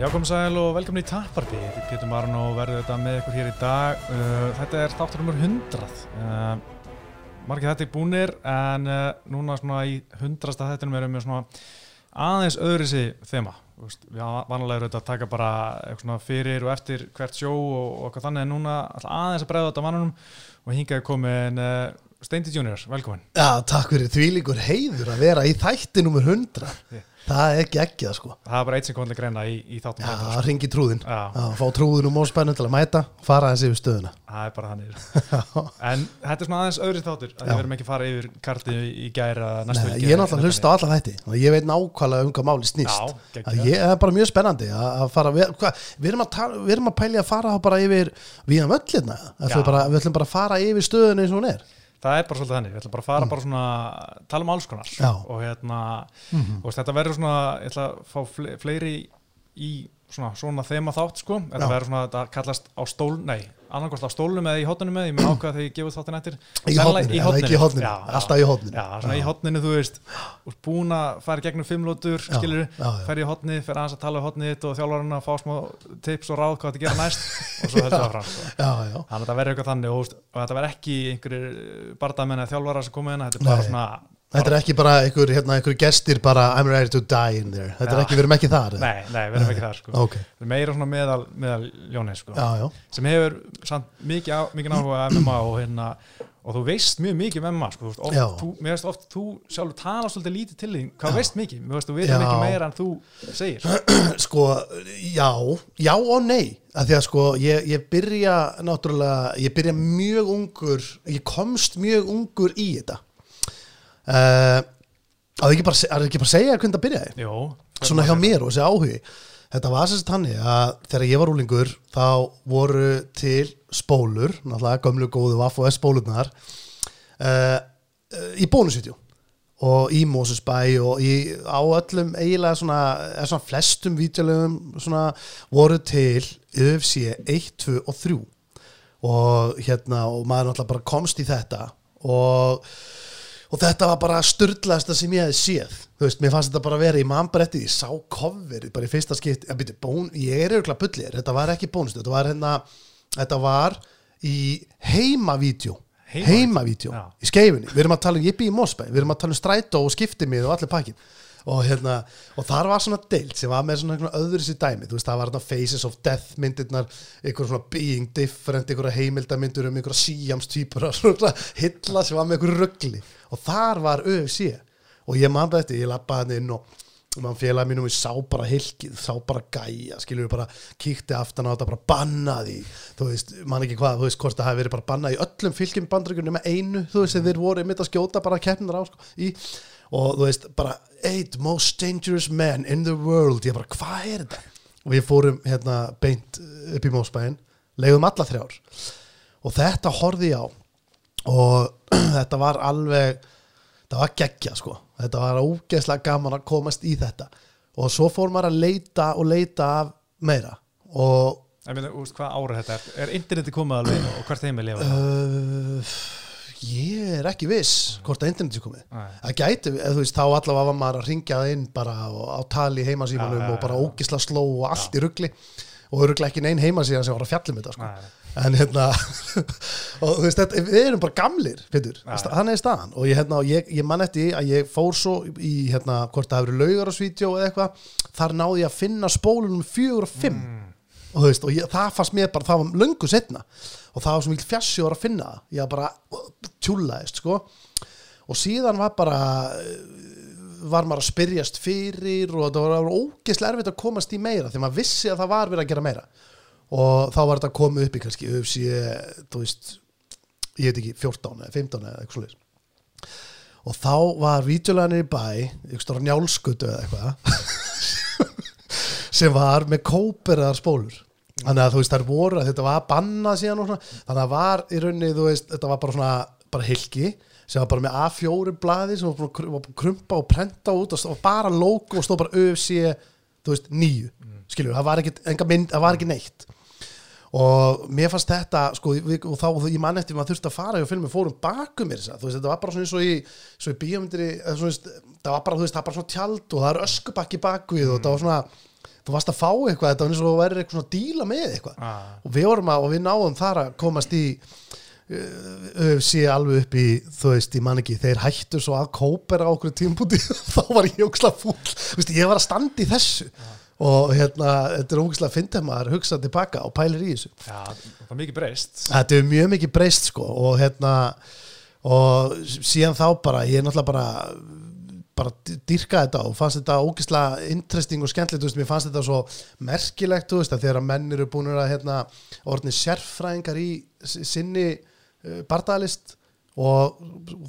Já, komið sæl og velkomin í Tapparbi. Þetta er Pétur Marun og verður þetta með ykkur hér í dag. Uh, þetta er þáttur numur 100. Uh, margir þetta er búnir en uh, núna svona í 100. þettinum erum við svona aðeins öðru sig þema. Þú Veist, við vanlega erum þetta að taka bara eitthvað svona fyrir og eftir hvert sjó og, og eitthvað þannig en núna aðeins að bregða þetta mannunum og hingaði komin uh, Steindi Junior, velkomin. Já, takk fyrir þvílíkur heiður að vera í þætti nummer 100 Yeah. Það er ekki ekki það sko. Það er bara eitt sem komið til greina í, í þáttum Já, sko. ringi trúðin. Já. Já, fá trúðin og mórspennu til að mæta fara þessi yfir stöðuna. Það er bara þannig. En þetta er svona aðeins öðri þáttur að við verðum ekki að fara yfir kartið í gæra næstu Nei, Ég er náttúrulega að hlusta á alla þætti og ég veit nákvæmlega um hvað máli snýst. Já, Að ég, Það er bara mjög spennandi að, að fara við, hva, við, erum að tala, við erum að pælja að fara bara yfir við hann völlina Já. bara, Við ætlum bara að fara yfir stöðuna eins og hún er Það er bara svolítið þannig, við ætlum bara að fara bara svona tala um alls konar Mm. Já. Og hérna, og þetta verður svona ég ætla að fá fle fleiri í svona, svona þema þátt sko, þetta Já. verður svona, þetta kallast á stól nei, annarkvæmst á stólnum eða í hotninu með, ég mun ákveða þegar ég gefur þáttin eftir Í hotninu, í? Já, já. Alltaf í hotninu. Já, svona í hotninu, þú veist búin að fara gegnum fimmlótur Já, skilur, já, já. fer í hotnið, fer aðeins að tala um hotnið þitt og þjálfarinn að fá smá tips og ráð hvað þetta gera næst og svo heldur það fram sko. Já, já Þannig að þetta verður eitthvað þannig og, og þetta verður ekki einhverjir bardamenn eða þjálfarar sem komið inn, þetta er bara svona Þetta er ekki bara einhver, hérna, einhver gestir bara I'm ready to die in there. Þetta er ekki, við erum ekki þar? Nei, nei, við erum ekki þar sko. Ok, Þetta er meira svona meðal, meðal ljónið sko. já, já. Sem hefur samt mikið, mikið áhuga MMA og, hérna, og þú veist mjög mikið um MMA sko. Oft, þú, mér veist oft þú sjálfur tala svolítið lítið til því hvað veist mikið, mér veist þú veit Já. mikið meira en þú segir. Sko, já, já og nei. Að því að sko, ég, ég byrja náttúrulega, ég byrja mjög ungur ég komst mjög ungur í þetta uh, að ekki bara, að ekki bara segja hvernig það byrjaði? Jó, svona hjá mér og þessi áhugi. Þetta var sérst þannig að þegar ég var úlingur þá voru til spólur, náttúrulega gömlu góðu Vaff og spólurnar uh, í bónusvídeó og í Mosesbæ og í, á öllum eiginlega svona, svona flestum svona voru til UFC 1, 2 og 3 og hérna og maður náttúrulega bara komst í þetta og og þetta var bara styrlaðasta sem ég hefði séð. Þú veist, mér fannst þetta bara að vera í mannbretti ég sá coverið bara í fyrsta skipt ég, byrju, bón, ég er auðvitað bullir, þetta var ekki bónust þetta var hérna, þetta var í Heimavídeó? heimavídeó, Já. í skeifinni við erum að tala um, ég bý í Mosbæ, við erum að tala um strætó og skiptimið og allir pakkin og hérna, og þar var svona deilt sem var með svona öðru sér dæmi. Þú veist, það var hérna Faces of Death myndirnar einhver svona Being Different, einhverja heimildamindur um einhverja Siams týpur og svona hilla sem var með einhverju ruggli og þar var UFC og ég man þetta, ég lappaði hann inn og mann félagi mínum við sá bara hilkið, sá bara gæja skilur við bara, kíkti aftan á þetta bara bannaði, þú veist, man ekki hvað þú veist, hvort það hafi verið bara bannað í öllum fylgjum bandaríkunum með einu, þú veist, þeir voru mitt að skjóta bara keppnir á, sko, í. Og þú veist, bara, eight most dangerous men in the world, ég bara, hvað er þetta? og við fórum hérna beint upp í Mósbæinn, leiðum alla þrjár. Og þetta horfði ég á og þetta var alveg það var geggja sko. Þetta var ógeðslega gaman að komast í þetta. Og svo fór maður að leita og leita af meira. Og Ég meina, veist hvað ára þetta? Er Er interneti komið alveg og hvert heimil lifa það? uh, ég er ekki viss hvort að interneti komið. Það gæti, veist, þá allavega var maður að ringja það inn bara á tali heimasímanum já, og bara ógisla sló og allt í ruggli og öruglega ekki neinn heimasíðan sem var að fjallum þetta sko. Nei. En hérna og þú veist, þetta, við erum bara gamlir Pétur, hann er staðan. Og ég, hérna, ég, ég man eftir að ég fór svo í hérna, hvort það hefur laugar á svítjó eða eitthvað, þar náði ég að finna spólunum fjögur og fimm. Og, þú veist, og ég, það fannst mér bara, það var löngu setna og það var svo mikil fjassi að finna ég bara tjúlaðist sko. Og síðan var bara var maður að spyrjast fyrir og það var ógeðslega erfitt að komast í meira því maður vissi að það var verið að gera meira og þá var þetta að koma upp í kannski UFC, þú veist ég veit ekki, 14 eða 15 eða eitthvað svoleiðis. Og þá var vítjuleganir í bæ stóra njálskutu eða eitthvað sem var með kóperaðar spólur. Þannig að þú veist þær voru að þetta var bannað síðan og svona. Þannig að það var í rauninni þú veist þetta var bara svona bara hilki sem var bara með A4 blaði sem var að krumpa og prenta út og bara logo og stóð bara UFC þú veist nýju skilur það var ekki, enga mynd, það var ekki neitt og mér fannst þetta sko, við, og þá, ég man eftir maður þurfti að fara og filmi fórum bakum mér þú veist, þetta var bara svona eins og í, í veist, það var bara, þú veist, það var bara svona tjald og það er öskubakki bakvið og það var svona þú varst að fá eitthvað, þetta var eins og þú væri eitthvað svona að díla með eitthvað. Ah, og við vorum að, og við náðum þar að komast í sé alveg upp í, þú veist, ég man ekki þeir hættu svo að kópera á okkur tímpúti þá var ég ógislega fúll. Þú veist, ég var að standa í þessu og hérna, þetta er ógislega fyndið maður hugsað tilbaka og pælir í þessu. Já, það er mikið breyst. Þetta er mjög mikið breyst sko og hérna og síðan þá bara, ég er náttúrulega bara bara dyrka þetta og fannst þetta ógislega interesting og skemmtilegt, þú veist, mér fannst þetta svo merkilegt, þú veist, að þegar menn eru búin að hérna, orðni sérfræðingar í sinni uh, bardaðalist og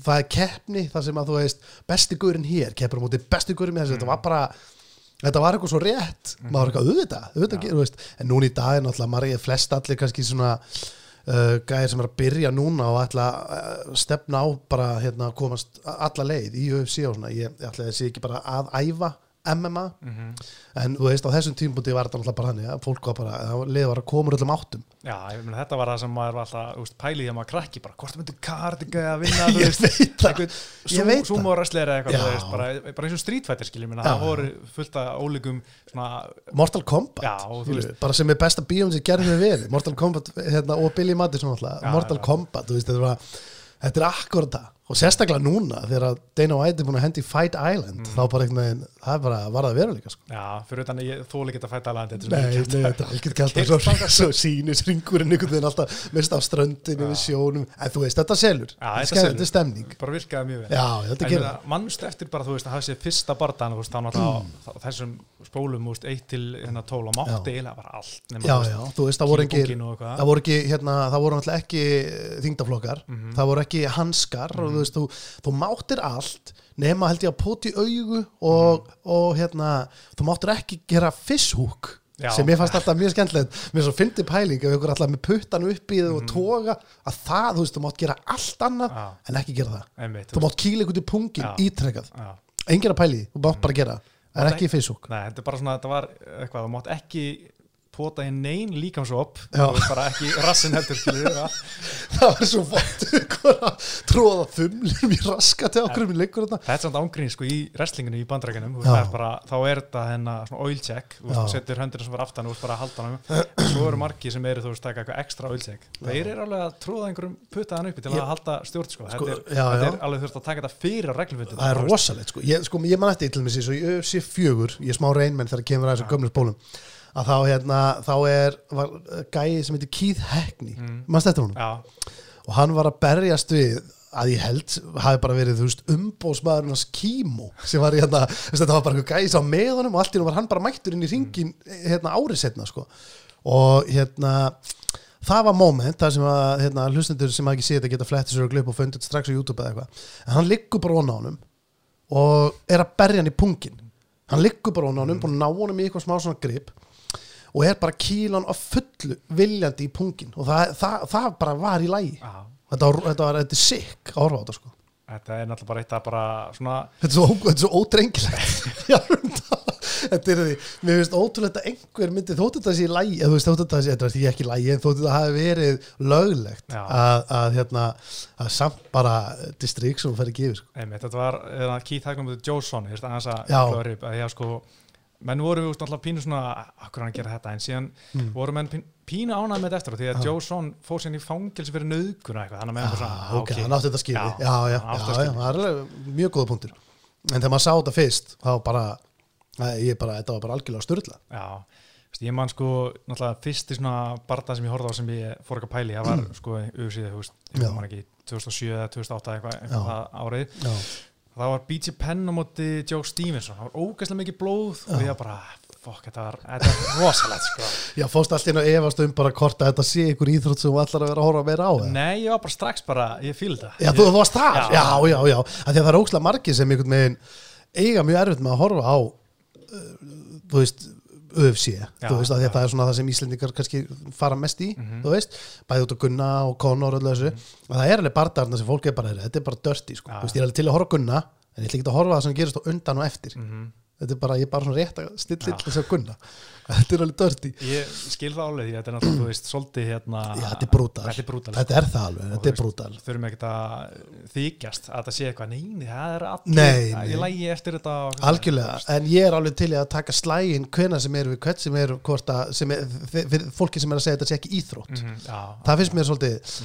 það er keppni þar sem að þú veist, besti guðurinn hér keppur móti besti guðurinn með þessu, þetta var bara þetta var eitthvað svo rétt. Maður var eitthvað auðvitað, auðvitað ja. veist, en núna í dag er náttúrulega margir flest allir kannski svona uh, gæðir sem er að byrja núna og ætla að stefna á bara hérna komast alla leið í UFC og svona, ég, ætla að sé ekki bara að æfa MMA mm en þú veist á þessum tímpúti var þetta náttúrulega bara hann að fólk var bara, liði var að koma öllum áttum. Já, meina, þetta var það sem maður var alltaf úst, pælið þegar maður krakki, bara hvort myndi Cardiga að vinna, þú veist, wrestler eða eitthvað, þú veist, bara, bara eins og Street Fighter skiljum, minna, það voru fullt af ólíkum svona, Mortal Kombat. Já, og þú skilur veist- við, bara sem er besta bíum sem gerði við verið Mortal Kombat hérna, og Billy Madison alltaf, Já, Mortal já. Kombat þú veist, þetta, var, þetta er akkurat það og sérstaklega núna þegar Dana White er búin að hendi Fight Island Mm. þá bara einhvern veginn, það er bara var það veruleika sko. já, fyrir utan að ég þóli ekki að alveg þetta er Nei, nei, þetta er gælt Keyrt svo, þangað. svo sýnis ringurinn einhvern veginn alltaf mest af ströndinu við sjónum. En þú veist, þetta selur, Já, þetta þetta er stemning. Bara virkaði mjög vel. Mannstu eftir bara, þú veist, að hafa sér fyrsta þú veist, þá náttúrulega á þessum spólum, þú veist, 1 til hérna 12 og mátti eiginlega bara allt nema, Já, þú veist, já, þú veist, það voru ekki það voru ekki, Mhm. og þú veist, þú, þú máttir allt nema held ég að poti augu og, Mhm. og hérna þú máttir ekki gera fishhook Já. sem ég fannst alltaf mjög skemmtilegt mér svo fyndi pæling ef ykkur alltaf með puttan upp í þau og toga að það, þú veist, þú mátt gera allt annað Mhm. Já. en ekki gera það einmitt, þú mátt kýla ykkur til pungin Já. ítrekkað já. engin að pæli, þú mátt bara gera það Mátt ekki fishhook Nei, þetta er bara svona, þetta var eitthvað, þú mátt ekki pota í neyn líkamsop veist bara ekki rassin heldur það var svo ykkur að tróða þumlum í raskati okkur um leikur þetta þetta er samt ángrín sko í wrestlinginu í bara, þá er þetta hennar oil check þú setur höndina sem var aftan og bara halda hann svo eru margi sem eru þú veist taka eitthvað ekstra oil check. Þeir eru alveg að tróða einhverjum putaðan uppi til að halda stjórn sko, Sko, þetta, er, alveg þurft að taka þetta fyrir reglufundin það er rosalegt sko. Ég, sko, ég man eftir til mig svo ég sé fjögur, ég að að þá hérna, þá er var, uh, gæi sem heitir Keith Hackney. Mm. mannst eftir honum? Já, og hann var að berjast við að ég held hafi bara verið umbóðsmaðurinn hans Kímo sem var hérna, þetta var bara eitthvað gæi sá með honum og allt í nú var hann bara mættur inn í ringin hérna árið setna sko. Og hérna það var moment þar sem að hérna, hlustendur sem hafa ekki séð þetta geta flettið sér og glöp og fundið strax á YouTube eða eitthvað. En hann liggur bara onna á honum og er að berja hann í pungin hann liggur bara onna á honum búin að ná honum í eitthvað smá svona grip og er bara kílan á fullu viljandi í pungin. Og það, það, það bara var í lægi já, þetta þetta var, þetta sick að horfa á þetta sko. Þetta er náttúrulega bara eitt að bara svona þetta er svo, þetta er svo ódrengilegt. Já, þetta er því mér finnst ótrúlegt að einhver myndi þótt þetta sé í lægi, eða þú veist þótt þetta sé, þetta er ekki í lægi en þótt þetta hafi verið löglegt að, að hérna að samt bara fer ekki yfir sko. Þetta var eða, Keith með Joe Sonny aðeins að klóra upp að ég sko menn voru við náttúrulega pínu svona akkur hann að gera þetta? En síðan Mm. voru menn pínu, pínu ánægð með þetta eftir á því að Joe Son fór síðan í fangelsi fyrir nöðguna eitthvað þannig að svona, ah, ok, hann átti þetta skilið. Já, já, já, já, já, það er mjög góða punktur. En þegar maður sá þetta fyrst þá bara, bara þetta var bara algjörlega styrla Já, Vist, ég man sko náttúrulega fyrsti svona barða sem ég horfði á sem ég fór ekki að pæli, það var sko auðvitað, ég man ekki 2007 eða 2008 eitthvað, eitthvað það árið það var BJ Penn á móti Joe Stevenson það var ógæslega mikið blóð og ég var bara, fokk, þetta var, var rosalegt sko. já, fórst allir að efast um bara hvort að þetta sé ykkur íþrótt sem ætlar að vera að horfa meira á eða? Nei, ég var bara strax bara, ég fíl þetta Já, þú, þú varst þar, Já. já, já, því að það er ókslega margir sem einhvern veginn eiga mjög erfitt með að horfa á uh, þú veist UFC, þú veist, því að það er svona það sem Íslendingar kannski fara mest í, Mhm. þú veist bæði út á Gunna og Conor og þessu. Og það er alveg barndarna sem fólk er bara, þetta er bara dörti sko. Þú veist, ég er alveg til að horfa Gunna en ég ætla ekki að horfa það sem gerist á undan og eftir. Mhm. þetta er bara, ég er bara svona rétt að stilla þess að gunna þetta er alveg dörti Ég skil það álega því, þetta er náttúrulega, þú veist, svolítið hérna Já, þetta er brútal. Þetta er er það alveg, þetta er brútal. Þurfum ekki að þykjast að það sé eitthvað, neini, það er allir Nei, nei. Ég lægi eftir þetta algjörlega, en ég er alveg til að taka slægin hvena sem eru við hvert sem að, sem er, fyrir fólki sem er að segja þetta sé ekki íþrótt. Mhm, Já, það finnst mér svolítið,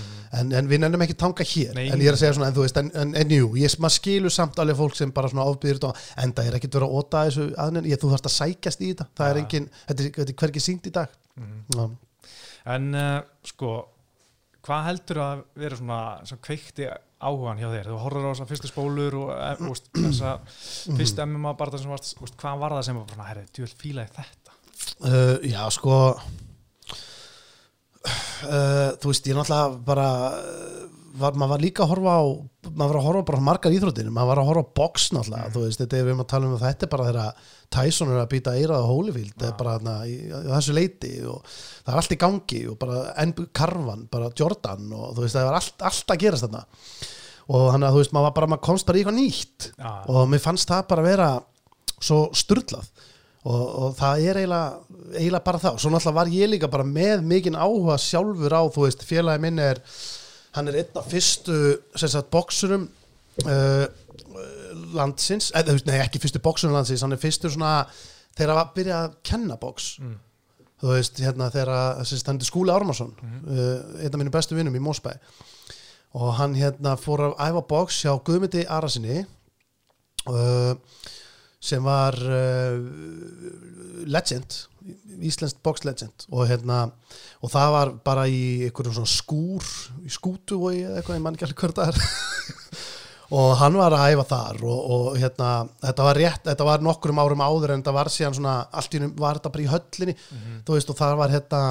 en, en við nefnum ekki tanga hér, Nei. en ég er að segja svona en þú veist, en, en, en jú, ég, maður skilur samt alveg fólk sem bara svona þetta en það er ekkit verið að óta þessu aðnefn ég, þú þarfst að sækjast í þetta, það er engin þetta er, er hvergi syngt í dag. Já. En uh, sko, hvað heldur að vera svona, svona kveikti áhugan hjá þér? Þú horfður á þessar fyrstu spólur og e, úst, þessa Mhm. fyrstu MMA barða sem varst, úst, hvað var það sem var svona, herri, djúvel fílaði þetta? Uh, já, sko uh, þú veist, ég náttúrulega bara var, maður var líka að horfa á maður var að horfa bara margar íþróttir maður var að horfa á box náttúrulega, þú veist, þetta er við erum að tala um að þetta er bara þegar Tyson er að býta eirað á Holyfield, er bara þarna í, í þessu leiti og það er allt í gangi og bara enn karvan, bara Jordan og þú veist, það var allt, allt að gerast þarna. Og þannig að þú veist, maður var bara, maður komst bara í eitthvað nýtt Já, og mér fannst það bara vera svo sturlað og, og það er eiginlega, eiginlega bara og svo náttúrulega var ég líka bara með mikinn áhuga sjálfur á, þú veist, félagi minn er hann er einn af fyrstu sagt boksurum uh, landsins, veist, nei ekki fyrstu boksurum landsins, hann er fyrstu svona þegar að byrja að kenna boks Mm. þú veist, hérna þegar hann er Skúli Ármarsson Mhm. uh, einn af mínu bestu vinnum í Mósbæ og hann hérna fór að æfa boks hjá Guðmundi Arasinni uh, sem var uh, legend íslenskt box legend. Og hérna og það var bara í einhverjum svona skúr í skútu og eitthvað, ég man ekki alveg hvert það er. Og hann var að æfa þar og, og hérna, þetta var rétt þetta var nokkrum árum áður en þetta var síðan svona allt í hennum var þetta bara í höllinni. Þú veist og það var hérna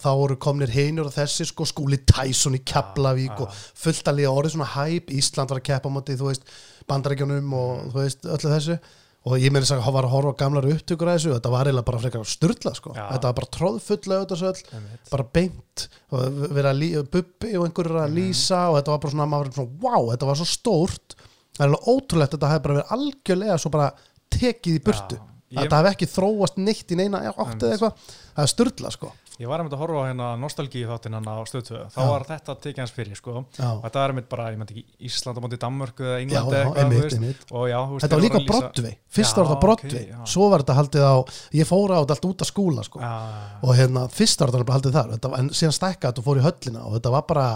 þá voru komnir heinur og þessi sko skúli Tyson í Keflavík Já, já. og fullt að liða orðið svona hæp, Ísland var að keppa á móti, þú veist, bandarækjunum og þú veist, öllu þessu og ég meina að var að horfa gamlar upptökur að þessu þetta var eiginlega bara frekar sturla sko. Þetta var bara tróðfulla auðvitað bara beint og vera að lí, bubbi og einhverjur að lýsa og þetta var bara svona, maður var svona, wow, þetta var svo stórt. Það er alveg ótrúlegt að þetta hefði bara verið algjörlega svo bara tekið í burtu. Já, að ég- þetta hefði ekki þróast neitt í neina átt eða eitthvað, það er sturla sko Ég var einmitt að horfa á hérna nostalgíu þáttinn hann á stöðtöðu, þá Já. var þetta tekið hans fyrir, sko. Já. Og þetta er einmitt bara, ég myndi ekki Ísland á móti Danmörku eða Já, England já, eitthvað. Og já, þú veist, Þetta var líka Broadway, fyrst var þetta ok, Broadway já. svo var þetta haldið á, ég fór á þetta allt út af skúla sko og hérna fyrst var þetta haldið þar en síðan stækka þetta og fór í höllina og þetta var bara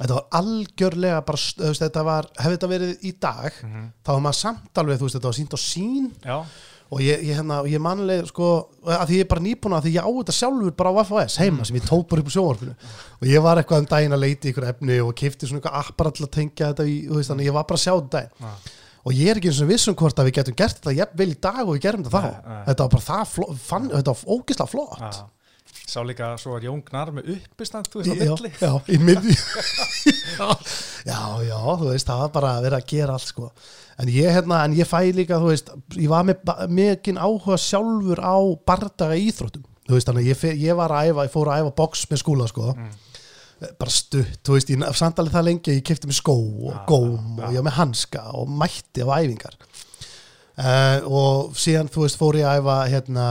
þetta var algjörlega bara, þetta var, hefði þetta verið í dag Mhm. þá var maður samt alveg, þú veist, þetta var sínt á sín já, og ég, ég, hérna, ég manlega sko, að því ég er bara nýbúin að því ég á þetta sjálfur bara á FOS heima sem ég tók bara upp á sjónvarpinu og ég var eitthvað um daginn að leita í ykkur efni og kifti svona eitthvað appar til að tengja þetta í, veist, þannig ég var bara að sjá þetta daginn já. og ég er ekki eins og vissum hvort að við getum gert þetta jafnvel í dag og við gerum þetta þá Nei, nei. þetta var bara það, fann, þetta var ógislega flott já. Sá líka, svo er Jón Gnar með uppistand, þú veist, á milli. já, í miðju. Já, já, þú veist það var bara að vera að gera allt sko. En ég, hérna, en ég fæ líka, þú veist ég var með mikinn áhuga sjálfur á bardaga íþróttum þú veist, þannig ég, ég var að æfa, ég fór að æfa box með skúla sko. Bara stutt, þú veist, ég samtalið það lengi ég kefti mig skó og Já, góm já. og ég var með hanska og mætti á æfingar uh, og síðan, þú veist, fór ég að æfa hérna,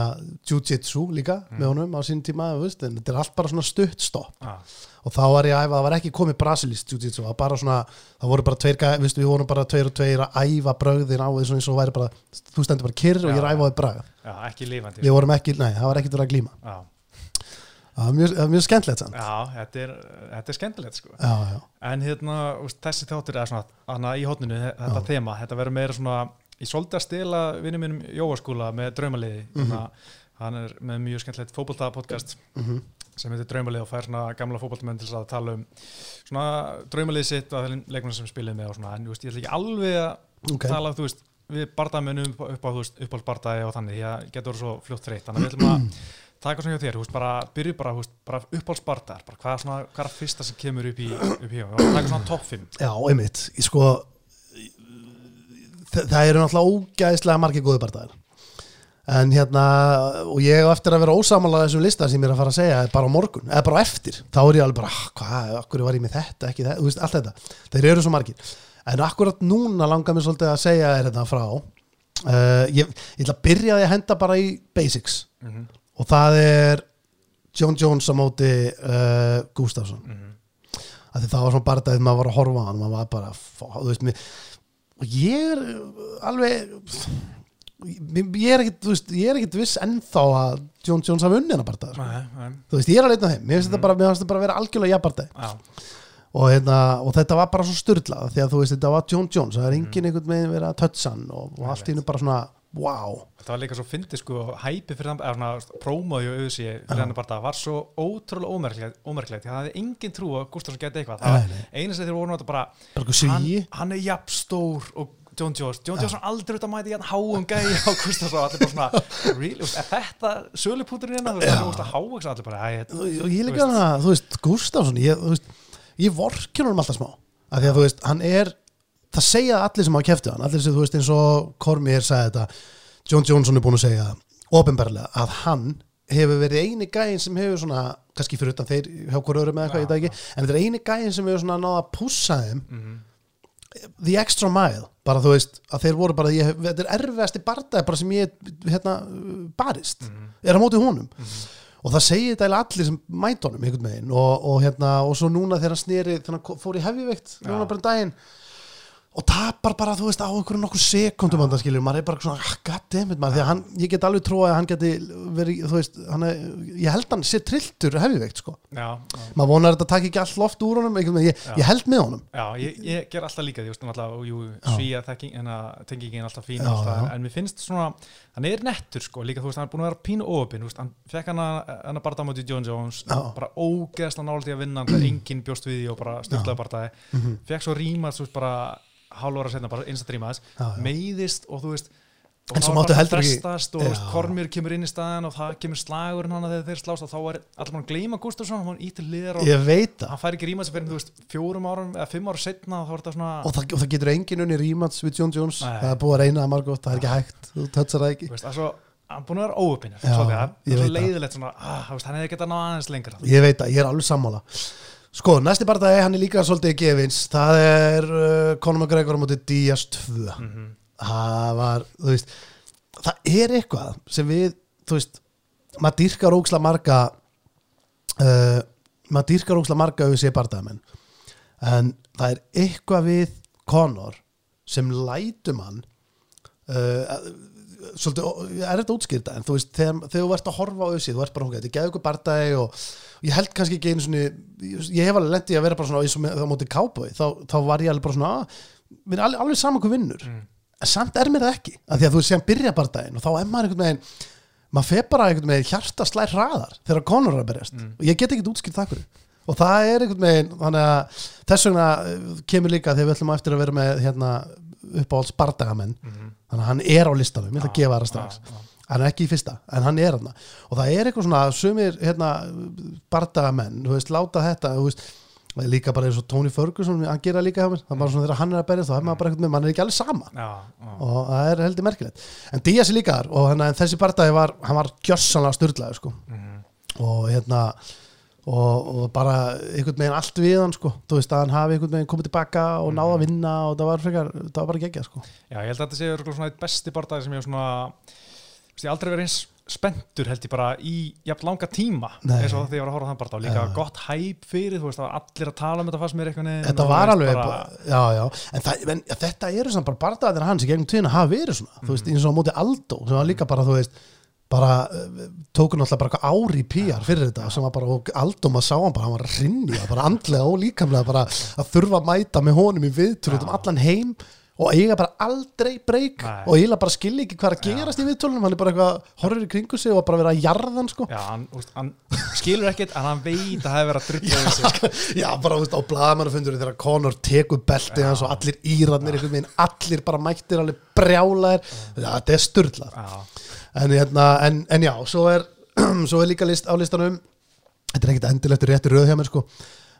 jiu-jitsu líka Mm. með honum á sín tíma, veist, en þetta er allt bara svona stutt stopp. Já, og þá var ég að æfa, það var ekki komið brasilist jiu-jitsu, það var bara svona, það voru bara tveir, veistu, við vorum bara tveir og tveir að æfa brögðin á þessu eins og væri bara þú stendur bara kyrr og ég er að æfa á því bragð. Já, ekki lífandi. við vorum ekki, nei, það var ekkert að glíma. Já, það var mjög, það mjög skemmtilegt já þetta, er, þetta er skemmtilegt, sko. já, En hérna, þessi þáttur er svona, hana í hótninu, þetta þema, þetta ég svolítið að stela vinnu mínum Jóaskúla með draumaliði, mm hann er með mjög skemmtilegt fótbolta-podcast Mhm. sem heitir draumalið og fær svona gamla fótboltamenn til að tala um svona draumalið sitt og þeim leikmenn sem spilið með og svona, en veist, ég ætla ekki alveg að ok. tala, þú veist, við bardamenum upp, á, uppáhaldsbardagi og þannig, því að getur svo fljótt þreytt, þannig við ætlum að taka svona hjá þér, veist, bara byrju bara, bara uppáhaldsbardagar, bara hvað er hvað er fyrsta sem kemur upp í, upp í, og taka svona topp 5 Já, einmitt, ég sko það eru náttúrulega ógæðislega margir góði bardagar. En hérna og ég á eftir að vera ósamála þessum lista sem ég er að fara að segja bara á morgun, eða bara á eftir. Þá er ég alveg bara, "Ah, hvað, akkur var ég með þetta ekki þetta, þú veist, allt þetta, þeir eru svo margir. En akkurat núna langar mér svolítið að segja er þetta frá uh, ég, ég ætla að byrja því að henda bara í basics. Mhm. og það er John Jones á móti uh, Gustafsson. Af því það var svona þetta maður var að horfa á hann maður var bara, þú veist mér og ég er uh, alveg ég er ekkit, þú veist, ég er ekkit viss ennþá að John Jones hafi unnið hann bara sko. Þú veist, ég er alveg einn af þeim. Mér finnst þetta bara, mér finnst þetta bara að vera algjörlega jafnbardag já, og, hérna, og þetta var bara svo styrlað því að þú veist, þetta var John Jones það er engin einhvern veginn verið að toucha hann og, og allt í hennu bara svona, wow þetta var líka svo fyndið sko, hæpi fyrir þann, eða svona prómóði og auðvisi fyrir hann bara, það var svo ótrúlega því að það hefði engin trú að Gustafsson geti eitthvað, það var einu sem þeir voru náttúrulega bara, hann, hann er jafn stór og John Jones, John Jones var aldrei út að mæti jafn háum gæi á Gustafsson, allir bara svona really, er þetta sölupúturinn hérna, þú veist, það er hávægst allir bara, og ég líka hann að, þú veist, Gustafsson ég, vorkjur hann alltaf smá. Af því að þú veist, hann er það segja allir sem hafa keftu hann allir sem þú veist eins og Cormier sagði þetta John Johnson er búin að segja ofinbarlega að hann hefur verið eini gæinn sem hefur svona kannski fyrir utan þeir hjá hver öðrum eða eitthvað, veit það ekki en þetta er eini gæinn sem hefur svona náða að pússa þeim mhm, the extra mile, bara þú veist að þeir voru bara, ég, þetta er erfiðasti bara sem ég, hérna, barist mhm, er á móti honum. Og það segir þetta allir sem mæta honum einhvern veginn og, og hérna og svo núna þegar hann sneri, þegar hann ko- fór í hefjiveikt núna bara um daginn og tapar bara, þú veist, á okkur nokkur sekundum hann skilur, maður er bara svona, ah, goddammit maður, því að hann, ég get alveg trúið að hann geti verið, þú veist, hann er, ég held hann sé trilltur hefjiveikt, sko. Já, já, maður vonar að þetta takk ekki allt loft úr honum veginn, ég, ég held með honum. Já, ég, ég ger alltaf líka því, þú veist, náttúrulega, og jú, svíja þekking, en að tengingin alltaf fín, alltaf, en mér finnst svona, hann er nettur, sko, líka, þú veist, hann er búin að vera pínu óöpinn, hann fekk hann að, barða á móti John Jones, Já. bara ógeðslega nálægt í að vinna, hann þegar enginn bjóst við því og bara styrlaði barðaði, Mhm. fekk svo rímað, veist, bara hálf ára setna, bara instant rímaðis, meiðist og þú veist, og En er máttu bara ekki- frestast og Já. Kormir kemur inn í staðan og það kemur slagurinn hann þegar þeir slást og þá er allir mann að gleyma Gustafsson, hann ítir liðar og það. Hann fær ekki rímað sem fyrir, veist, fjórum árum eða fimm ára setna og þetta svona og það, og það getur engin unni rímats við John Jones. Nei. það er búið að reyna það margótt, það er ekki hægt. Þú tötsar það ekki. Það svo, hann búin að vera óöpinnir það er það. leiðilegt svona, ah, hann hefði getað náð aðeins lengra. Ég veit að ég er alveg sammála. Sko, næsti barndagi, hann er líka svolítið gefins. Það er uh, Conor McGregor móti Díaz 2 Mhm. Það var, þú veist það er eitthvað sem við þú veist, maður dýrkar óksla marga uh, maður dýrkar óksla marga auðvitað barndagamenn en það er eitthvað við Conor sem lætum hann uh, svolítið, er þetta útskýrta? En þú veist, þegar, þegar þú ert að horfa á auðvitað þú ert bara, þetta er geðu ykkur bardagi og ég held kannski ekki einu svona ég, hef alveg lendið að vera bara svona eins og með, þá þá, var ég alveg bara svona að, alveg, alveg saman hvað vinnur. Mm. En samt er mér það ekki, af því að þú veist sem byrja bardaginn og þá er maður einhvern veginn maður fer bara einhvern veginn hjarta slær hraðar þegar konur er að berjast Mm. og ég get ekki útskýrt það hverju og það er einhvern veginn þannig að þess vegna eh, kemur líka þegar við ætlum á eftir að vera með hérna, uppáhalds bardagamenn Mhm. þannig að hann er á listanum, ég ætla að gefa það strax já, já. hann er ekki í fyrsta, en hann er hann og það er eitthvað svona, sumir hérna, bardagamenn, þú veist, láta þetta þú veist, líka bara eins og Tony Ferguson hann gera líka hjá mér, það er bara svona þegar hann er að berja þá er maður bara eitthvað með, mann er ekki alveg sama Já, já. og það er heldur merkilegt en Díaz er líka þar og hann, þessi bardagi var hann var gjössanlega styrlaður sko. Mhm. og hérna og, og bara einhvern veginn allt við hann sko, þú veist að hann hafi einhvern veginn komið tilbaka og náða að vinna og það var, frekar, það var bara geggjað sko. Já, ég held að þetta sé örugglega svona eitt besti bardagi sem ég hef svona ég aldrei verið eins spenntur held ég bara í jafn langa tíma eins og þegar ég var að horfa þann bardag og líka Já. gott hæp fyrir, þú veist, það var allir að tala um þetta fannst mér eitthvað þetta var alveg bara, já, já. En, það, en þetta eru samt bara bardaðir hans í gegnum tíðina hafa verið svona, þú veist, eins og á móti Aldo sem var líka bara, þú veist bara uh, tóku náttúrulega bara ári í PR fyrir þetta sem var bara, og Aldo maður sá hann bara, hann var að rinja, bara andlega og líkamlega bara að þurfa að mæta með honum í viðtölu um allan heim og eiga bara aldrei breyk og eiginlega bara skilja ekki hvað að gerast í viðtölunum. Hann er bara eitthvað, horfir í kringu sig og bara vera að jarða hann sko. Já, hann, úst, hann skilur ekkert en hann veit að það hefur verið að drullu yfir sig. Já, bara veist, á blaðamannafundur þegar Conor tekur beltið hans og allir íratnir einhvern veginn, allir bara mættir alveg brjálæðir, já, þetta er Já, en, hérna, en, en já, svo er svo er líka list á listanum. Þetta er ekkert endilegt rétti röð hjá mér sko.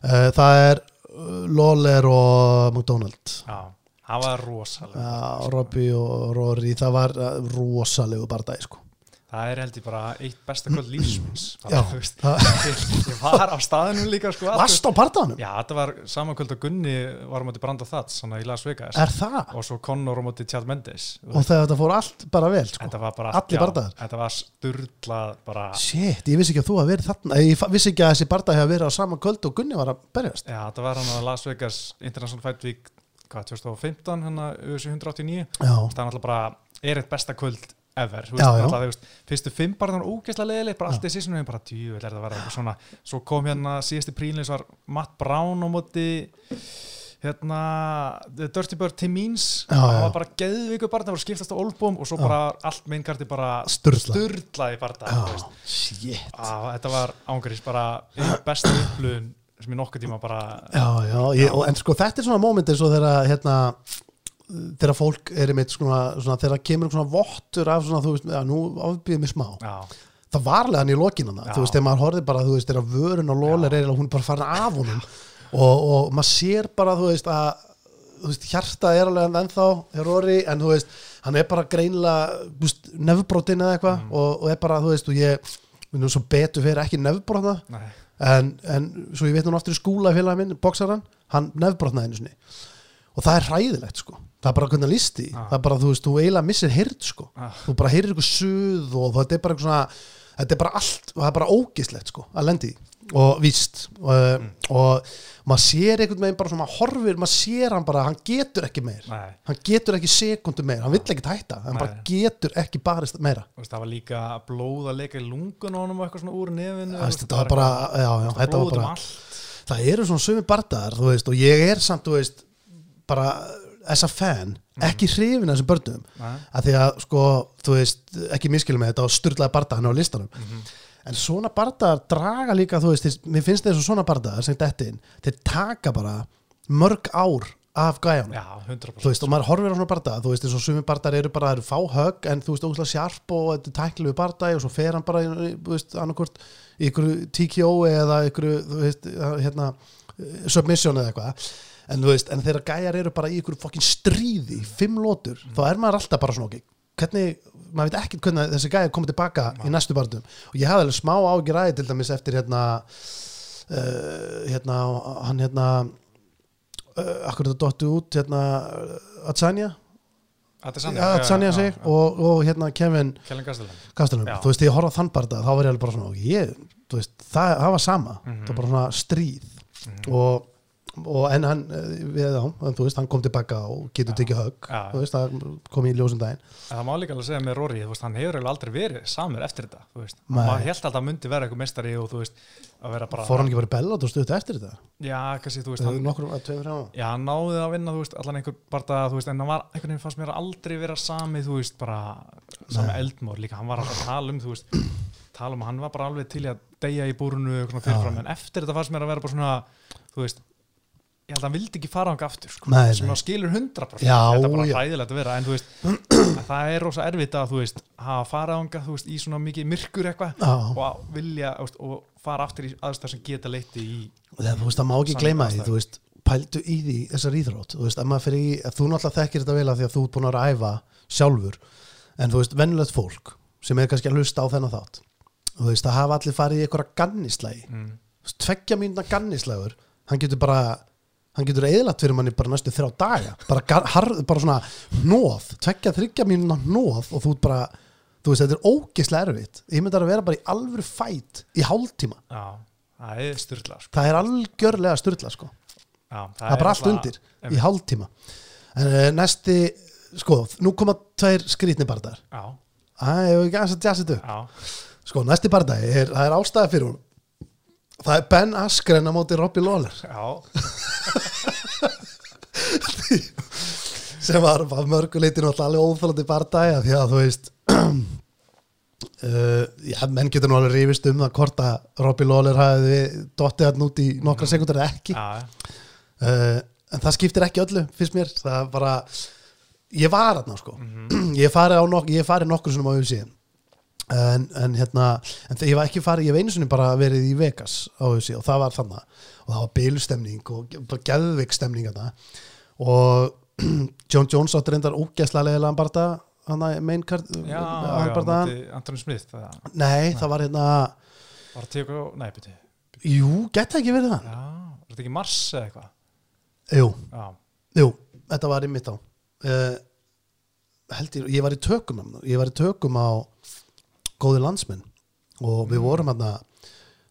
Uh, það er uh, Lawler og McDonald. Já, það var rosalega Já, Robby og Rory, það var uh, rosalegu bardagi sko það er held ég bara eitt besta kvöld lífsmins Já, ég, var á staðinum líka sko, Varst á partaðanum? já, þetta var saman kvöld að Gunni var á móti Branda Thats svona í Las Vegas Er það? og svo Connor á móti Chad Mendes Og þegar þetta fór allt bara vel sko. bara Allir bardagar? þetta var sturlað bara Shit, ég vissi ekki að þú að verið þarna Ég vissi ekki að þessi barda hefði verið á sama kvöld og Gunni var að berjast já, þetta var hann á Las Vegas International Fight Week hvað, 2015, hann að 189 Já, það er náttúrulega bara, er eitt besta kvöld ever, þú veist, Já, já. náttúrulega, þú veist fyrstu fimm bara þannig ógeðslega leðileg, bara allt í sísunum bara djú, er það að vera eitthvað svona? Svo kom hérna síðasti prínleis var Matt Brown á móti hérna The Dirty Bird Tim Means. Já, það já. var bara geðvíku bara, það var skiptast á Olbóm og svo Já. bara allt meingarti bara já, shit. Á, þetta var ángrís bara besta upplöðun sem ég nokkuð tíma bara Já, já, ég, og, en sko þetta er svona moment eins og þegar hérna þegar fólk er einmitt svona, svona þegar kemur svona vottur af svona, þú veist, já, nú ábyrðið mig smá. Já, það var alveg hann í lokinana, Já. þú veist, þegar maður horfið bara, þú veist, þegar vörun og lólir er, hún er bara farin af honum. Og, og maður sér bara, þú veist, að þú veist, hjarta er alveg ennþá hjá Rory, en þú veist, hann er bara veist, nefnbrotin eða eitthvað Mm. og, og er bara, þú veist, og ég nú svo betur fyrir ekki nefnbrotna nei, en, en svo ég veit nú aftur í skúla félagi minn, boksaran, hann nefnbrotnaði sinni og það er hræðilegt sko það er bara hvernig hann listi, Ah. það er bara þú veist, þú eiginlega missir hyrd sko, Ah. þú bara heyrir eitthvað suð og þetta er bara svona þetta er bara allt, það er bara ógislegt sko að lendi og víst og, Mm. og maður sér einhvern veginn bara svona maður horfir, maður sér hann bara hann getur ekki meir, nei. Hann getur ekki sekundu meir, hann vill ekki hætta, hann Nei. bara getur ekki barist meira. Þú veist, það var líka blóð að leika í lungun á honum og eitthvað svona úr veist, þetta var bara, já, já, þetta var um bara það eru svona sumi bardaðar þú veist, og ég er samt, þú veist bara, as a fan ekki hrifin af þessum börnum. Að því að, sko, þú veist ekki miskilum með þetta og styrlaði bardaðan á listanum. Mhm. En svona bardaðar draga líka, þú veist, mér finnst þessu svona bardaðar sem þetta inn, þeir taka bara mörg ár af 100% þú veist, og maður horfir á svona bardaða þú veist, eins og sumi bardaðar eru bara, það eru fá högg en þú veist, ógustlega sjarp og þetta er tæklu við bardaði og svo fer hann bara, þú veist, annarkvort í ykkur TKO eða ykkur, þú veist, hérna submission eða eitthvað. En þú veist, en þegar gæjar eru bara í ykkur fokkin stríði, fimm lótur þá er maður alltaf bara svona, ok, hvernig maður veit ekkert hvernig þessi gæjar komið tilbaka í næstu barndum og ég hafði alveg smá aðeins til dæmis eftir hérna uh, hérna, hann hérna uh, akkur þetta dottu út hérna, Atsanja Atsanja sig og, og hérna Kevin Kastelum, þú veist, ég horfði á þann barða þá var ég alveg bara svona, ég, veist það, það var sama, Mhm. það var bara svona stríð. Og, og en hann eh, við á, en þú veist, hann kom tilbaka og getur tekið högg, Já. þú veist, það kom í ljósum daginn Það má líka alveg segja með Rory, þú veist, hann hefur aldrei verið samur eftir þetta, þú veist maður held að myndi vera eitthvað mestari og þú veist, að vera bara fór hann ekki í bellat og stutt eftir þetta Já, kannski, þú veist, það hann, er nokkur já, hann náði að vinna, þú veist, allan einhver barða, þú veist, en hann var einhvern veginn fannst mér aldrei vera sami, þú veist, bara sami um, þú veist ég held að hann vildi ekki fara ánga aftur sko, Nei, sem nei. hann skilur 100% Já, þetta er bara hræðilegt að vera en veist, að það er rosa erfitt að þú veist, hafa fara þú veist, í svona mikið myrkur eitthvað og að vilja veist, og fara aftur í aðstæð sem geta leiti í Þegar, þú veist, það má ekki gleyma því, þú veist, pældu í því þessar íþrótt, þú veist, að maður fyrir í að þú náttúrulega þekkir þetta vel að því að þú ert búin að vera að æfa sjálfur, en þú veist, vennilegt fólk sem er kannski að hlusta á þennan þátt þú veist, það hafa allir farið í einhverja gannislægi, mm. tveggja mínuna gannislægur, hann getur bara hann getur eðlat fyrir manni bara næstu þrjá daga. Bara, harð, bara svona nóð, tveggja þryggja mínuna nóð og þú ert bara, þú veist, þetta er ógislega erfitt. Ég myndi að vera bara í alvöru fæt í hálftíma, Já, það er styrla sko. það er algjörlega styrla sko. Já, það er bara allt undir í hálftíma. En uh, næsti, sko, nú koma tveir skrítni bardar það hefur ekki aðeins að jazza þetta upp. já, sko, næsti bardar, það er ástæða fyrir hún það er Ben Askren á móti Robbie Lawler. Já. Sem var að mörguleitin alltaf alveg óþálandi bardæja því að þú veist uh, já, menn getur nú alveg rífist um það hvort að Robbie Lawler hafi dottið hann út í nokkra sekundar eða ekki. Uh, en það skiptir ekki öllu fyrst mér, það er bara ég var hann sko. Ég fari á nokk, ég fari nokkur svona á UFC en, en hérna en ég var ekki farið, ég hef einu sinni bara verið í Vegas á UFC og það var þannig og það var bylstemning og bara geðveik stemning þarna. Og John Jones átti reyndar ógeðslega leðilega barða hann að main card Já, það- Anthony Smith það nei, það var hérna var að teka, nei, byrju jú, geta ekki verið það? Já, er þetta ekki Mars eða eitthvað? jú, Já, jú, þetta var í mitt á uh, held ég, ég var í tökum þarna. ég var í tökum á góði landsmenn. Og við vorum hérna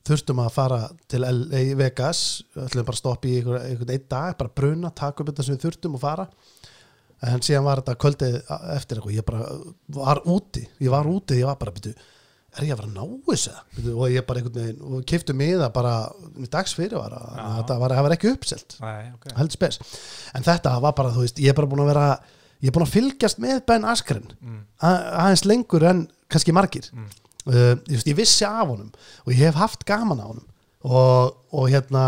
þurftum að fara til LA Vegas ætlum bara að stoppa í einhver, einhvern einn dag bara bruna, taka upp þetta sem við þurftum og fara. En síðan var þetta kvöldið eftir eitthvað, ég bara var úti ég var úti, ég var bara, byrju er ég að vera að ná þessu? Og ég bara einhvern veginn, og kiftu miða bara með dags fyrir var Já. þetta var, það var ekki uppselt. Nei, ok. Heldur spes. En þetta var bara, þú veist, ég er bara búin að vera ég er búin að fylgjast með Ben Askren. Mm. aðeins lengur en kannski margir Mm. uh, veist, ég vissi af honum og ég hef haft gaman á honum og, og hérna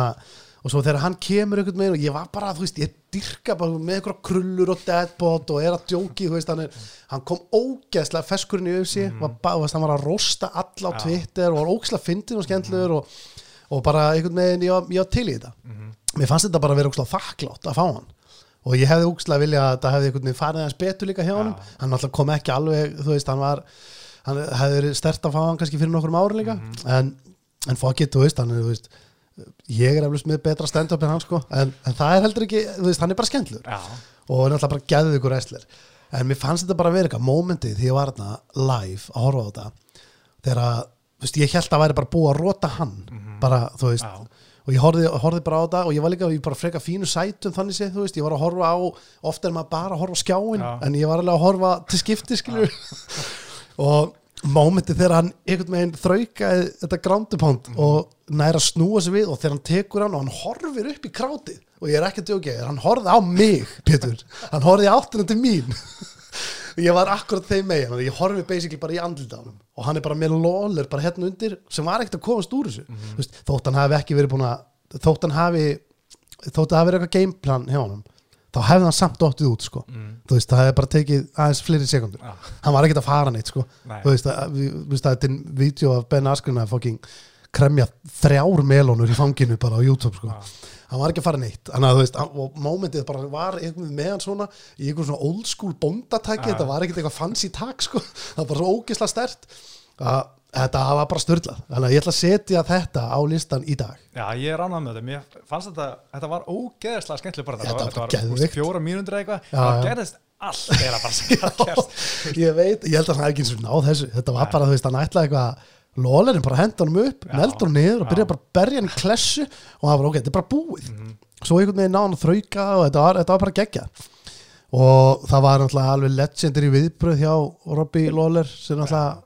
og svo þegar hann kemur einhvern veginn og ég var bara, þú veist, ég dyrka bara með einhverja krullur og deadbot og er að djóki, þú veist, hann, er, hann kom ógeðslega feskurinn í öfsi mm. hann var að rosta alla á Já. Twitter og var ógeðslega fyndin og skemmtluður og, og bara einhvern veginn, ég ég var til í þetta Mhm. mér fannst þetta bara að vera ógeðslega þakklátt að fá hann og ég hefði ógeðslega vilja að það hefði einhvern veginn farið hans betur líka hjá honum Já. hann alltaf kom ekki alveg, þú veist, hann var hann hefði stert að fá hann kannski fyrir nokkur ári líka Mhm. en, en fuck it, þú veist, hann er, þú veist ég er eflust með betra stand-up en hann sko en, en það er heldur ekki, þú veist, hann er bara skemmtlur og er náttúrulega bara geðið ykkur wrestler en mér fannst þetta bara að vera eitthvað momentið því ég var þarna live að horfa á þetta þegar að, þú veist, ég held að væri bara búið að rota hann bara, þú veist. Já. og ég horfði, horfði bara á þetta og ég var líka í bara freka fínu sætum þannig séð, þú veist, ég var að horfa á ofta er maður bara að horfa á skjáin Já. en ég var alveg að horfa til skipti, skilur og momentið þegar hann einhvern veginn þraukaði þetta groundupónd Mhm. og næra snúa sig við og þegar hann tekur hann og hann horfir upp í krátið og ég er ekki að djóka, hann horfði á mig Pétur, hann horfði áttina til mín og ég var akkurat þeim megin og ég horfi basically bara í andlita á hann og hann er bara með lólur bara hérna undir sem var ekkert að komast úr þessu Mhm. Þú veist, þótt hann hafi ekki verið búin að þótt hann hafi þótt að hafi verið eitthvað gameplan hjá honum þá hefði hann samt dottið út sko mm. þú veist, það hefði bara tekið aðeins fleiri sekundur Já. hann var ekkert að fara neitt sko Nei. þú veist, það er til vídeo af Ben Askren að fucking kremja þrjár melónur í fanginu bara á YouTube sko Já. hann var ekki að fara neitt þannig að þú veist, momentið bara var einhvern veginn með hann svona í einhvern svona old school bóndatæki Já. þetta var ekkert eitthvað fancy tak sko það var bara svo ógisla stert að þetta var bara störlað þannig að ég ætla að setja þetta á listan í dag. Já, ég er ánægð með þetta. Mér fannst þetta, þetta var ógeðslega skemmtileg bara. Þetta var bara Þetta var geðveikt. fjóra mínútur eða eitthvað. Það gerðist allt bara sem það gerst ég veit, ég held að hann hefði ekki eins og náð þessu. Þetta var bara, þú veist, hann ætlaði eitthvað lólerinn bara henda honum upp, Já. neldur hann niður og byrja bara að berja hann í klessu og það var ok, þetta er bara búið. Mhm. svo einhvern veginn náði hann að þrauka og þetta var, þetta var bara geggja og það var legendir í viðbröð hjá Robbie Lawler sem náttúrulega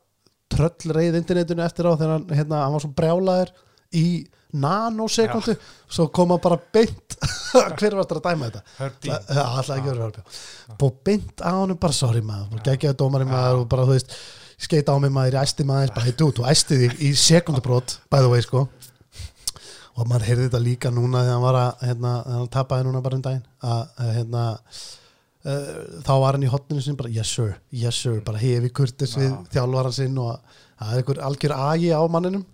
tröll reyð internetinu eftir á þegar hann, hérna, hann var svo brjálaður í nanosekundu. Svo kom hann bara beint hver var þetta að dæma þetta? Það ætlaði ekki að vera hörpjá Búið beint á honum bara sorry maður Búið geggjaði dómari maður og bara þú veist skeita á mig maður, ég æsti maður. Bara, dude, þú æsti þig í sekundubrót by the way sko. Og maður heyrði þetta líka núna þegar hann var að hérna, hann tapaði núna bara um daginn að, hérna uh, þá var hann í hotninu sin bara yes sir, yes sir, bara hefi kurtis við Já. þjálfaran sinn og það er einhver algjör agi á manninum.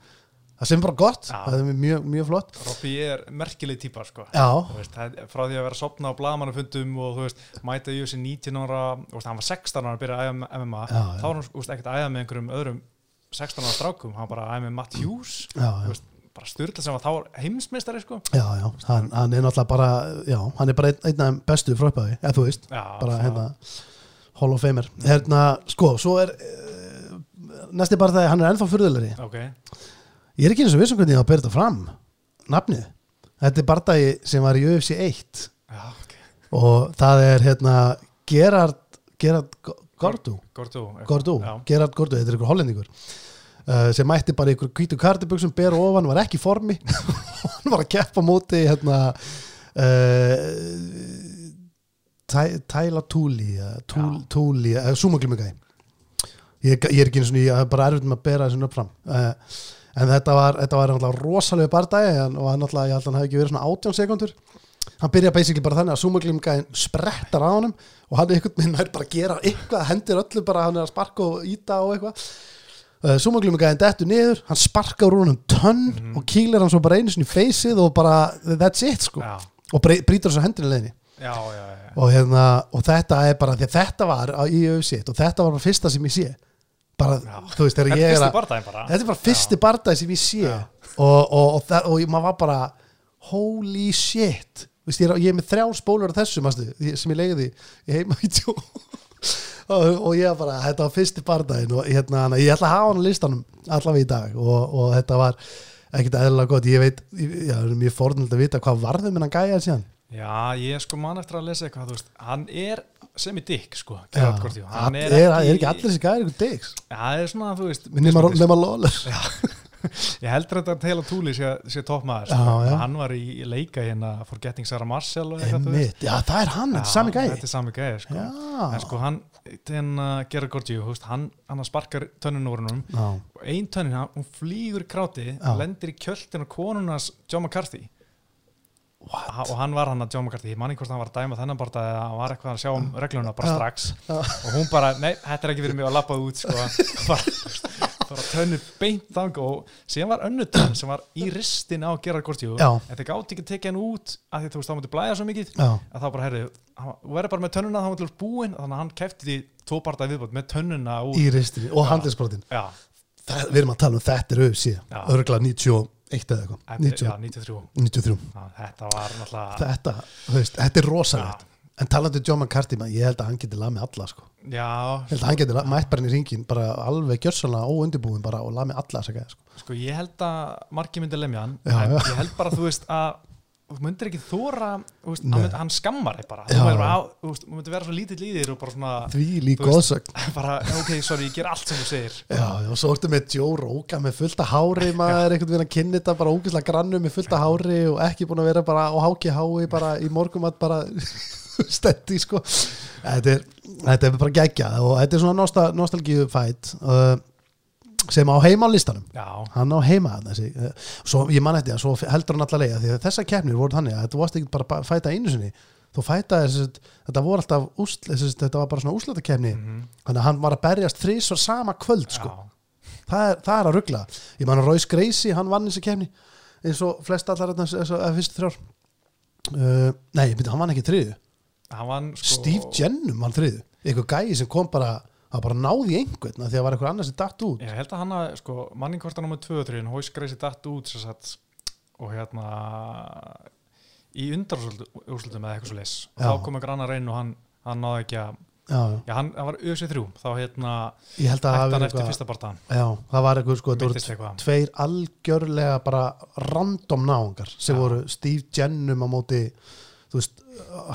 Það sem bara gott, Já. það er mjög, mjög flott. Robby er merkileg típa sko. Veist, frá því að vera sopna á blaðmannafundum og þú veist, mæta í þessi 19 ára veist, hann var 16 ára að byrja að æfa með MMA Já, þá var hann ekkert að æfa með einhverjum öðrum 16 ára strákum, hann bara æfa með Matt Hughes já. veist, bara styrla sem var þá heimsmeistari sko. Já, já, hann, hann er náttúrulega bara já, hann er bara einn, einn af þeim bestu frá upphæði eða þú veist, Já, bara hérna Hall of Famer, hérna, sko svo er uh, næsti bara það hann er ennþá furðulegri, ok, ég er ekki eins og vissum hvernig ég á að byrja þetta fram nafnið, þetta er bardagi sem var í UFC 1 já, ok. Og það er hérna Gerard, Gerard Gordu. Gordu. Gordu, Gerard Gordu, þetta er ykkur hollendingur uh, sem mætti bara ykkur hvítu kardibuxum ber ofan, var ekki formi. Hann var að keppa móti hérna uh, Tæla Túli Túli, uh, Súmaglumigæði ég, ég er ekki eins og ég er bara erfitt með að bera þessu upp fram. Uh, en þetta var, þetta var rosalega bardagi og hann náttúrulega, ég held að hann hefði ekki verið svona 18 sekundur hann byrja basically bara þannig að Súmaglumigæðin sprettar á honum og hann er einhvern veginn nær bara að gera eitthvað hendir öllu bara hann er að sparka og íta og eitthvað uh, Súmaglumigæðin dettur niður hann sparkar úr honum tönn og kýlir hann svo bara einu sinni í feysið og bara that's it sko. Já, og brýtur þessu já, já. og, hérna, og þetta er bara því að þetta var í auðsitt og þetta var bara fyrsta sem ég sé. Bara, Já. þú veist, þegar ég er að þetta er bara fyrsti bardagi sem ég sé. Já. og, og, og, og maður var bara holy shit. Vist, ég, er, ég er með þrjá spólur af þessu manstu, sem ég leiði í heima í tjó og, ég bara þetta var fyrsti bardaginn og hérna, ég ætla að hafa hann á listanum allavega í dag og, og þetta var ekkert eðlilega gott. Ég veit, ég, er mjög fornilegt að vita hvað varðum en hann gæja síðan. Já, ég sko man eftir að lesa eitthvað, þú veist, hann er sem í dick, sko, Já, hann er, er, er, ekki, er ekki allir gæjar ykkur digs Já, það er svona, þú veist, nema, sko. ég heldur þetta að Taylor Tooley sé, sé toppmaður, sko, hann var í í leika hérna Forgetting Sarah Marshall eitthvað. Einmitt, já það er hann, þetta er sami gæji Þetta er sami gæði, sko. En sko, hann, þenn uh, Gerard veist, hann, hann sparkar tönnun úr hennum Já, og ein tönnin, hann- hún flýgur kráti, lendir í kjöltin og konunars John McCarthy. What? Ha- og hann var hann að John McCarthy, ég manni hvort hann var að dæma þennan bara eða hann var eitthvað að sjá um regluna bara strax. Og hún bara, nei, þetta er ekki fyrir mig að lappa út sko, bara, bara tönnu beint þang og síðan var önnu tönn sem var í ristin á Gerard Gortjú en þeir gátt ekki að tekja hann út af því þú veist, þá múti blæða svo mikið. Já, að þá bara, herri, þú verður bara með tönnuna þá múti búin, þannig að hann kefti því tvo parta viðbót með tönnuna úr í ristinni og handlisbrotin já, Við erum að tala um þetta er auðsí Já. Örgulega 91 eða eitthvað. Eftir, 90, já, 93 93 já, þetta var náttúrulega Þetta, þetta er rosalegt En talandi um John McCarthy, ég held að hann geti lag með alla sko. já, Ég held að hann geti lag- mætt bara inn í ringin bara alveg gjörsanlega óundibúin bara og lag með alla þessa gæða sko. Sko ég held að margir myndi lemja hann Já, já. ég held bara þú veist að þú myndir ekki þóra veist, Nei. hann, hann skammar þig bara Já, já. á- þú veist, þú myndir vera svo lítill í þér og bara svona Því veist- góðsögn bara, ok, sorry, ég ger allt sem þú segir Já, og svo ertu með Joe Rogan með fullt af hári maður einhvern veginn að kynna þetta bara ógeðslega grannu með fullt af hári og ekki búin að vera bara á háki hái bara í morgum að bara stendi sko. Þetta er, þetta er bara geggjað og þetta er svona nostal nostalgíu fætt uh, sem á heima á listanum. Já, hann á heima þessi uh, svo ég man eftir hann, svo heldur hann allar leiða því að þessar keppnir voru þannig að þetta varst ekki bara að fæta einu sinni. Þú fæta þetta voru alltaf úsl, þetta var bara svona úslatakefni Mhm. þannig að hann var að berjast þrís og sama kvöld sko. Það er, það er að ruggla ég man að Royce Gracie, hann vann þessi kefni eins og flest allar þess að fyrstu þrjár. Uh, nei, myndi, hann vann ekki þriðu hann sko Steve Jennum vann þriðu einhver gæi sem kom bara hann bara náði einhvern af því að var einhver annar sem datt út ég held að hann að sko manningkortan nummer 2 og 3 hóis greisi datt út sagt, og hérna í undarúrslutum eða eitthvað svo leis og Já. þá kom einhver annar reyn og hann, hann náði ekki að já, já. hann, hann var ösið þrjú þá hérna að hafi hann eftir eitthvað fyrsta bartan já, það var eitthvað sko, eitthvað. tveir algjörlega bara random náungar sem Já. voru Steve Jennum á móti þú veist,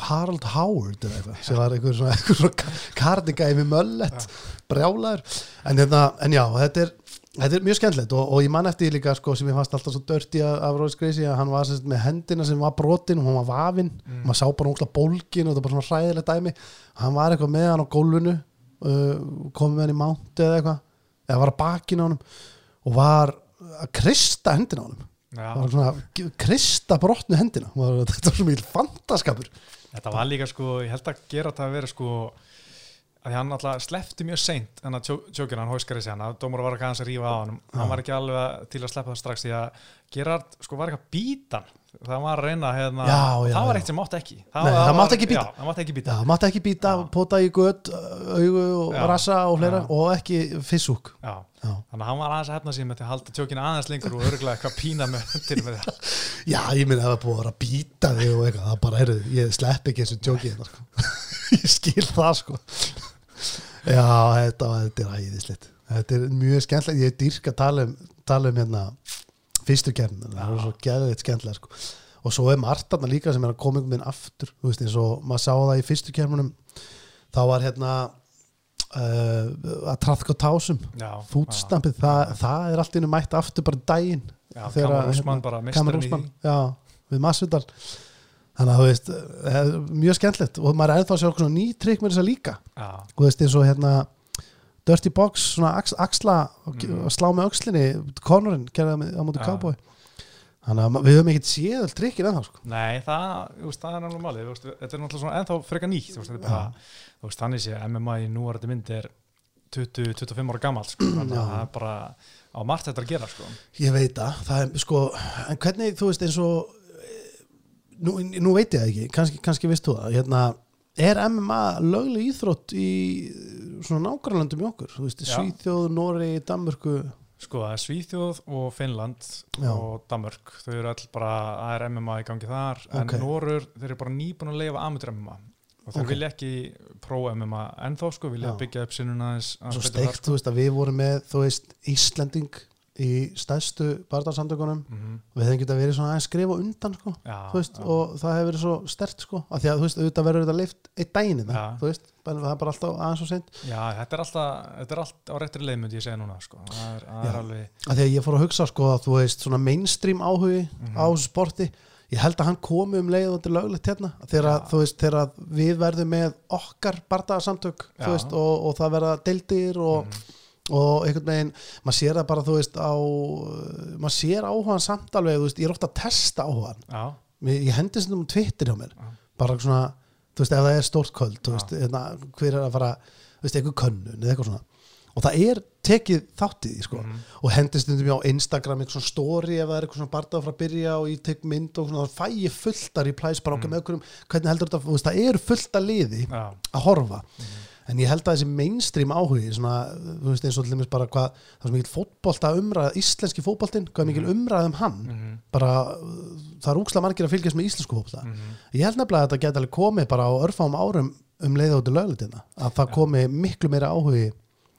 Harald Howard eða eitthvað, sem var eitthvað svona, svona kardigæmi möllet brjálaður, en, hérna, en já þetta er, þetta er mjög skemmtilegt og, og ég man eftir líka sko sem ég fannst alltaf svo dörti af, Royce Gracie að hann var sagt með hendina sem var brotin og hún var vafin, Mm. maður sá bara ógla bólgin og þetta var bara svona hræðilegt dæmi. Hann var eitthvað með hann á gólfinu uh, komið með hann í mánti eða eitthvað eða var að bakina honum og var að krista hendina honum já, var svona krista brotnu hendina. Var, þetta var svo mjög fantaskapur. Þetta var líka sko, ég held að gera þetta að vera sko að hann alltaf sleppti mjög seint en að tjókina hann hóiskari sig hann að dómur var ekki aðeins að rífa á hann hann var ekki alveg til að sleppa það strax því að Gerard sko var ekki að býta hann það var að reyna hérna Já, já, það var eitt sem mátti ekki. Nei, það var- mátti ekki bíta. Já, það mátti ekki býta mátti ekki býta, pota í gött augu og rassa og fleira og ekki fissúk. Já. Já. þannig að hann var aðeins að hefna sig með því að halda tjókina aðeins lengur og örgulega eitthvað pína með höndinu með það. Já, ég minna að það búið að býta þig og eitthvað, það bara, heyrðu, ég slepp ekki þessu tjóki hérna, sko. ég skil það, sko. Já, þetta, þetta er æðislegt. Þetta er mjög skemmtilegt, ég er dýrk að tala um, tala um hérna fyrstu kemna, það er svo geðveitt skemmtilega, sko. Og svo er margt þarna líka sem er að koma einhvern veginn aftur, þú veist, eins og maður sá það í fyrstu kemnunum, þá var hérna uh, að trafka tásum fútstampið, það, það er allt innu mætt aftur bara daginn. Já, Þegar Kamar að, Úsmann hérna, bara misturinn í já, við Massudal þannig að þú veist er mjög skemmtilegt. Og maður er ennþá að sjá ný trikk með þess að líka. Já, þú veist eins og hérna Dirty Box, svona ax, axla Mm. slá með öxlinni, Connorinn gerði það á móti Já. Cowboy þannig að við höfum ekkert séð all trikkin ennþá sko. Nei, það, veist, það er þú veist, Þetta er náttúrulega svona ennþá freka nýtt veist, bara, þannig sé MMA í núarandi mynd er 20-25 ára gammal sko, þannig að það er bara á margt þetta að gera sko. ég veit það, það er sko en hvernig þú veist eins og eh, nú, nú veit ég það ekki, kannski, kannski veist þú það hérna, er MMA lögleg íþrótt í svona nágrannlöndum í okkur, veist. Svíþjóð, Nóri, Danmörku Sko, það er Svíþjóð og Finnland Já. og Danmörk, þau eru all bara það er MMA í gangi þar, en Ok. Norur þeir eru bara nýbúin að leifa amateur MMA og þeir Ok. vilja ekki pró MMA ennþá sko, vilja Já. byggja upp sinnuna aðeins svo steikt, þú veist, að við vorum með þú veist, Íslending í stærstu barðarsamtökunum Mhm. við hefum getað verið svona aðeins skrifa undan sko, Já, veist, og það hefur verið svo stert sko, af því að þú veist, auðvitað verður þetta leift eitt það, Já. þú veist, það er bara alltaf aðeins og seint, Já, þetta er alltaf, þetta er allt á réttri leið myndi ég segja núna sko. það er, það er alveg af því að ég fór að hugsa sko að þú veist, svona mainstream áhugi Mhm. á þessu sporti, ég held að hann komi um leið og þetta er löglegt hérna, þegar að, þú veist, þegar að við verðum með okkar barðarsamtök, Já. þú veist, og, og og Mhm. einhvern veginn, maður sér það bara þú veist á, maður sér áhugan samt alveg, þú veist, ég er ofta að testa áhugan Já, ég hendi sem um Twitter hjá mér. Já. bara svona, þú veist, ef það er stórt köld þú veist, hérna, hver er að fara þú veist, eitthvað könnun eða eitthvað svona. Og það er tekið þátt í því, sko. Mhm. og hendi stundum ég á Instagram eitthvað svona story ef það er eitthvað svona barndað frá að byrja og ég tek mynd og svona, þá fæ ég fulltar í plæs bara okkar með okkur hvernig heldur þetta, þú veist, það eru fullta liði að horfa en ég held að þessi mainstream áhugi svona, þú veist eins og til dæmis bara hvað það er svo mikil fótbolta umræð, íslenski fótboltinn hvað er mikil umræð um hann Mhm. bara, uh, það er úkslega margir að fylgjast með íslensku fótbolta Mhm. ég held nefnilega að þetta alveg komið bara á örfáum árum um í löglutina að það komi miklu meira áhugi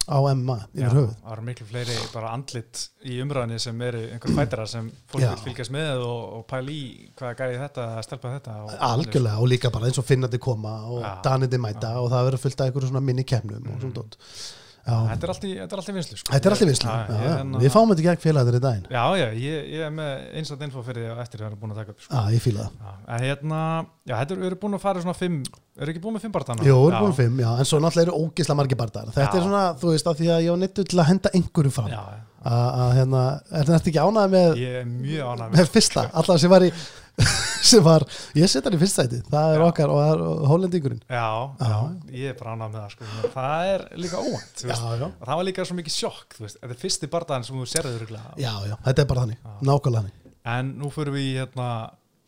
á MMA Já, yfir höfuð það eru miklu fleiri bara andlit í umræðinni sem eru einhver fætara sem fólk Já. vil fylgjast með og, og pæla í hvað gæði þetta, stelpa þetta og, algjörlega og líka bara eins og finnandi koma og Já. danindi mæta og það verður fullt af einhverju svona minni kemnum og svona dót Já. Þetta er allt í, allt í vinslu sko. Þetta er alltaf vinslu, Já, já, já. hérna- við fáum þetta í gegn félagarnir í daginn Já, já, ég, ég er með einstaklega info fyrir því að eftir það er búin að taka upp sko. Já, ég fíla það hérna, já, þetta er, erum búin að fara svona fimm, eru ekki búin með fimm barndana? Við erum búin fimm, já, en svo náttúrulega eru ógisla margir barndar Þetta Já. er svona, þú veist, að því að ég var neittu til að henda einhverju fram að, hérna, er þetta ekki ánægð með, ég er mjög ánægð með fyrsta allar sem var ég set hann í fyrsta sæti það er Já. okkar og það hollendingurinn. Já, já, ég er bara ánægð með það sko. Það er líka óvænt, já. það var líka svo mikið sjokk, þetta er fyrsti bardaðan sem þú serður já, já, þetta er bara þannig, nákvæmlega þannig. En nú fyrir við í hérna,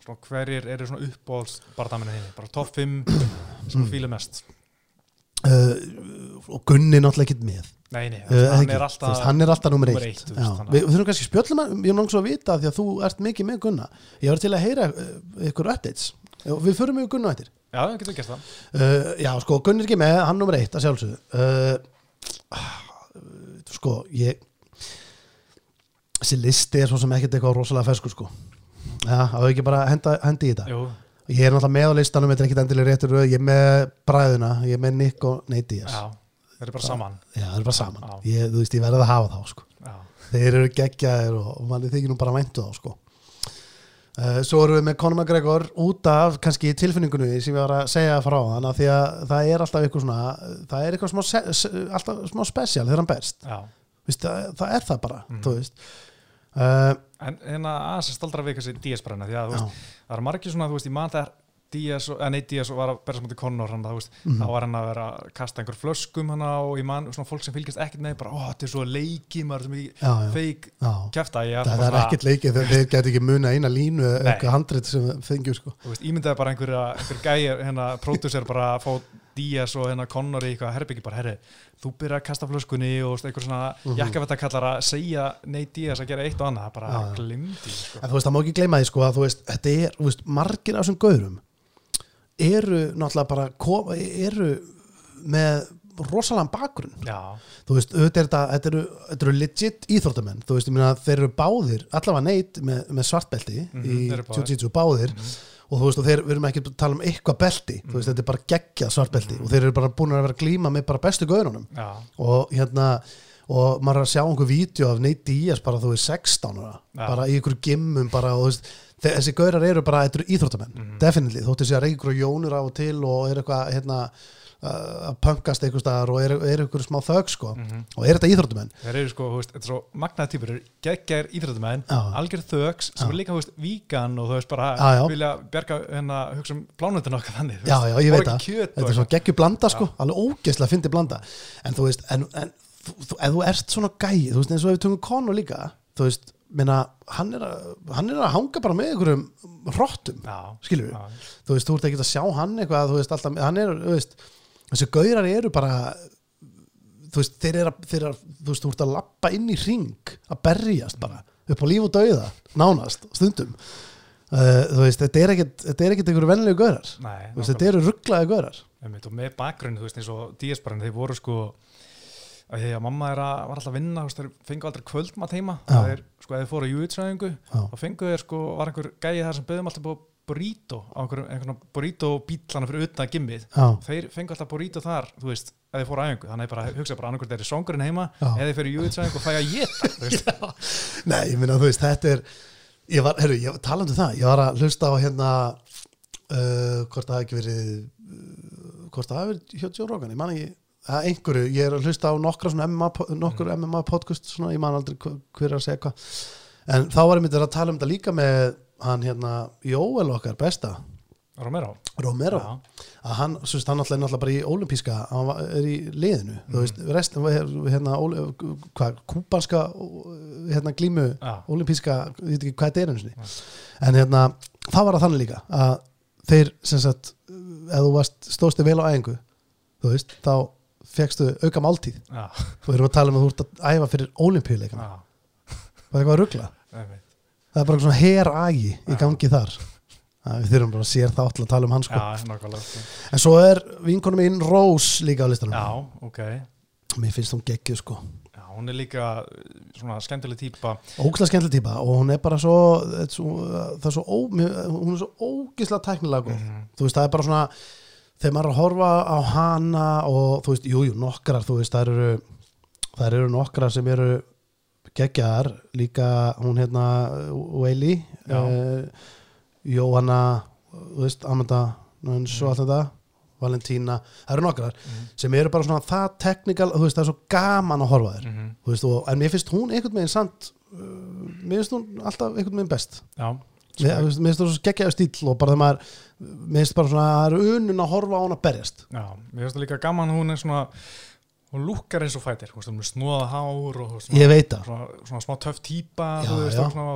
svona, hverjir eru svona uppbóðs bardaðamenni þinni, bara topp 5 sem þú fílar mest. Uh, og Gunni náttúrulega ekki með Nei, nei, hann er alltaf veist, hann er alltaf nummer eitt, eitt, veist, við, við þurfum kannski spjöllum að, ég er náttúrulega að vita því að þú ert mikið með Gunna. Ég var til að heyra uh, ykkur updates. Við förum með Gunna eftir. Já, það getur gert það. Uh, já, sko, Gunni er ekki með, hann nummer eitt að sjálfsögðu. Uh, sko, ég þessi listi er svo sem ekkert eitthvað rosalega ferskur sko. Já, það er ekki bara henda, hendi í þetta? Jú, ég er náttúrulega með á listanum, þetta er ekkert endilega réttur ég er með bræðuna, ég er með Nick og Nate Diaz já, þeir eru bara saman. Já, það er bara saman, ég, þú veist, ég verði að hafa þá sko. Já, þeir eru geggjaðir og, og manni þykir nú bara væntu þá sko. Uh, svo erum við með Conor McGregor út af kannski tilfinningunni sem ég var að segja frá þannig að því að það er alltaf eitthvað svona það er eitthvað smá, alltaf smá spesial þegar hann berst, já. Vist, það, það er það bara Mhm. þú veist. Uh, En aðeins að staldra við kannski Díaz brenna því að þú já, veist, það er margir svona, þú veist, ég man þegar Díaz, og- nei Díaz og var að berja saman til Conor hann, þú veist, Mhm. þá var hann að vera að kasta einhver flöskum hann og ég man svona fólk sem fylgjast ekkert með bara, ó, þetta er svo leiki maður er já, já, feik kæfta ég það er ekkert þegar þeir geti ekki muna eina línu eða eitthvað handrit sem við fengjum sko. Ímyndaði bara einhverja, einhver gæjar hérna, pródusser bara að fá Díaz og hérna Conor í eitthvað herbyggi bara, herri, þú byrjar að kasta flöskunni og einhver svona Mhm. jakkavættakallar að segja nei Díaz að gera eitt og annað, það bara glimti sko. Eru náttúrulega bara, kom, eru með rosalega bakgrunn. Já, Þú veist, auðvitað er þetta, þetta eru, þetta eru legit íþróttamenn. Þú veist, ég meina, þeir eru báðir, allavega neitt með, með svartbelti Mhm, í þeir eru báðir. jiu-jitsu báðir. Og þú veist, og þeir, við erum ekki að tala um eitthvað belti, þú veist, þetta er bara geggjað svartbelti og þeir eru bara búin að vera glíma með bara bestu gaurunum já, og hérna og maður er að sjá einhver vídeo af Nate Diaz bara þú veist 16 ára. Bara í einhverju gimmum bara og þú veist þessi gaurar eru bara, eru íþróttamenn Mhm. definitely, þóttu sé að reykur og jónur á og til og er eitthvað hérna uh, að punkast einhver staðar og er, er einhverju smá þögg sko mhm og er þetta íþróttamenn Þeir eru sko, þú veist, þetta er svo magnaði týpur, eru geggjær íþróttumæðin, Já. algjör þögs, sem Já. er líka, þú veist, vígan og þú veist, bara Já, já. vilja bjarga hérna, hugsa um plánundin okkar þannig. þú veist, það, ekki kjöt þetta er svo geggju blanda sko, alveg ógeðslega fyndi blanda en þú veist, en, en þú, þú, þú ert svona gæi, þú veist, eins og ef við tökum konu líka þú veist, minna, hann, er að, hann er að hanga bara með einhverjum hrottum Já, skilur við, já, þú veist, þú ert ekki að sjá hann eitthvað, þú veist, alltaf, hann er, þú veist þessi gaurar eru bara þú veist, þeir eru að, þeir eru að þú veist, þú ert að lappa inn í ring að berjast bara, upp á líf og dauða nánast, stundum. Uh, þú veist, þetta er ekkit, þetta er ekkit einhverju venlegu gaurar, nei, veist, þetta eru rugglaði gaurar. Og með bakgrunni, þú veist, eins og díasbarinn, þeir voru sko að því að mamma að, var alltaf að vinna, þeir fengu aldrei kvöldmat heima, það er, sko, ef þeir fóru á júitsræðingu, þá fengu þeir, sko, var einhver gæði þar sem bauðum alltaf búið burrito, á einhverjum burrito bílana fyrir utan gimmið, já, þeir fengu alltaf burrito þar, þú veist, ef þeir fóru æfingu, þannig að ég bara hugsa bara annarkvært þeir er songurinn heima, eða þeir fyrir júitsræðingu og fæ að geta, nei, ég minna, þú veist, þetta er ég var, herru, ég talandi um það ég var að hlusta á hérna uh, hvort það hafi ekki verið uh, hvort það hafi verið hjá Joe Rogan, ég man ekki að einhverju, ég er að hlusta á nokkra MMA, nokkur MMA podcast svona, ég man aldrei hver er að segja hvað. En þá var ég myndið að tala um þetta líka með hann hérna, Jóel okkar besta. Romero. Romero, að hann, svo veist, hann alltaf er náttúrulega bara í olimpíska, hann er í liðinu. Þú veist, restin var hérna, hvað, kúbanska hérna glímu, Já. olimpíska ég veit ekki hvað þetta er einu sinni. En hérna, það var það þannig líka að þeir, sem sagt ef þú varst, stóðst þig vel á æfingu þú veist, þá fegstu auka máltíð. Já, og við erum að tala um að þú ert að æfa fyrir olimpíuleikana, já, það er eitthvað að ruggla það er bara svona heragi í gangi þar. Við þurfum bara að sér þátt til að tala um hann sko. sko. en svo er vinkonum mín Rose líka á listanum. Já, ok, mér finnst hún geggjuð sko. Hún er líka uh, svona skemmtileg típa, ógislega skemmtileg típa og hún er bara svo, er svo það er svo ó, hún er svo ógislega tæknilega góð. Mhm. þú veist það er bara svona þegar maður er að horfa á hana og þú veist, jújú, jú, nokkrar þú veist, það eru það eru nokkrar sem eru geggjaðar. Líka hún hérna Weili uh, Jóhanna þú veist, Amanda Nuns og allt þetta Valentína, það eru nokkrar Mhm. sem eru bara svona það teknikal, þú veist, það er svo gaman að horfa þér Mhm. Þú veist, og, en mér finnst hún einhvern veginn samt uh, mér finnst hún alltaf einhvern veginn best. Já, mér, finnst hún svo geggjaðu stíl og bara þegar maður mér finnst bara svona, það er unun að horfa á hún að berjast. Já, mér finnst það líka gaman hún er svona, hún lúkkar eins og fætir, hún er snóða hár og svona, það, svona, svona smá töff þú veist, já. og svona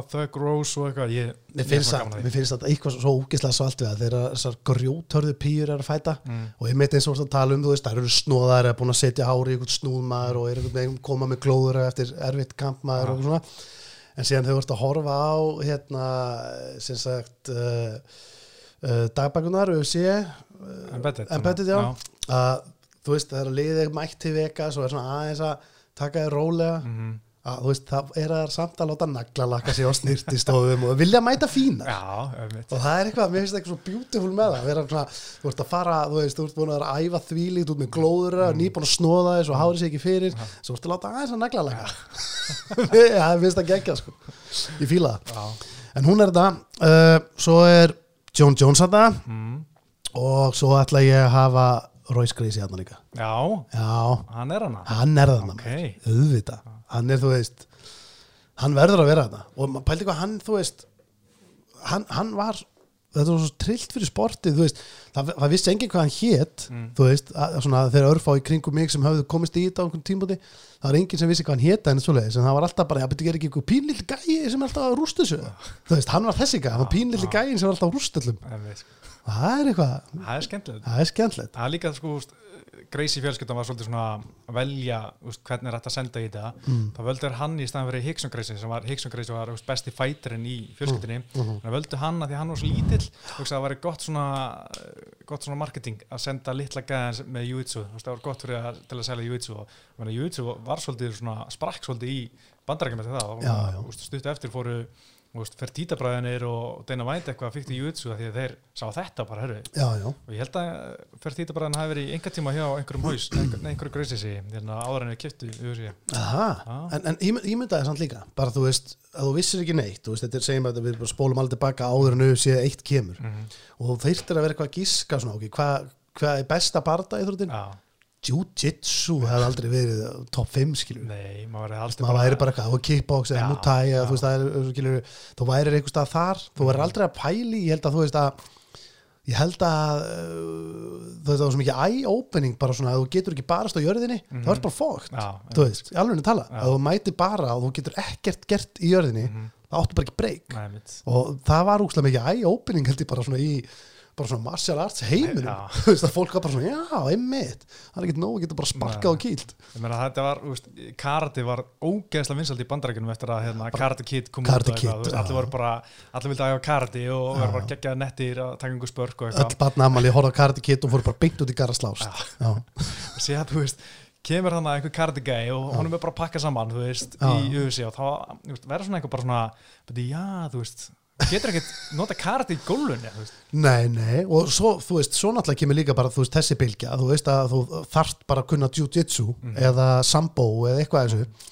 eitthvað, ég, mér finnst það að mér finnst það eitthvað svo ógislega svalt við það þegar þessar grjótörðu pýr er að fæta Mm. og ég meit eins og þú ert að tala um, þú veist, það eru snóðar er búin að setja hári í einhvern snúðmaður og er einhvern veginn koma með glóður eftir erfitt kampmaður og svona en síðan þú ert að horfa á hérna, sem sagt uh, uh, dagbækunar, UFC uh, Embedded, já. að þú veist, það er að liðið mætt til Vegas og er svona aðeins að taka þér rólega Mhm. Að þú veist, það er að samt að láta naglalakka sig á snirtistofum og vilja mæta fína já, og það er eitthvað, mér finnst það eitthvað svo beautiful með það að vera svona, þú ert að fara, þú veist, þú ert búin að að æfa þvílíkt út með glóður mm. nýbúin að snóða þess og hárið sig ekki fyrir svo ertu að láta aðeins að naglalakka. Já, það finnst það geggja sko. Ég fíla það, en hún er þetta uh, svo er John Jones þetta mm. og svo ætla ég að hafa Royce Gracie hérna líka. Já, já, hann er hann auðvitað, hann er þú veist hann verður að vera þarna. Og pældi hvað hann, þú veist hann, hann var þetta var svo trillt fyrir sportið, þú veist. Það, það vissi enginn hvað hann hét Mm. þú veist, að, svona, þeir örfá í kringum mig sem hafðu komist í þetta á einhvern tímpúti það var enginn sem vissi hvað hann héta en það var alltaf bara, já, betur ekki eitthvað pínlill gæi sem er alltaf að rústa þessu? Þú veist, hann var þessi gæi, hann var pínlill gæin sem var alltaf að rústa öllum. Einmitt. það er eitthvað, það er skemmtilegt Gracie fjölskyldan var svolítið svona að velja úst, hvernig er þetta að senda í þetta Mm. þá völdu hann í staðan fyrir Hickson Gracie sem var Hickson Gracie var úst, besti fætirinn í fjölskyldinni Mm, mhm. þannig að völdu hann að því hann var svo lítill það var gott svona, gott svona marketing að senda litla gæðan með veist, það var gott fyrir að, að selja Jiu-Jitsu og Jiu-Jitsu var svolítið svona sprakk svolítið í bandarækjum eftir það og stuttu eftir fóru Fertítabræðinir og Deina Vænt eitthvað fyrst í Jiu-Jitsu af því að þeir sá þetta bara, herru, já, já, og ég held að Fertítabræðin hafi verið í einhver tíma hjá einhverjum haus, einhver, einhverju grösisi hérna áður en við kiptu USA Aha, Já. en, en ég, myndi það samt líka bara þú veist, að þú vissir ekki neitt þú veist, þetta er segjum að við spólum alveg tilbaka áður en auðvitað eitt kemur. Mm og þú þyrftir að vera eitthvað að gíska svona, ok, hvað hva er besta barda í þrjóttin? Já, Jiu-Jitsu hefði aldrei verið top 5 skilur nei, maður væri bara eitthvað, og kickbox eða já. þú veist, það er, skilur þú værir eitthvað stað þar, þú værir aldrei að pæli ég held að þú veist að ég held að uh, þetta var svo mikið eye-opening bara svona að þú getur ekki barast á jörðinni. Það var bara fókt, þú veist, í alveg tala Já. að þú mæti bara og þú getur ekkert gert í jörðinni, það áttu bara ekki breyk og það var úkslega mikið eye-opening held ég bara svona í bara svona martial arts heiminum þú veist að fólk var bara svona, já, einmitt. Það er ekkert nóg að geta bara sparkað og kýlt. Ég meina þetta var, þú veist, karate var ógeðslega vinsald í bandarækjunum eftir að hérna, karate kid kom Karate út og eitthvað, allir voru bara, allir vildi að hafa karate og verður bara geggjaði nettir að taka einhver spörk og öll eitthvað barnaamali horfði á Karate Kid og fóru bara beint út í gara slást já. og sé að, þú veist, kemur hann að einhver karate gæi og honum er bara að pakka saman, þú veist, Já. í UFC og þá, verður svona eitthvað bara svona, beti, já, þú veist, getur ekkert nota karate í gólunni, veist, Nei, nei, og svo, þú veist, svo náttúrulega kemur líka bara, þú veist, þessi bylgja, þú veist að þú þarft bara að kunna jiu-jitsu eða sambo eða eitthvað þessu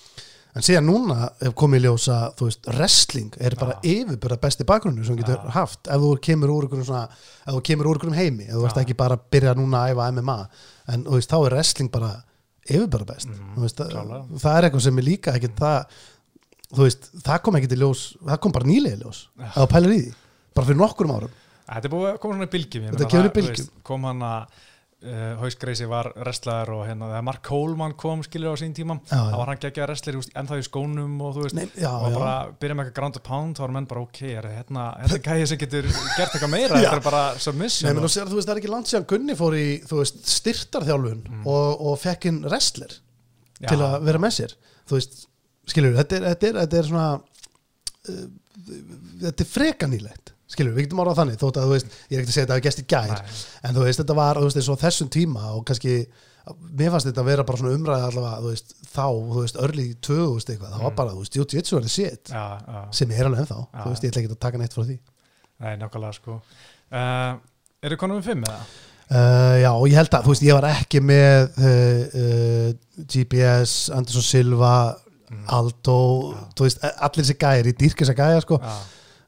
en síðan núna ef komið í ljós að, þú veist, wrestling er bara Já. yfirbyrða besti bakgrunni sem getur Já. haft, ef þú kemur úr einhverjum svona, ef þú kemur úr einhverjum heimi ef þú ert Já. ekki bara byrja núna að æfa MMA en, þú veist, þá er wrestling bara yfirbyrða best, þú veist, það er eitthvað sem er líka ekkert það, þú veist, það kom ekkert í ljós það kom bara nýlega í ljós, Já. ef þú pælar í því bara fyrir nokkurum árum Þetta er búið að koma svona í bylgjum í það, þú bylgjum. veist, Kom hann að uh, Hausgreisi var wrestlaður og hérna þegar Mark Coleman kom skilur á sín tíma Já, já. þá var hann geggjað wrestler úst, ennþá í skónum og þú veist Nei, já, og bara byrja með eitthvað ground and pound þá var menn bara ok, er hérna, þetta er gæði sem getur gert eitthvað meira, þetta er bara Nei, submission menn, og, sér, þú veist, það er ekki langt síðan Gunni fór í, veist, styrtarþjálfun og, og fekk inn wrestler Já. til að vera með sér þú veist, skilur, þetta er, þetta er, þetta er svona uh, þetta er freka nýlegt skilur, við getum orðað þannig, þótt að þú veist ég er ekki að segja þetta að gæst í gær, Nei. en þú veist þetta var, þú veist, eins og þessum tíma og kannski, mér fannst þetta að vera bara svona umræði allavega, þú veist, þá þú veist, early 2000 eitthvað, það var bara, þú veist, jiu-jitsu er shit, já, já, sem er alveg ennþá Já. þú veist, ég ætla ekki að taka neitt frá því nei, nákvæmlega sko uh, eru konum við fimm eða? Uh, já, og ég held að, þú veist, ég var ekki með uh, uh, GPS, Anderson Silva Aldo, þú veist, allir þessi gæjar, ég dýrk þessa gæja, sko. Já,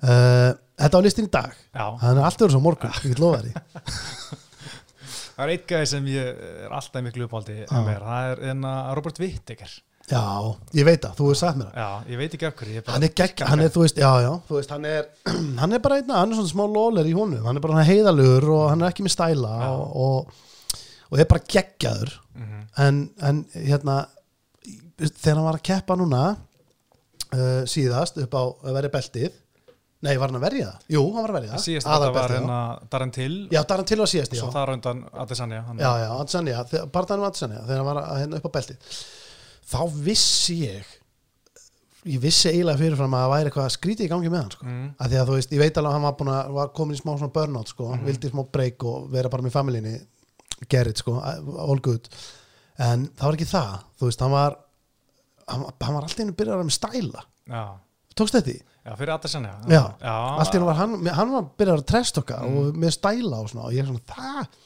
uh, Þetta á listin í dag. Já, Þannig að allt verður svo morgun, ég get lofa því. Það er eitt gæði sem ég er alltaf miklu uppáldi um mér, það er enna Robert Whittaker. Já, ég veit það, þú hefur sagt mér það. Já, ég veit ekki bara- Hann er gegn, hann er, þú veist, já, já, þú veist, hann er hann er bara einna, hann er svona smá lóler í honum. Hann er bara heiðalugur og hann er ekki með stæla og, og, og er bara geggjaður. Mhm. en, en hérna þegar hann var að keppa núna uh, síðast upp á að verja beltið nei, var hann að verja það? Jú, hann var að verja það síðast þetta var Aðalbeltið, hérna Darren Till já. já, Darren til var síðast, já svo þar undan Adesanya já, já, Adesanya, þannig Adesanya þegar hann var að, hérna upp á beltið þá vissi ég ég vissi eiginlega fyrirfram að það væri eitthvað skrítið í gangi með hann sko. Mm. að því að þú veist, ég veit alveg að hann var, búin að, var komin í smá svona burnout sko, Mhm. vildi smá break og vera bara með familíni gerrit sko, all good en það var ekki það, þú veist, hann var hann, hann var alltaf einu byrjar með stæla. Já, tókst þetta í? já, fyrir Adesanya Já, já. Allt einu var hann, hann var byrjar að trestokka Mm. og með stæla og svona og ég er svona, það,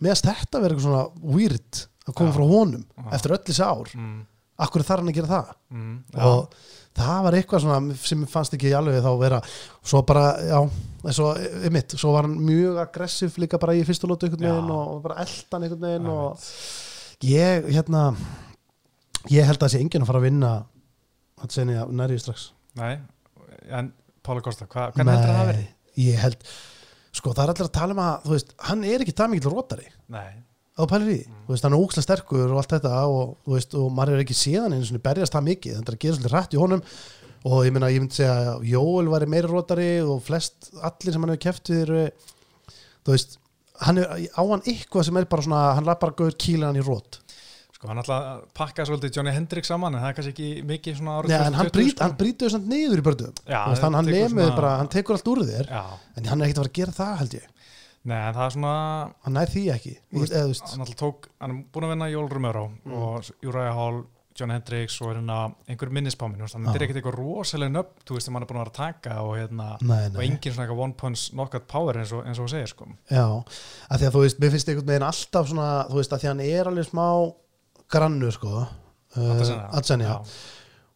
meðast þetta verið eitthvað svona weird að koma frá honum eftir öll þessi ár, mm, akkur þarf hann að gera það? Mm, og það var eitthvað svona sem fannst ekki alveg þá vera svo bara, já, svo, mitt, svo var hann mjög aggressiv líka bara í fyrstu lótu einhvern veginn og, og bara eldan einhvern veginn og ég, hérna ég held að það sé enginn að fara að vinna þetta segni ég næri strax. Nei, en Pála Kosta, hva, hvernig heldur það að verði? ég held, sko það er allir að tala um að veist, hann er ekki það mikill rótari nei, á pælir í, þú veist, hann er ókslega sterkur og allt þetta og, veist, og maður er ekki síðan einu svona berjast það mikið, þannig að gera svolítið rætt í honum. Og ég meina, ég myndi segja að Jóel væri meira rótari og flest allir sem hann hefur keft við eru þú veist, hann er á hann eitthvað sem er bara svona, hann lappar að gauður kýla hann í rót sko hann að pakka svolítið Johnny Hendricks saman en það er kannski ekki mikið svona árið Nei, en hann, 2020, brýt, hann brýtur þess að niður í börnum Já, hann, hann, hann lemur svona- bara, hann tekur allt úr þér já, en hann er ekkert að fara að gera það held ég nei, en það er svona hann nær því ekki veist, eða, hann alltaf tók, hann er búin að vinna Jól Romero Mm. og Uriah Hall John Hendricks og einhver minnispámin þetta er Já. ekkert eitthvað rosalega nöfn þú veist sem hann er búin að vera að taka og hérna nei, og nei. engin svona one punch knockout power eins og, eins og segir sko Já, að að veist, mér finnst einhvern veginn alltaf svona, þú veist, að því hann er alveg smá grannu, sko. Uh,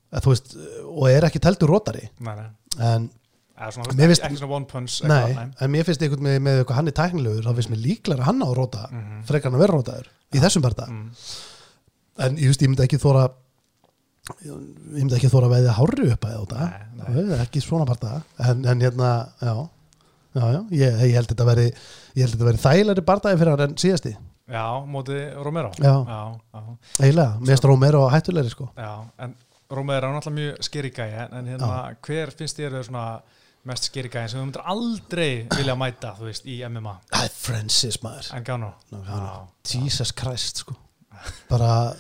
að þú veist, og er ekki teltur rótari en, Mér finnst- en mér finnst einhvern með eitthvað hann er tæknilegur, þá finnst mér líklega að hann á að róta Mhm. frekar hann að vera rótaður í þessum barða, Mm. en ég veist, ég myndi ekki þóra ég myndi ekki þóra að veðja hárri upp að þetta, Nei, nei. ekki svona barða en, en hérna, já. Já, já, ég, ég held þetta veri ég held þetta veri þægilegri bardagi fyrir hann en síðasti Já, móti Romero. Já. já, já, eiginlega, mest Rómero og hættulegri sko. Já. En Romero er náttúrulega mjög skeri gæi en en hérna, hver finnst þér svona mest skeri gæi sem þú myndir aldrei vilja mæta, þú veist, í MMA Það er Francis maður. Engano Ngannou. Jesus Christ sko. Bara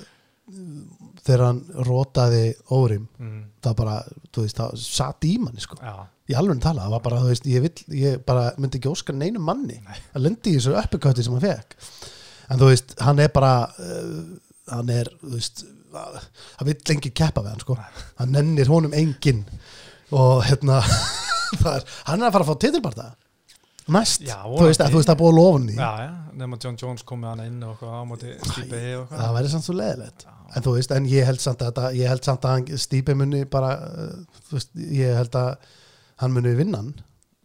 þegar hann rótaði órim mm, það bara, þú veist, það satt í manni sko. Já, í alveg tala, það var bara, þú veist, ég, vill, ég bara myndi ekki óska neinu manni að lendi í þessu uppekötti sem hann fekk en þú veist, hann er bara uh, hann er, þú veist hann vill lengi keppa við hann sko. Hann nennir honum enginn. Og hérna það er, hann er að fara að fá titilbarta næst, Já, þú veist, að, þú veist að búa lofun í já, já, nema John Jones kom með hann inn og á móti og eitthvað. það væri samt svo leðilegt en þú veist, en ég held samt að, ég held samt að hann stípi muni bara uh, þú veist, ég held að hann muni vinna hann.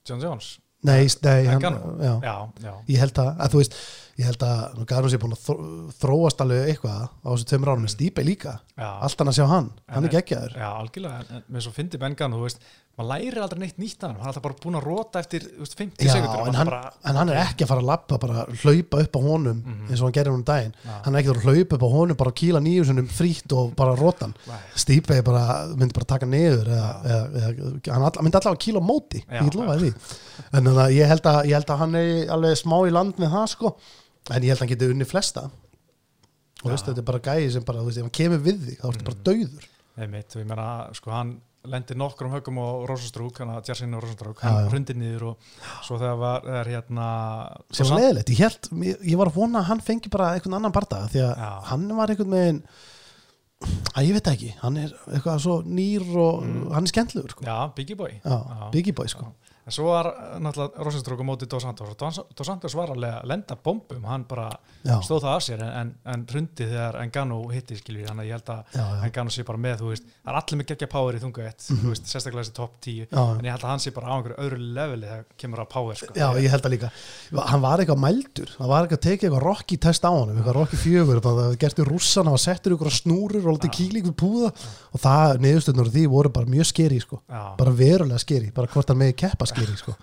John Jones nei, nei hann, já, Já, já, ég held að, að þú veist ég held að nú Garnus er búin að þró, þróast alveg eitthvað á þessu tveimur árum með stípi líka. Já. Allt hann að sjá hann, hann er En- geggjaður. Já, algjörlega, en, en með svo fyndi Bengan, þú veist, maður læri aldrei neitt nýtt að hann, hann er alltaf bara búin að rota eftir veist, 50 Já, sekundur en bara, en hann er ekki að fara að lappa bara hlaupa upp á honum eins og hann gerir um daginn. Já. hann er ekki að að hlaupa upp á honum bara að kýla nýju sinum frítt og bara rótan Nei. Bara, myndi bara taka niður eða, eða, eða, hann all, myndi allavega kíla á móti Já, ég en að ég held að, ég held að hann er alveg smá í land með það sko. En ég held að hann geti unni flesta. Og veist, þetta er bara gæði sem bara, veist, ef hann kemur við þig þá ertu bara dauður. Einmitt, og ég meina, sko, hann lendir nokkrum högum á Rosenstrúk, hann að Jersin og Rosenstrúk, Já, hann já. hrundir niður og svo þegar var, er hérna sem var leðilegt, ég held, ég, ég var að vona að hann fengi bara einhvern annan bardaga því að Já. hann var einhvern veginn að ég veit ekki, hann er eitthvað svo nýr og hann er skemmtlegur sko. Já, Biggie Boy já, Biggie Boy sko. En svo var eh, náttúrulega Rosenstrúk á móti Dos Santos og Dos Santos var alveg að lenda bombum, hann bara Já. stóð það af sér en, en, en hrundi þegar Engano hitti skilvi, þannig að ég held að. Engano sé bara með, þú veist, það er allir með geggja power í þungu ett, þú veist, sérstaklega þessi top 10 Mhm. Já. en ég held að hann sé bara á einhverju öðru leveli þegar kemur að power, sko. Já, ég held að líka hann var eitthvað mældur, hann var eitthvað að tekið eitthvað Rocky test á honum, eitthvað Rocky fjögur það var gert í rússan, hann settur ykkur snúrur og alltaf kýling við púða og það, niðurstöðnur því voru bara mjög skeri sko. Bara skeri sko.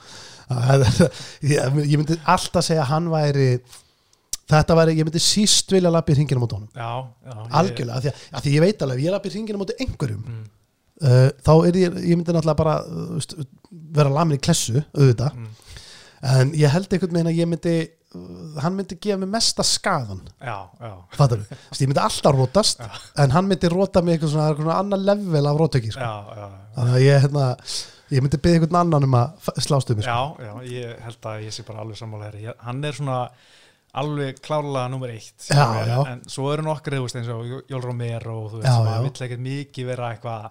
Ég, myndi alltaf segja að hann væri þetta væri, ég myndi síst vilja lappi hringina mot honum, Já, já, ég- algjörlega af því, að, því ég veit alveg, ef ég lappi hringina mot einhverjum Mm. uh, þá er ég, ég myndi náttúrulega bara uh, veist, vera lamin í klessu auðvitað, Mm. en ég held einhvern veginn að ég myndi uh, hann myndi gefa mig mesta skaðan Já, já, fattar þú, ég myndi alltaf rótast en hann myndi róta mig eitthvað svona, svona annar level af rótöki sko. já, já, þannig að ég, hérna, ég myndi byggja einhvern annan um að f- slást um sko. já, já, ég held að ég sé bara alveg sammála hann er svona alveg klárlega nummer eitt Já, en, já. en svo eru nokkri, þú veist, eins og Jól Romero og þú veist, Já, sem já. að vill ekkert mikið vera eitthvað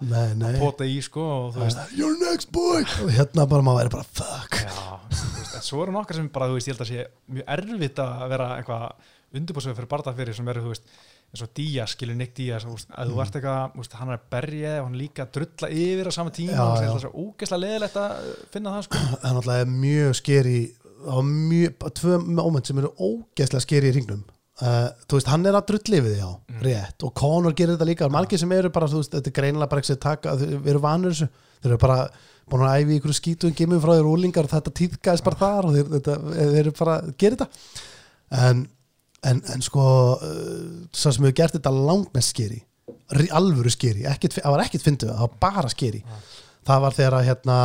að pota í, sko, og þú veist you're next boy og hérna bara maður væri bara fuck Já, veist, en svo eru nokkar sem bara, þú veist, ég held að sé mjög erfitt að vera eitthvað undirbúrsöðu fyrir barða fyrir sem eru, þú veist, eins og Díaz, skilur Nick Díaz, að þú ert eitthvað, þú veist, hann er að berja og hann líka að drulla yfir á sama tíma Já, og það er svo ógeðslega leðilegt að finna það, sko. það er náttúrulega mjög skeri var mjög, tvö moment sem eru ógeðslega skeri í hringnum. Uh, þú veist, hann er að drulli við því á rétt, og Conor gerir þetta líka. Margir sem eru bara, þú veist, þetta er greinilega bara ekki að taka, þau eru vanur þessu. Þeir eru bara búin að æfi ykkur skítum gimum frá þér úlingar og þetta tíðgæðist bara þar og þeir, þetta, þeir bara en, en, en sko uh, svo sem hefur gert þetta langt með skeri alvöru skeri, það var ekkit fyndu það var bara skeri það var þegar að hérna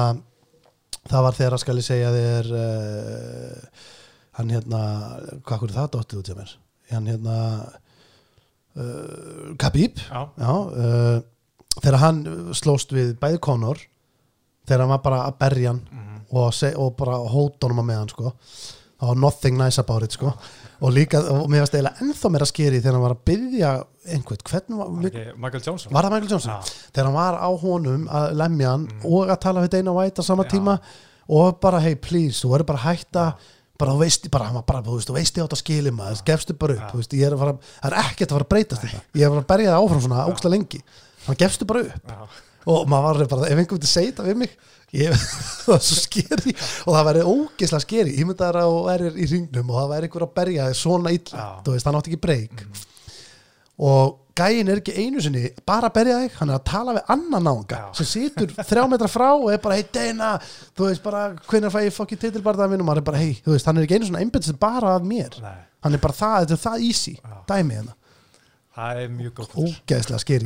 það var þegar að skal ég segja þér uh, hann hérna hvað er það dóttið út hjá mér hann hérna uh, Khabib Já, já, uh, þegar hann slóst við bæði Conor þegar hann var bara að berja hann Mhm. og, seg, og bara hóta honum að með hann sko. það var nothing nice about it sko. Og líka, og mér varst eiginlega ennþá meira skeri þegar hann var að byggja einhvern, hvernig var, ekki Michael Johnson. var það Michael Johnson? Já. þegar hann var á honum að lemja hann og að tala við Dana White á sama Já. tíma og bara hey please, þú verður bara að hætta. Bara þú veist, bara, hann var bara, þú veist, þú veist ég átt að skilja maður, gefstu bara upp, þú veist, ég er að fara það er ekkert að fara að breytast þetta, ég er að fara að berja það áfram svona ógsta lengi, hann gefstu bara upp. Og maður var bara, ef einhvern veginn segja þetta við mig ég, það var svo skeri. Og það væri ógeðslega skeri, ég myndi að það er í ringnum og það væri einhver að berja þig svona illa, Já. þú veist, hann átti ekki breyk og gæin er ekki einu sinni bara berja þig, hann er að tala við annan náunga Já. sem situr þrjá metra frá og er bara, hei Deina þú veist bara, hvenær fæ ég fokki titilbarða minn og maður er bara, hei, þú veist, hann er ekki einu svona einbætt bara að mér, Nei, hann er bara það þetta er það easy, Já. dæmi hérna. Það er mjög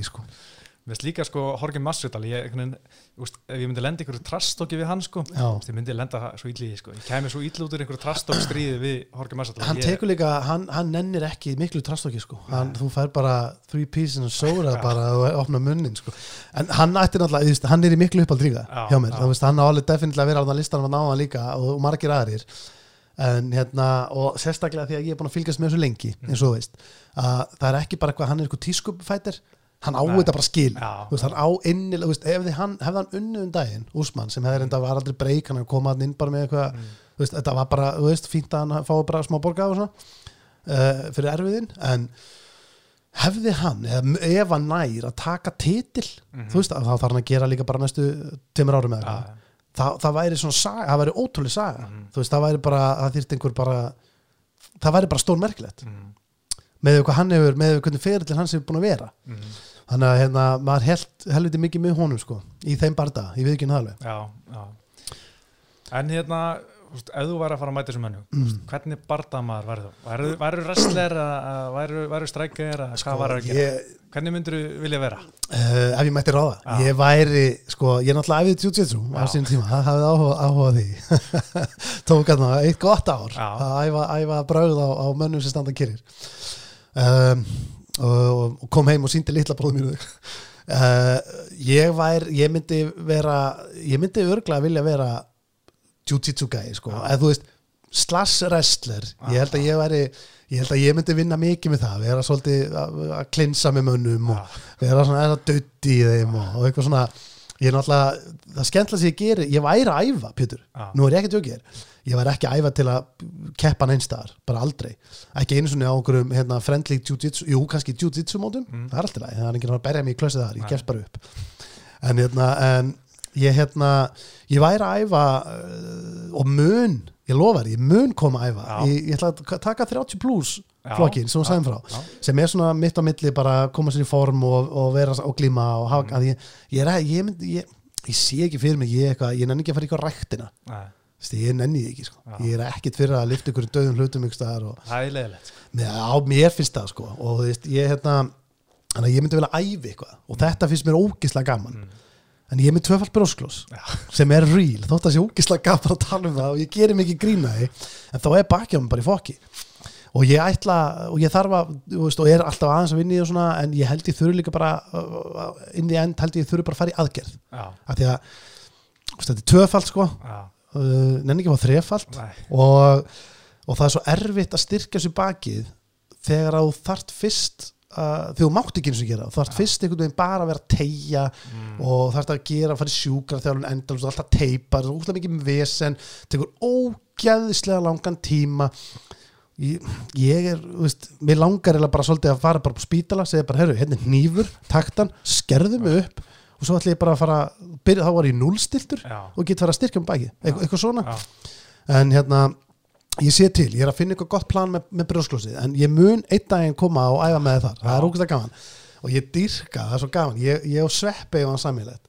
sko Mér finnst líka sko Jorge Masvidal ég, ég myndi lenda ykkur trastóki við hann sko, ég myndi lenda svo illa í því, sko. ég kæmi svo illa út úr ykkur trastók stríði við Jorge Masvidal. Hann ég, tekur líka, hann, hann nennir ekki miklu trastokki sko, hann, þú fær bara three pieces and soda bara og opna munnin sko, en hann ætti náttúrulega hann er í miklu uppáld líka Já, hjá mér, veist, hann á alveg definitílega að vera á listan á hann líka og, og margir aðrir. En hérna, og sérstaklega því að ég er búin að fylgjast með þessu lengi, eins og veist að það er ekki bara eitthvað, hann er eitthvað tískupfætir hann á þetta bara skil veist, hann á innilega, veist, ef þið hann hefði hann unnið um daginn, Úsmann, sem hefði reynda var aldrei breyk, hann hefði komað hann inn bara með eitthvað Mm. veist, þetta var bara, þú veist, fínt að hann fái bara smá borga og svona uh, fyrir erfiðin, en hefði hann, ef hann nær að taka titil, Mhm. þú veist, þá þarf hann að gera líka bara næstu tveimur árum eða eitthvað, það, það væri svona saga, það væri ótrúlega saga, Mhm. þú veist, það væri bara það þyrfti einhver bara það væri bara stór merkilegt, mm, með hvað hann hefur, með hvernig ferillin hans hefur búin að vera, mm, þannig að hérna, maður held helviti mikið með honum, sko, í þeim barda ég veit ekki hann alveg, já, já en hérna úst, ef þú væri að fara að mæta þessu mennu Mm. hvernig bardamaður væri þú? Væru, væru wrestler, eða væru, væru strækir eða hvað var að gera? Sko, Hvernig myndir þú vilja vera? Uh, ef ég mætti ráða, Já. ég væri sko, ég er náttúrulega æfið jiu-jitsu á sín tíma, það hafði áhuga, áhuga því tók hann eitt gott ár Já. að æfa, æfa brögð á, á mönnum sem standa kyrir um, og, og kom heim og síndi litla bróðum mínu uh, ég væri ég myndi vera, ég myndi örglega vilja vera jiu-jitsu gæi sko, Já. eða þú veist slash wrestler, Já. ég held að ég væri ég held að ég myndi vinna mikið með það vera svolítið að, að klinsa með mönnum og Já. vera svona eða dötti í þeim og, og eitthvað svona ég er náttúrulega, það skemmtilega sem ég geri ég væri að æfa, Pétur, Já. nú er ég ekki tjókir ég væri ekki æfa til að keppa neinstaðar, bara aldrei ekki einu svona á einhverjum hérna, friendly jiu-jitsu jú, kannski jiu-jitsu mótum, Mm. það er alltaf það er enginn að berja mig í klösið þar, ég gefst bara upp en hérna, en ég hérna, ég væri að æfa uh, og mun, ég lofa þér, ég mun koma að æfa, Já. ég, ég ætla að taka 30 plus Já. flokkin sem hún sagði frá Já. sem er svona mitt á milli bara að koma sér í form og, og vera og glíma og hafa, að ég, ég, ég, ég, sé ekki fyrir mig ég, nenni ekki að fara í ræktina Nei, Veistu, ég nenni því ekki sko. Ég er ekkit fyrir að lifta ykkur döðum hlutum og það er leiðilegt með, á mér finnst það sko. og þú veist, ég hérna að ég myndi vilja æfi eitthvað. Og þetta finnst mér ógislega gaman. Mm. en ég er með tvöfald brjósklós Já. sem er real, þótt að sé ógislega gaman að tala um það og ég gerir mikið grína því en þá er bakjáum bara í fokki. Og ég ætla, og ég þarf að veist, og er alltaf aðeins að vinna í og svona en ég held ég þurfi líka bara uh, inn í end held ég þurfi bara að fara í aðgerð. Já, af því að þetta er tvöfald sko. Já, uh, nenni ekki að þrefald og, og það er svo erfitt að styrkja sér bakið þegar að þú þart fyrst uh, þú mátt ekki eins og gera þú þart fyrst einhvern veginn bara að vera að tegja mm, og þarft að gera að fara í sjúkra þegar hún endar og alltaf teipar, það er úslega mikið með vesen tekur ógæðislega langan tíma. Ég, ég er, þú veist, mér langar eða bara svolítið að fara bara på spítala segja bara, herru, hérna er hnífur, taktan skerðu mig upp og svo ætla ég bara að fara byrja, þá var ég núlstiltur og get fara að styrkja um baki, eitthvað, eitthvað svona. Já, en hérna ég sé til, ég er að finna eitthvað gott plan með, með brjósklósið, en ég mun einn daginn koma og æfa með þar, það Já. er ógæslega gaman. Og ég dyrka, það er svo gaman. Ég, ég og Sveppi og hann samílegt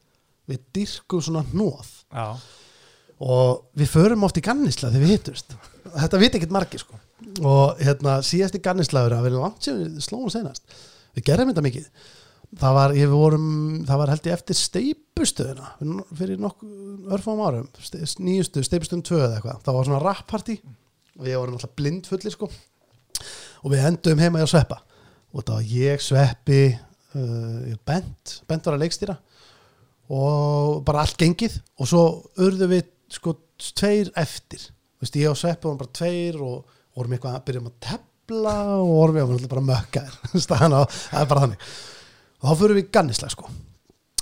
við dyrkum svona hnóð og við förum oft í gannisla þegar við hittumst þetta veit ekkert margir sko. Og hérna síðast í gannislaður að við langt sem við slóum senast við gerðum þetta mikið það var, vorum, það var held ég eftir steipustöðuna fyrir nokkuð örfum árum ste, nýjustu steipustöðum 2 eða eitthvað. Það var svona rappartí og ég var náttúrulega blind fullir sko. Og við endum heima í að sveppa. Og það var ég, sveppi uh, bent, bent var að leikstýra. Og bara allt gengið. Og svo urðu við sko tveir eftir. Vist, ég og Sveppi vorum bara tveir og vorum eitthvað að byrjum að tepla og vorum við vorum bara mökkar það er bara þannig og þá fyrir við í gannisla sko.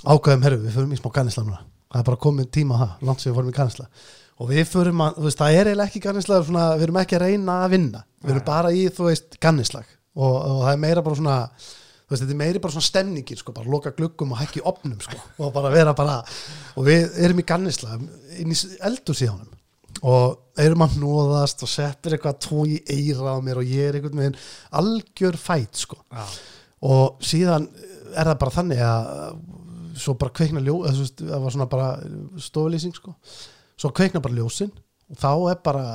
Ákveðum, herru, við fyrir í smá gannisla núna. Það er bara komið tíma það, langt sem við fórum í gannisla og við fyrir að, þú veist, það er eiginlega ekki gannisla svona, við erum ekki að reyna að vinna. Við erum bara í, þú veist, gannislag og, og það er meira bara svona þú veist, þetta er meiri bara svona stemningin sko, bara loka gluggum og hækki opnum sko, og bara vera bara, og við erum í gannisla inn í eldur síðanum og erum að nóðast og settir eitthvað tó í eira á mér og ég er einhvern veginn algjör fæt sko. Já, og síðan er það bara þannig að svo bara kveikna ljó eða, þú veist, það var svona bara stoflýsing sko. svo kveikna bara ljósin og þá er bara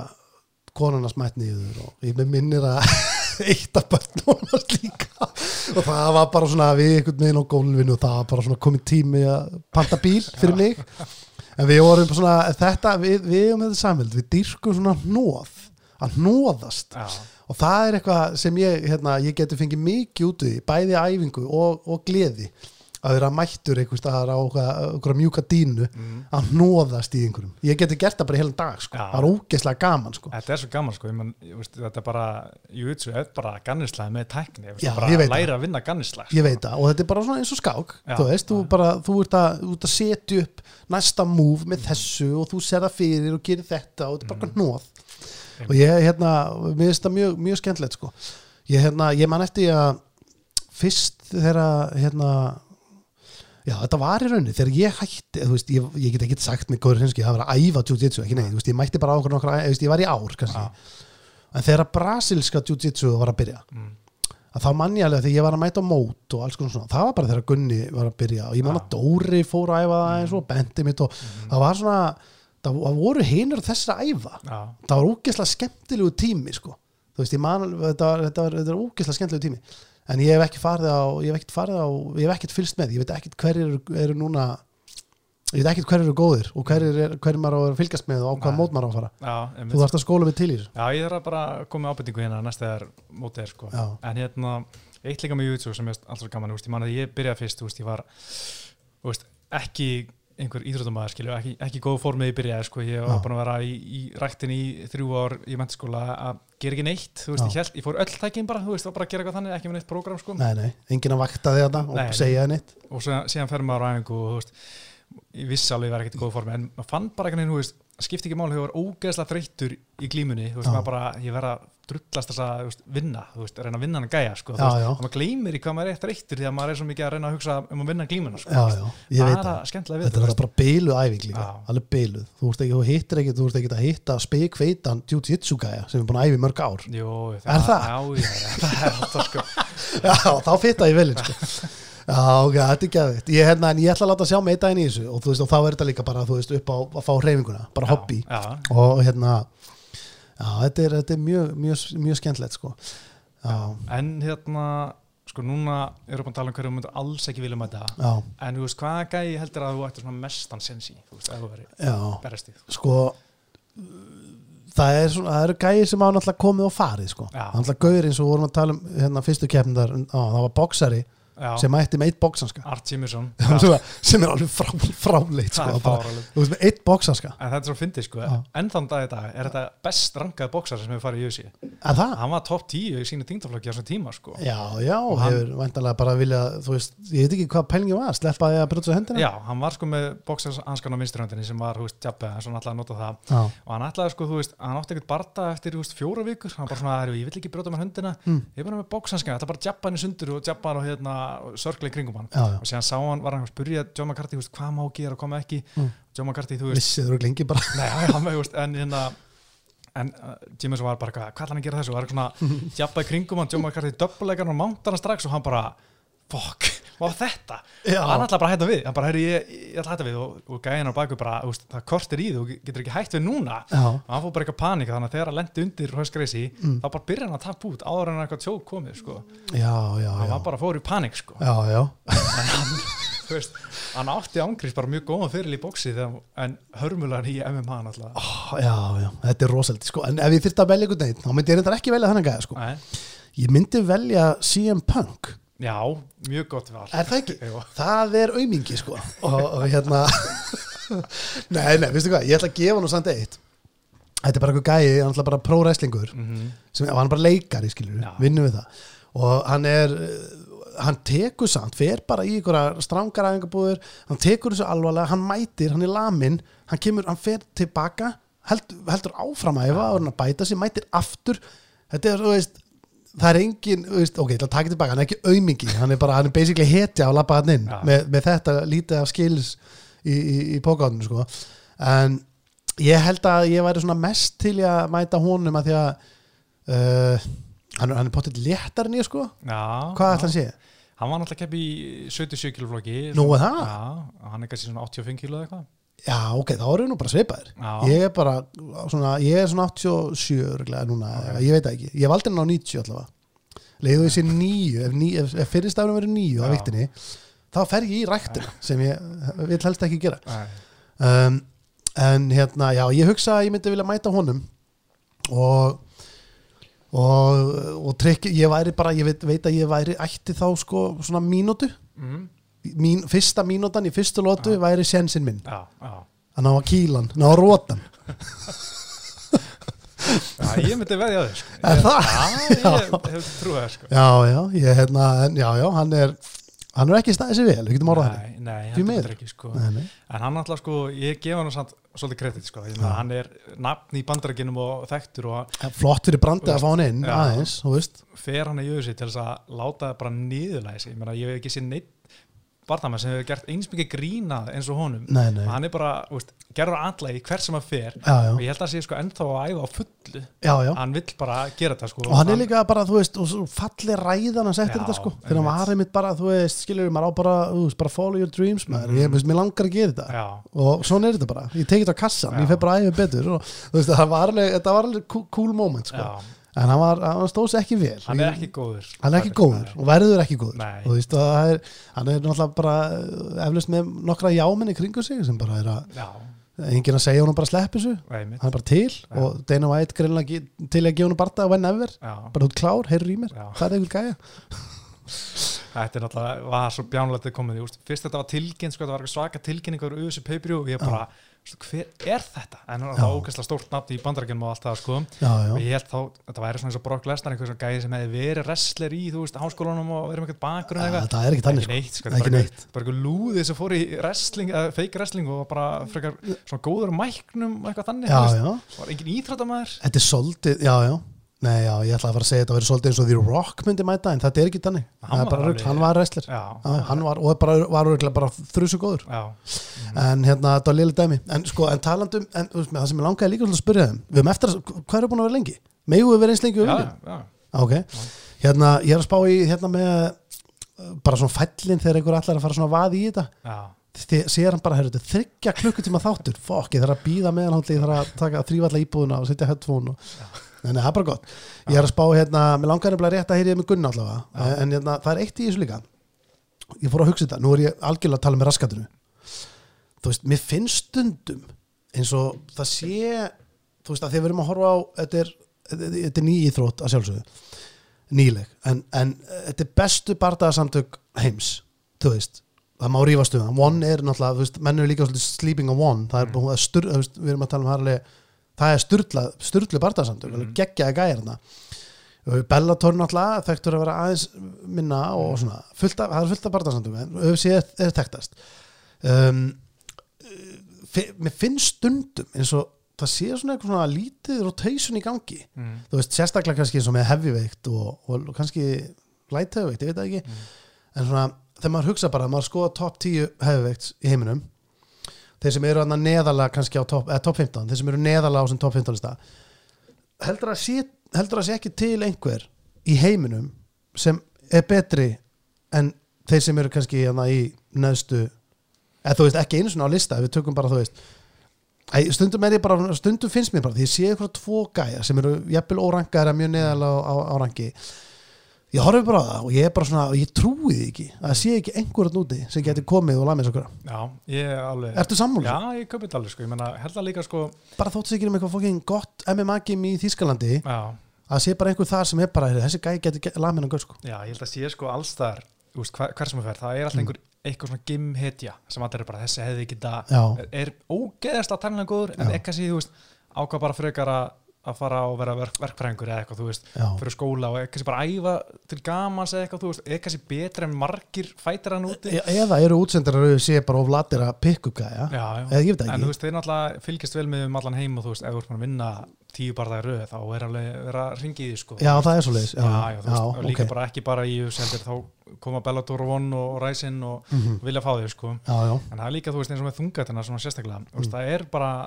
konuna smætt nýður og ég með minnir að eitt af börnum líka. Og það var bara svona við einhvern veginn á gólfinu og það var bara svona komið tími að panta bíl fyrir mig. En við vorum svona þetta, við, við um þetta samvild, við dýrkum svona hnóð að hnóðast Já, og það er eitthvað sem ég, hérna, ég geti fengið mikið út í, bæði æfingu og, og gleði að vera mættur einhvers staðar á einhverja mjúka dínu að hnóðast í einhverjum ég geti gert það bara heilan dag sko. Það er ógeðslega gaman sko. Þetta er svo gaman sko, man, veist, þetta er bara, er bara gannislega með tækni, ég veist, Já, bara ég læra að vinna gannislega. það og þetta er bara eins og skák Já. þú veist, þú, bara, þú, ert að, ert að setja upp næsta move með þessu og þú ser það fyrir og gerir þetta og þetta er bara mm. hnóð og ég, hérna, mér finnst það mjög, mjög skemmtilegt sko. ég, hérna, ég man eftir að fyrst þegar hérna Já, þetta var í rauninni, þegar ég hætti veist, ég, ég get ekki sagt með góður hinski það var að æfa jiu-jitsu, ekki nei, þú veist, ég mætti bara okkur nokkra, veist, ég var í ár kannski. En þegar brasilska jiu-jitsu var að byrja Mm. að þá mann ég alveg þegar ég var að mæta á mót og alls konar svona, það var bara þegar Gunni var að byrja og ég man að Dóri fór að æfa það eins og bendi mitt og það var svona það, voru hinur þessar að æfa. Já, það var ógeðslega skemmtilegu tími sko. þú veist, ég man þetta var, ógeðslega skemmtilegu tími. En ég hef ekki farið á ég hef ekkert farið á, ég hef ekkert fylgst með ég veit ekkert hverjir eru, eru núna ég veit ekkert hverjir eru góðir og hverjir, er, hverjir maður á að fylgjast með og á hvaða Nei. mót maður á að fara. Já, þú þarfst að skóla við til í þessu. Já, ég þarf að bara koma með ábyrtingu hérna næst þegar mótið er sko. En hérna, eitt líka með YouTube sem ég alltaf gaman, ég að ég byrjaði fyrst, ég var, ekki einhver íþróttumæður, skilju, ekki, ekki góð formið ég byrjaði, sko, ég var búin að vera í, í ræktin í þrjú ár í mentaskóla að gera ekki neitt, þú veist, ég, held, ég fór öll tækin bara, þú veist, og bara gera eitthvað þannig, ekki með neitt prógram, sko, nei, nei, enginn að vakta þig þarna og segja þig neitt. Og svo, síðan fer maður á æfingu og, þú veist, ég vissi alveg að ég var ekkert í góð formi, en maður fann bara veginn, þú veist, skipti ekki máli, þegar ég var ógeðslega þreyttur í glímunni, þú veist, Já. maður bara, ég verða að drullast þess að veist, vinna, þú veist, reyna að vinna hann að gæja, sko, Já, veist, og maður gleymir í hvað maður er þreyttur því að maður er svo mikið að reyna að hugsa um að vinna glímuna, sko, já, já, ég veit það það. er skemmtilega við þetta er bara beiluð æfing líka, alveg beiluð þú, ert ekki, þú hittir ekki, þú ert ekki að hitta spekveitan jiu-jitsu gæja sem er búin að æfi mörg ár. Jú, Er það? Já, það er sko. Þá fitta ég velin sko. ok, þetta er gæðvitt ég, hérna, en ég ætla að láta sjá mig einn daginn í þessu og, þú veist, og þá er þetta líka bara, þú veist, upp á að fá hreyfinguna, bara Já, hobby. Já, og hérna já, þetta er, þetta er mjög, mjög, mjög skemmtilegt sko. já, en hérna, sko, núna erum við að tala um hverju þú myndir alls ekki vilja mæta. Já, en þú veist, hvaða gæi heldur að þú ættir svona mestan sens í, þú veist, ef þú verið já. berest í, sko það, er svona, það eru gæðir sem hafa náttúrulega komið og farið sko. Já. náttúrulega gauðir eins og vorum að tala um hérna, fyrstu keppndar, það var boksari Já, sem mætti með eitt Jimisson sem er alveg frá, fráleitt það sko, þú veist með eitt boksanska En þetta er svo fyndið sko, enn þann dag í dag er þetta best rankaði bóksar sem hefur farið í það? Hann var top 10 í sínu þingtaflokki á þessum tíma sko. Já, já, Og hann- hefur væntalega bara vilja, þú veist, ég veit ekki hvað pælingi var, sleppa því að brjóta hendina? Já, hann var sko með bóksarshanskan á minnströndinni sem var, þú veist, svo hann ætlaði að nota það. Já, og hann ætlaði sko, þú veist, hann átti ekkert barda eftir, þú veist, fjóra vikur, hann bara svona, "Herru, ég vill ekki brjóta mér höndina, Mm. ég er og og í kringum hann já, já, og síðan sá hann, var hann að spurja John McCarthy, veist, hvað má gera og hvað má ekki Mm. John McCarthy, þú veist, vissið þú lengi bara Nei, hann veist, en hérna en uh, Jimmys var bara, hvað, ætla hann að gera þessu og var eitthvað svona, í kringum hann John McCarthy döbbuleikar og mántar hann strax og hann bara hvað var þetta? Og hann ætla bara að hætta við, hann bara, herri, ég, ég ætla að hætta við. Og, og gæðin á baku bara, veist, það kortir í þú getur ekki hætt við núna. Já, og hann fór bara eitthvað panika, þannig að þegar hann lendi undir höskreisi, Mm. þá bara byrja hann að tappa út áður en eitthvað tjók komið, sko. Já, já, hann já. var bara fór í panik, sko. Já, já, en hann, þú veist, hann átti ángrís bara mjög góðan fyrir í bóksi en hörmulegan í MMA náttúrulega. Ó, já, já, þetta er rosaldi, sko. En ef ég þyrfti að velja einhvern veginn, þá myndi ég reyndar ekki velja þannig gæða, sko. Ég myndi velja CM Punk Já, mjög gott val Er það ekki? Jú. Það er aumingi, sko Og, og hérna Nei, nei, veistu hvað, ég ætla að gefa nú samt eitt Þetta er bara eitthvað gæi, hann ætla bara próræslingur Mhm. sem hann er bara leikari skilur Já. vinnum við það og hann er hann tekur samt, fer bara í einhverja strangar æfingabúður, hann tekur þessu alvarlega hann mætir, hann er lamin hann kemur, hann fer tilbaka held, heldur áfram að æfa og hann að bæta sig mætir aftur, þetta er, þú veist það er engin, veist, ok, ég ætla að taka tilbaka hann er ekki aumingi, hann er bara, hann er basically hetja á labba hann inn, Já. með, með þetta lítið af skils í, í, í pókáðinu, sko en ég held að ég væri svona mest til að mæta honum að því að uh, hann, hann er pottitt léttar en ég sko Já, hvað ætla hann sé? Hann var náttúrulega kepp í 77 kg flokki Nú, er það? Já, hann er kannski svona 85 kg eða eitthvað Já, ok, þá erum við nú bara svipaðir. Já, ég er bara svona, ég er svona 87 örglega núna, Ok. ég veit ekki. Ég hef aldrei ná 90 allavega. Leiðu þessi nýju, ef, ef, ef fyrirstafnum verið nýju á Já. viktinni þá fer ég í ræktina sem ég vil helst ekki gera. Um, en hérna, já, ég hugsa að ég myndi vilja mæta honum og og, og trykki, ég væri bara, ég veit, veit að ég væri ætti þá sko svona mínútu. Mm, Mín, fyrsta mínútan í fyrstu lótu væri sjensin minn já, já að ná að kýlan, ná að rótan Já, ég myndi veðja þau sko. Er það? Já, ég hef trúið það sko. já, já, ég, hérna, en, já, já, hann er hann er ekki staðið sér vel, við getum orðað þetta Nei, nei, Því heldur miður. betur ekki sko. nei, nei. En hann alltaf sko, ég gefa hann samt svolítið kredit sko, því að hann er nafn í bandarækinum og þekktur og Ja, flott fyrir brandið að fá hann inn Já. aðeins, þú veist fer hann að jöðu sig til þess að láta það bara niðurlæsi, ég meina ég hef ekki sér neitt barndamenn sem hefur gert eins mikið grínað eins og honum. Nei, nei, hann er bara, veist, gerður andlega í hver sem hann fer. Já, já, og ég held að hann sé sko ennþá að æfa á fullu. Já, já. Hann vill bara gera þetta sko. Og hann er líka bara, þú veist, og svo falli ræðan að setja þetta sko, þegar hann var einmitt bara, þú veist, skilur maður á bara, þú veist, bara follow your dreams maður, ég veist, mér langar að gera þetta. Já, og svona er þetta bara, ég tekið þetta á kassan ég fer bara að æfa betur og þú veist, það var alveg, þetta var alveg cool, cool moment sko, já, en hann var, hann stóð sér ekki vel. Hann er ekki góður. Hann er ekki góður og verður ekki góður. Nei. og þú veist, það er, hann er náttúrulega bara eh, eflaust með nokkra jáminni kringu sig sem bara er að, Já, enginn að segja honum bara sleppi þessu. Hann er bara til og Dana White greinlega til að gefa honum barta whenever Já, bara út klár, heyrur í mér, Já. það er einhver gæja. Þetta er náttúrulega, var svo bjánlega til komið, úst, fyrst þetta var tilkynnt, sko, þetta var eitthvað svaka peibrjú og ég bara, hver er þetta? En það var ógæslega stórt nafn í bandarækjum og allt það, sko, já, já, og ég held þá, þetta væri svona eins og Brock Lesnar, einhver svona gæði sem hefði verið wrestler í, þú veist, háskólanum og verið með eitthvað bakgrunn Ja, eitthvað, það er ekki þannig ekki sko. neitt, sko, Ekki neitt. bara eitthvað lúðið sem fór í wrestling, uh, fake wrestling og bara frekar svona góður mæknum eitthvað þannig, já, já, var engin íþróttamæður þetta er soldið já, já, nei, já, ég ætla að fara að segja þetta að vera soldið eins og The Rock myndi mæta en þetta er ekki þannig, Hann hann var wrestler. Já, Já, hann var, og bara, var örgulega bara þrjusu góður. Já, en hérna, þetta var liðlega dæmi. En sko, en talandum, en þú veist, með það sem ég langaði líka svolítið að spyrja þeim, við höfum eftir að, hvað er búin að vera lengi? Megu við vera eins lengi og við já, viljum? já, ok, hérna, ég er að spá í hérna með uh, bara svona fællin þegar einhver allar að fara svona að vaði í þetta. Já, þegar sér hann bara, heyrðu, þryggja klukkutíma þáttur. Fokk, ég þarf að býða meðan ég þarf að taka þrývalla íbúðuna og setja headphone og... Nei, það er bara gott. Ég er að spá hérna, mér langar nefnilega rétt að heyri með Gunna allavega, en hérna, það er eitt í þessu líka. Ég fór að hugsa þetta, nú er ég algjörlega að tala með raskatinu Þú veist, mér finnst stundum eins og það sé þú veist að þegar við erum að horfa á þetta er, er ný íþrótt að sjálfsögðu nýleg, en, en þetta er bestu bardaðarsamtök heims þú veist, það má rífast um það. One er náttúrulega, veist, menn eru líka sleeping on One, það er Mm. stur, við erum að tala um alveg það er sturla, sturlu bardaðarsamtök mm. geggjaði gæjar þarna. Bellator náttúrulega þekktur að vera aðeins minna og svona, fullt af, það er fullt af bardaðarsamtök en UFC er, er tektast um, mér finnst stundum eins og það sé svona eitthvað svona lítið rotation í gangi. Mm, þú veist, sérstaklega kannski eins og með heavyweight og, og kannski light heavyweight, ég veit það ekki. Mm. en svona, þegar maður hugsa bara, maður skoða top 10 heavyweights í heiminum þeir sem eru neðalega kannski á top, eða top 15, þeir sem eru neðalega á sem top 15 lista. Heldur að sé, heldur að sé ekki til einhver í heiminum sem er betri en þeir sem eru kannski hérna í neðstu eða þú veist, ekki einu svona á lista við tökum bara, þú veist stundum bara, stundum finnst mér bara því ég sé eitthvað tvo gæja sem eru jafnvel órangar eða mjög neðalega á, á, á rangi ég horfi bara á það og ég er bara svona og ég trúi því ekki, að það sé ekki einhverjum úti sem getur komið og já, ég er alveg Ertu sammála? Já, ég köpið alveg sko, ég menna, held að líka sko bara þótt sér ekki um eitthvað fokkin gott MMA-gim í Þískalandi Já, að sé bara einhver þar sem er bara "Heyrðu, þessi gæi getur lamið hann gaur sko. Já, ég held að sé sko Þú veist, hver, sem er fer, það er alltaf einhver eitthvað svona gimhetja sem allir er bara þessi hefði ekki það. Er ógeðast að tannlega góður en ekki að sé, þú veist, ákvað bara frekar að að fara og vera verk, verkfræðingur eða eitthvað, þú veist, Já. fyrir skóla og ekki bara æfa til gamans eða eitthvað, þú veist, ekki að betra en margir fætir hann úti E- eða eru útsendarar að sé bara of latir að pikka upp gæja Já, eða ég veit það En ekki þú veist, þeir náttúrulega fylgjast vel með um allan heim og þú veist, ef þú ert búin að vinna tíu barðaði röð, þá er alveg vera að ringi í því, sko. já það er svo leiðis já, já, þú veist, og líka bara ekki bara í seldir, þá koma Bellator og Von og Ræsin og Mhm. vilja fá þig, sko. já, En það er líka, þú veist, eins og með þungatina svona sérstaklega, þú veist, Mm. það er bara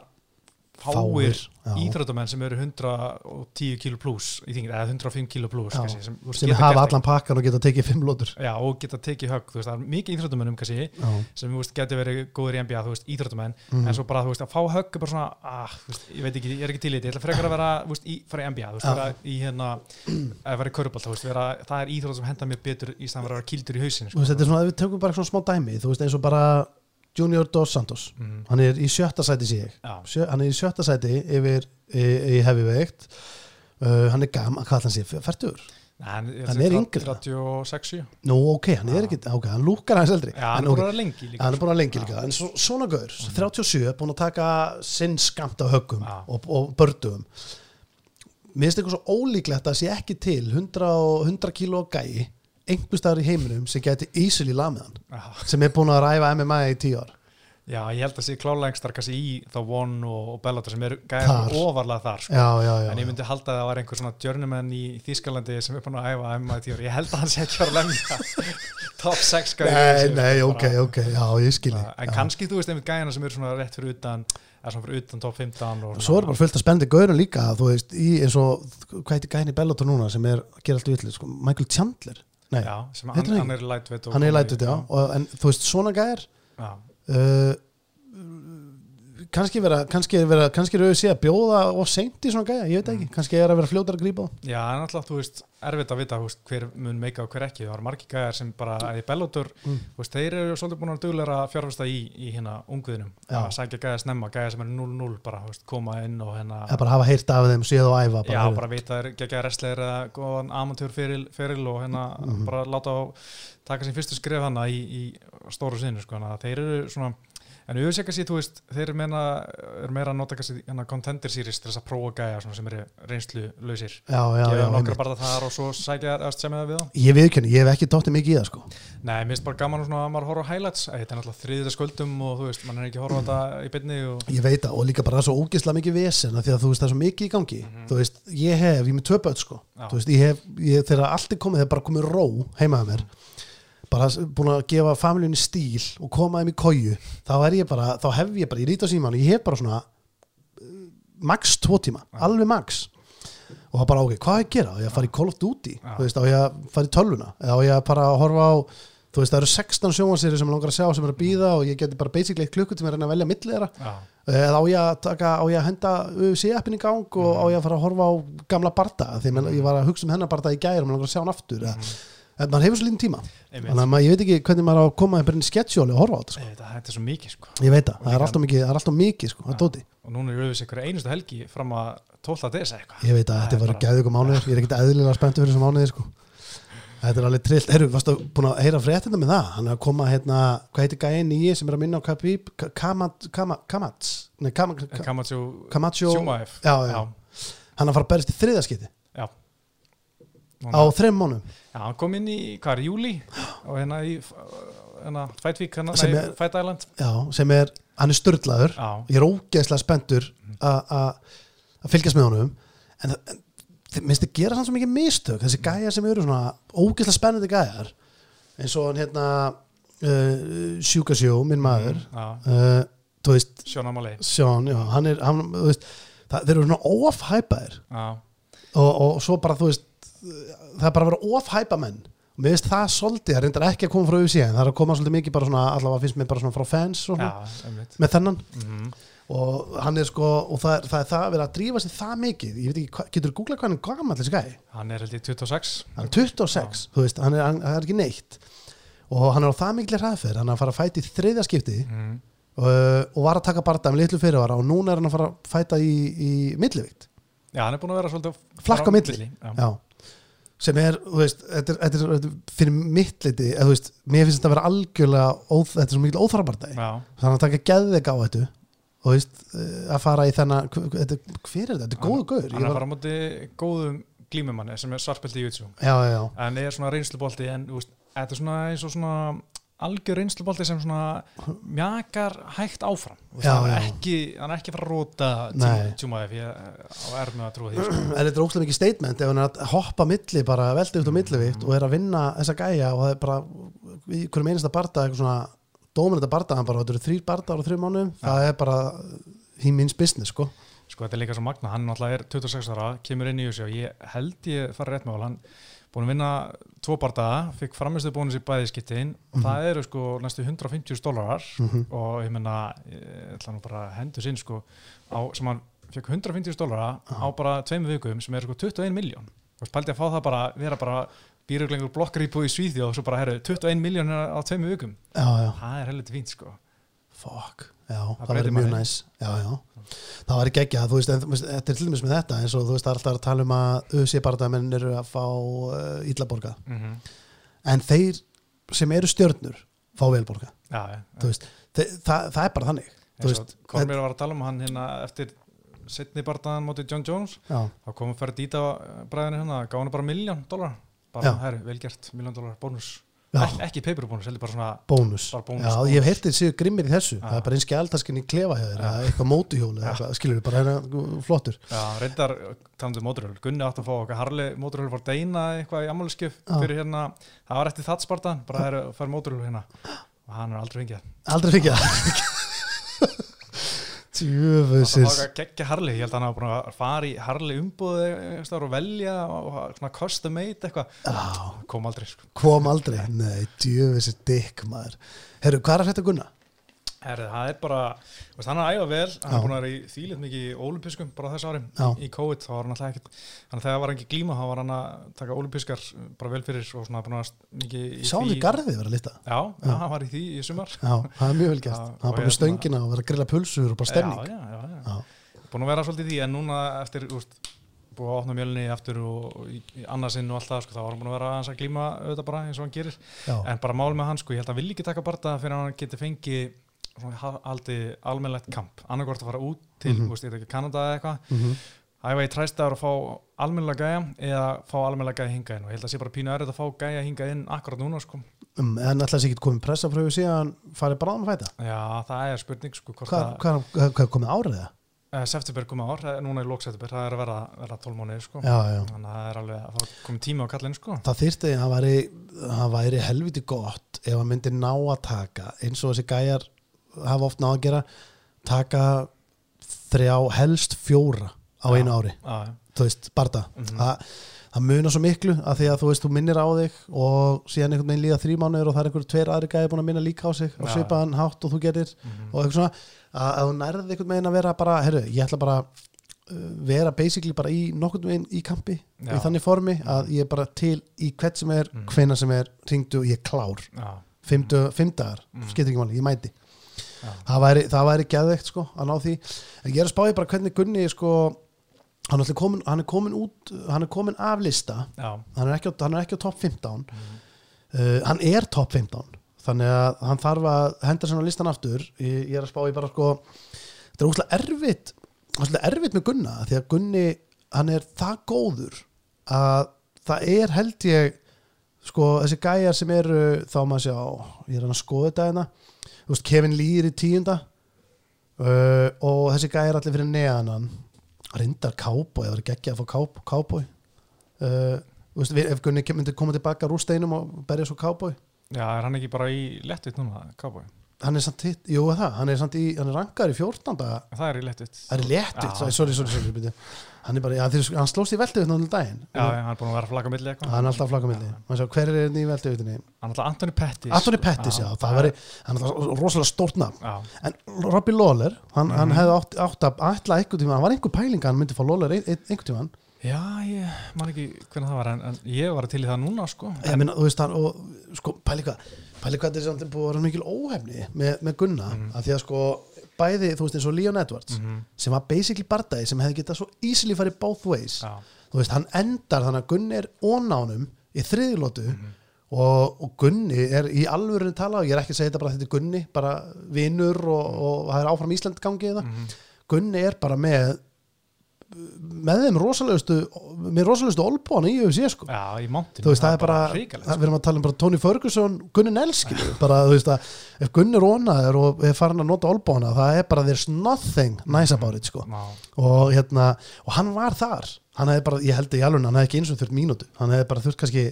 fáir já. íþróttamenn sem eru 110 kilo pluss í þingir, eða 105 kilo pluss sem, sem geta hafa allan pakkan og geta tekið fimm lótur Já, og geta tekið högg, þú veist, það er mikið íþróttamennum kannski, sem veist, getur verið góður í NBA, þú veist, íþróttamenn, Mhm. en svo bara, þú veist, að fá högg er bara svona, ah, veist, ég veit ekki, ég er ekki til í þetta, ég ætla frekar að vera, veist, í, fara í NBA, þú veist, vera í hérna, að vera í körbalt, þú veist, vera, það er íþrótt sem henda mér betur í er bara bara Junior Dos Santos. Mhm. hann er í sjötta sæti Já, Sjö, hann er í sjötta sæti yfir í, í heavyweight. Uh, hann er gaman, hvað hann sé, færtur hann, Hann er yngri. 36, 7 nú ok, hann er Já. ekki, ok, hann lúkar hans eldri. Já, hann en, er ok, búin að vera lengi líka hann er búin að lengi Já. líka en svo, svona gaur, 37, búin að taka sinn skamt af höggum Já. og, og bördugum mér finnst eitthvað svo ólíklegt að það sé ekki til 100, og, 100 kíló gæi einhverstaðar í heiminum sem geti easily lamið hann Já. sem er búin að ræfa MMA í tíu ár. Já, ég held að sé klálega engstar kannski í þá One og, Bellator sem eru gæðar ofarlega þar sko. já, já, já, en ég myndi halda að það var einhver svona journeyman í Þýskalandi sem er búin að æfa MMA í tíu ár. Ég held að hann sé ekki að lemja top 6 gæði Nei, nei, ok, ok, já, ég skilji en kannski þú veist einmitt gæðina sem eru svona rétt fyrir utan eða svona fyrir utan top 15 og Svo er bara fullt að spendi gaurin líka þú veist, í eins og, hvað heitir gæðin í Bellator núna sem er, gerir allt vitlega, sko, Michael Chandler Nei, já, hann, hann er lightweight hann er lætut, já, og, en þú veist, svona gæðir uh, kannski vera kannski vera, kannski eru við sé að bjóða og seint í svona gæja, ég veit ekki, kannski er að vera fljótar að grípa þá. já, en alltaf þú veist erfitt að vita þú veist, hver mun meika og hver ekki það var margir gæðar sem bara að í Bellator Mm. þú veist, þeir eru svolítið búin að duglega að fjárfesta í, í hérna ungviðinum Já. að sækja gæða snemma, gæða sem er 0-0 bara, þú veist, koma inn og hérna eða bara hafa heyrt af þeim, séð og æfa Já, heyrðu. bara vita þeir gegja wrestler eða góðan amatör feril, feril og hérna Mhm. bara láta á taka sín fyrstu skref hana í, í stóru sinni sko, að þeir eru svona en auðvitað kannski, þú veist, þeir eru er meira að nota kannski hérna contender series til þess að prófa gæja svona sem eru reynslu lausir já, já, já, gefa nokkra bara þar og svo sækja eða sem það við þá. Ég viðkynni, ég hef ekki dóttið mikið í það sko. Nei, mér finnst bara gaman svona að maður horfa á highlights. Æ, þetta er náttúrulega þriðið skuldum og þú veist, mann er ekki að horfa á þetta í byrni og ég veit það, og líka bara svo ógislega mikið vesen af því að þú veist, það er svo mikið í gangi. Mhm. þú veist, ég hef, ég er með börn sko. Þú veist, ég hef, ég, bara búin að gefa familjónu stíl og koma þeim í kóju þá er ég þá hef ég bara, ég rít á síman og ég hef bara svona uh, max tvo tíma, alveg max. Og það bara, ok, hvað ég að gera? Ég Call of Duty, Já. þú veist, á ég í tölvuna? Eða ég bara horfa á þú veist, það eru 16 sjónvansýri sem ég langar að sjá sem er að býða og ég geti bara basically eitt klukkutíma að reyna að velja milli þeirra. Já, eða á ég að taka, á ég að henda UFC-appin í gang og á ég að fara að horfa á gamla barda, því ég var að hugsa um hennar barda í gæri og maður langar að sjá hann aftur mm. En maður hefur svo lítið tíma. Þannig að maður, ég veit ekki hvernig maður á að koma í sketsjóli og horfa á þetta, sko. Þetta, þetta er svo mikið sko. Ég veit það, það er alltaf mikið, það er alltaf mikið sko, það dóti, og núna er auðvitað ykkur einustu helgi fram að 12. des eitthvað. Ég veit að Það þetta var gæðu ykkur mánuðir, ég er ekkit eðlilega spenntu fyrir þessum mánuðir sko. þetta er alveg trillt, herru, varstu búin að heyra fréttina með það, hann er að koma hérna, hvað heitir gæðin nýji sem er að minna á Khabib Kamat, Kamat, Kamats? Nei, Kamat, Kamacho Kamacho Schumacher já, já, hann er að fara að berist í þriðaskiti já. á þreim mánuðum. Já, hann kom inn í, hvað er, júli og hérna í hérna, Week, hérna, Sem er- Fight Island. Já, sem er, hann er störtlaður Já, ég er ógeðslega spenntur að- að fylgjast með honum. En en minnst þið gera sann svo mikið mistök. Þessi gæjar sem eru svona ógeðslega spennandi gæjar. Eins og hann hérna uh, Sjúkasjó, minn maður. já, uh, þú veist, Sjóna Malei Sjón, já, hann er hann, þú veist, það, þeir eru svona ofhæpaðir Já, og, og svo bara, þú veist það er bara að vera ofhæpa menn. Og mér finnst það svolítið, það reyndar ekki að koma frá en það er að koma svolítið mikið bara svona, allavega finnst mér bara svona frá fans og svona, einmitt. með þennan. Mm og hann er sko, og það er það, er það að vera að drífa sig það mikið, ég veit ekki, getur þú googlað hvað hann er gammal þessi gæi, Hann er held ég 26 hann er 26 þú veist, hann er, hann, er ekki neitt. Og hann er á það mikil hraðferð, hann er að fara að fæta í þriðja skipti. Mm. uh, og var að taka með litlu fyrirvara og núna er hann að fara að fæta í, í millivikt, Já, hann er búin að vera svolítið Flakk á fara milli. Já, já sem er, þú veist, þetta er, fyrir mitt liti, eða þú veist mér finnst þetta að vera algjörlega, óþ, þetta er svo mikil óþarabardagi, já, þannig að taka geðveik á þetta og þú veist, uh, að fara í þennan hver, er þetta, þetta er góðu gaur er að fara á móti góðum glímumanni sem er svartbelti í YouTube. Já, já, já, en er svona reynslubolti en þú veist, þetta er svona eins og svona algjör reynslubolti sem svona mjakar hægt áfram. Já, hann, er ekki, hann er ekki að róta tjúmaðið ég á erð með að trúa því sko. en þetta er óslega mikið statement ef hann er að hoppa milli bara veldi út á millivikt og er að vinna þessa gæja og það er bara í hverjum einasta barda eitthvað svona dóminþetta barda hann bara, þetta eru þrýr barda á þrjum mánuðum, það er bara he means business sko. Sko þetta er líka svo magna, hann náttúrulega er 26 ára, kemur inn í þessu og ég held ég fara rétt með hann búin að vinna tvo bardaga, fikk framistu bónus í bæði skiptin. Og það eru sko næstu 150 dólarar og ég menna, ég ætla nú bara að hendur sinn sko, á, sem hann fekk 150 dólara á bara tveim vikum sem er sko 21 miljón og spældi að fá það bara, vera bara býruglengur blokkaríbúi í Svíþjóð og svo bara, herru, 21 miljón á tveim vikum. Já, já, það er heldur fínt sko fuck. Já, það, breytir væri mjög næs já, já, það væri geggja þú veist, þetta er til dæmis með þetta eins og þú veist, það er alltaf að tala um að UFC barðamenn eru að fá uh, illaborga mm -hmm. en þeir sem eru stjörnur fá velborga, já, já, veist þe það, það er bara þannig Kormir var að tala um hann hérna eftir setni bardaðan móti John Jones. Já, þá kom að færa dýta bræðinu hérna gaf hann bara miljón dólar bara, herru, vel gert, miljón dólar bónus. Ek, ekki paperbónus, heldur bara svona bónus, Bara bónus, já, bónus. ég hef heyrtið séu grimmir í þessu, Já. það er bara eins skjaldaskin í klefa eða eitthvað mótuhjól eða eitthvað, skilur við bara hérna flottur. Já, reyndar talandi um móturhjól Gunni átti að fá okkar Harli móturhjól var Deina eitthvað í ammálskjöf Já. fyrir hérna, það var eftir það spartan bara það er að fara móturhjól hérna. Og hann er aldrei fengið aldrei fikk ég það var geggja Harli, ég held að hann hafa búin að fara í Harli umbúði og velja og custom made eitthvað. Já, kom aldrei sko. kom aldrei, nei, djöfusis dikk maður, herru, hvað er þetta gunna? Herri, það er bara, hann er æfa vel hann er búin að vera í þýlit mikið í ólimpiskum bara þessu ári, í, í COVID þá var hann alltaf ekkert, þannig að þegar var hann ekki glíma þá var hann að taka ólimpiskar bara vel fyrir og svona búin að vera mikið í Sáum við garðið vera að lita Já, já, hann var í því í sumar. Já, það er mjög vel Já, hann er bara með hérna- stöngina og vera að grilla pulsur og bara stemning. Já, já, já, já. Búin að vera svolítið í því en núna eftir, úst, búið að opna mjölni aftur og, í, í annarsinn og allt það, sko, þá var hann búin að vera aðeins að glíma auðvitað bara eins og hann gerir. Já, en bara mál með hann, sko, ég held að hann vilji ekki taka barða fyrir að hann geti fengið haldið almennlegt kamp, annarkvort að fara út til, mm. -hmm. ég Kanada eða eitthvað mhm, æfa í træstaður og fá almennlega gæja eða fá almennlega gæja hinga inn og ég held að sé bara pínu errið að fá gæja hinga inn akkurat núna sko. um, en alltaf sé ekki komið pressa frá því að hann fari bara á að fæta já, það er spurning sko, Hvað að hvað- hvað- komið árið það? uh, september komið ár, eh, núna í lók september það er að vera, vera 12 mánuðir sko. Þannig að það er alveg að komið tíma á kallinu sko. Það þyrfti að hann væri, helviti gott ef hann myndi ná að taka eins og þessi gæjar hafa oft náð að gera taka þrjá, helst fjóra á einu ári, já, þú veist, barda Mhm. það, það munar svo miklu að því að þú veist, þú minnir á þig og síðan einhvern veginn líða þrý mánuður og það er einhver tveir aðri gæði búin að minna líka á sig á Já. svipaðan hátt og þú gerir Mhm. og eitthvað svona, að, að þú nærði einhvern veginn að vera bara, herru, ég ætla bara uh, vera basically bara í nokkurn veginn í kampi, Já. í þannig formi að ég er bara til í hvert sem er, Mhm. hvenna sem er ringdu og ég klár, já, fimm, dö- fimm dagar Mhm. skiptir ekki máli, ég mæti. Það væri, það væri geðveikt sko að ná því, en ég er að spáði bara hvernig Gunni sko, hann er, komin, hann er komin út, hann er komin af lista. Hann er ekki á, hann er ekki á top 15 Mhm. uh, hann er top 15 þannig að hann þarf að henda sér á listan aftur. Ég, ég er að spá í bara sko þetta er úslega erfitt úslega erfitt með Gunna því að Gunni hann er það góður að það er held ég sko þessi gæjar sem eru þá maður sjá, ég er hann að skoða þetta hérna. þú veist, Kevin Lee er í tíunda uh, og þessi gæjar allir fyrir neðan reyndar Cowboy, það var ekki að fá Cowboy uh, ef Gunni myndi koma tilbaka úr steinum og berja svo Cowboy já, er hann ekki bara í lettut núna, Cowboy? hann er samt hitt, jú það, hann er samt í hann er rankar í 14. það er í lettut það er léttitt, Já. sorry, sorry, sorry, sorry. Hann er bara, já, þeir, hann slóst í veldu um daginn, já, já, hann er búin að vera að flagga milli eitthvað. Hann er alltaf flakamilli Já, hver er í veldu hann er alltaf Anthony Pettis. Anthony Pettis, já, það væri hann er alltaf rosalega stórt nafn. Já, en Robbie Lawler, hann, hann Mhm. hefði átt, átt að ætla einhvern tíma, hann var einhver pæling að hann myndi fá Lawler ein, ein, einhvern tíma já, ég man ekki hvernig það var en, en ég var til í það núna sko. Ég meina, þú veist hann og sko, pæli hvað, pæli hvað þetta er samt búið að vera mikil óhefni með, með Gunna Mhm. að því að sko, bæði, þú veist eins og Leon Edwards Mhm. sem var basically bardagi sem hefði getað svo easily farið both ways já, þú veist, hann endar þannig að Gunni er ónánum í þriðilótu Mhm. og, og Gunni er í alvörinu tala og ég er ekki að segja þetta bara þetta er Gunni bara vinnur og, og það er áfram Ísland gangi það, Mhm. Gunni er bara með með þeim rosalegustu með rosalegustu olbóna í UFC sko. Já, í mountain þú veist, það er bara, það, við erum að tala um bara Tony Ferguson, Gunni Nelskil bara, þú veist að, ef Gunni rónaður og er farin að nota olbóna, það er bara there's nothing nice about it, sko. Já, og hérna, og hann var þar. Hann hefði bara, ég held að í alveg hann hefði ekki eins og þurft mínútu, hann hefði bara þurft kannski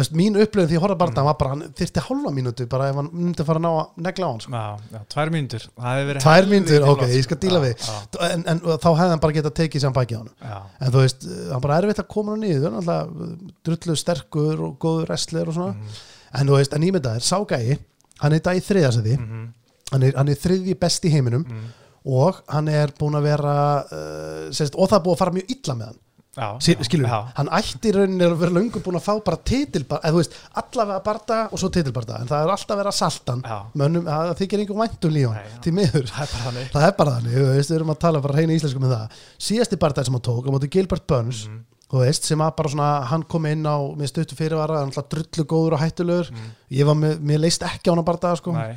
veist, mín upplifin því ég horfði bara mm. var bara, hann þyrfti hálfa mínútu bara ef hann myndi að fara að ná að negla á hann sko. Já, já, tvær Það verið tvær mínútur, ok, ég skal díla Já, við. en, en þá hefði hann bara getað tekið hann baki á hann en þú veist, hann bara erfitt að koma hann hann alltaf drullu sterkur og góður wrestler og svona, Mhm. en þú veist en ímyndaðir, ságægi, hann er í dag í þriðasæði mhm, hann, er, hann er þriðji best í heiminum mhm. og hann er búin að vera uh, sérst, og það er búið að fara mjög illa með hann skilur, já, hann ætti í rauninni að vera löngu búin að fá bara titilbarda, eða þú veist, allavega barda og svo titilbarda, en það er alltaf að saltan Já. mönnum, það þykir einhver væntum já. því miður, Það er bara þannig. Við erum að tala bara reyna íslensku með það. Síðasti bardaði sem hann tók, á móti Gilbert Burns Mhm. þú veist, sem að bara svona hann kom inn á, með stuttu fyrirvara hann alltaf drullu góður og hættulegur. Ég var með, mér leist ekki á hann bardaða sko. Nei,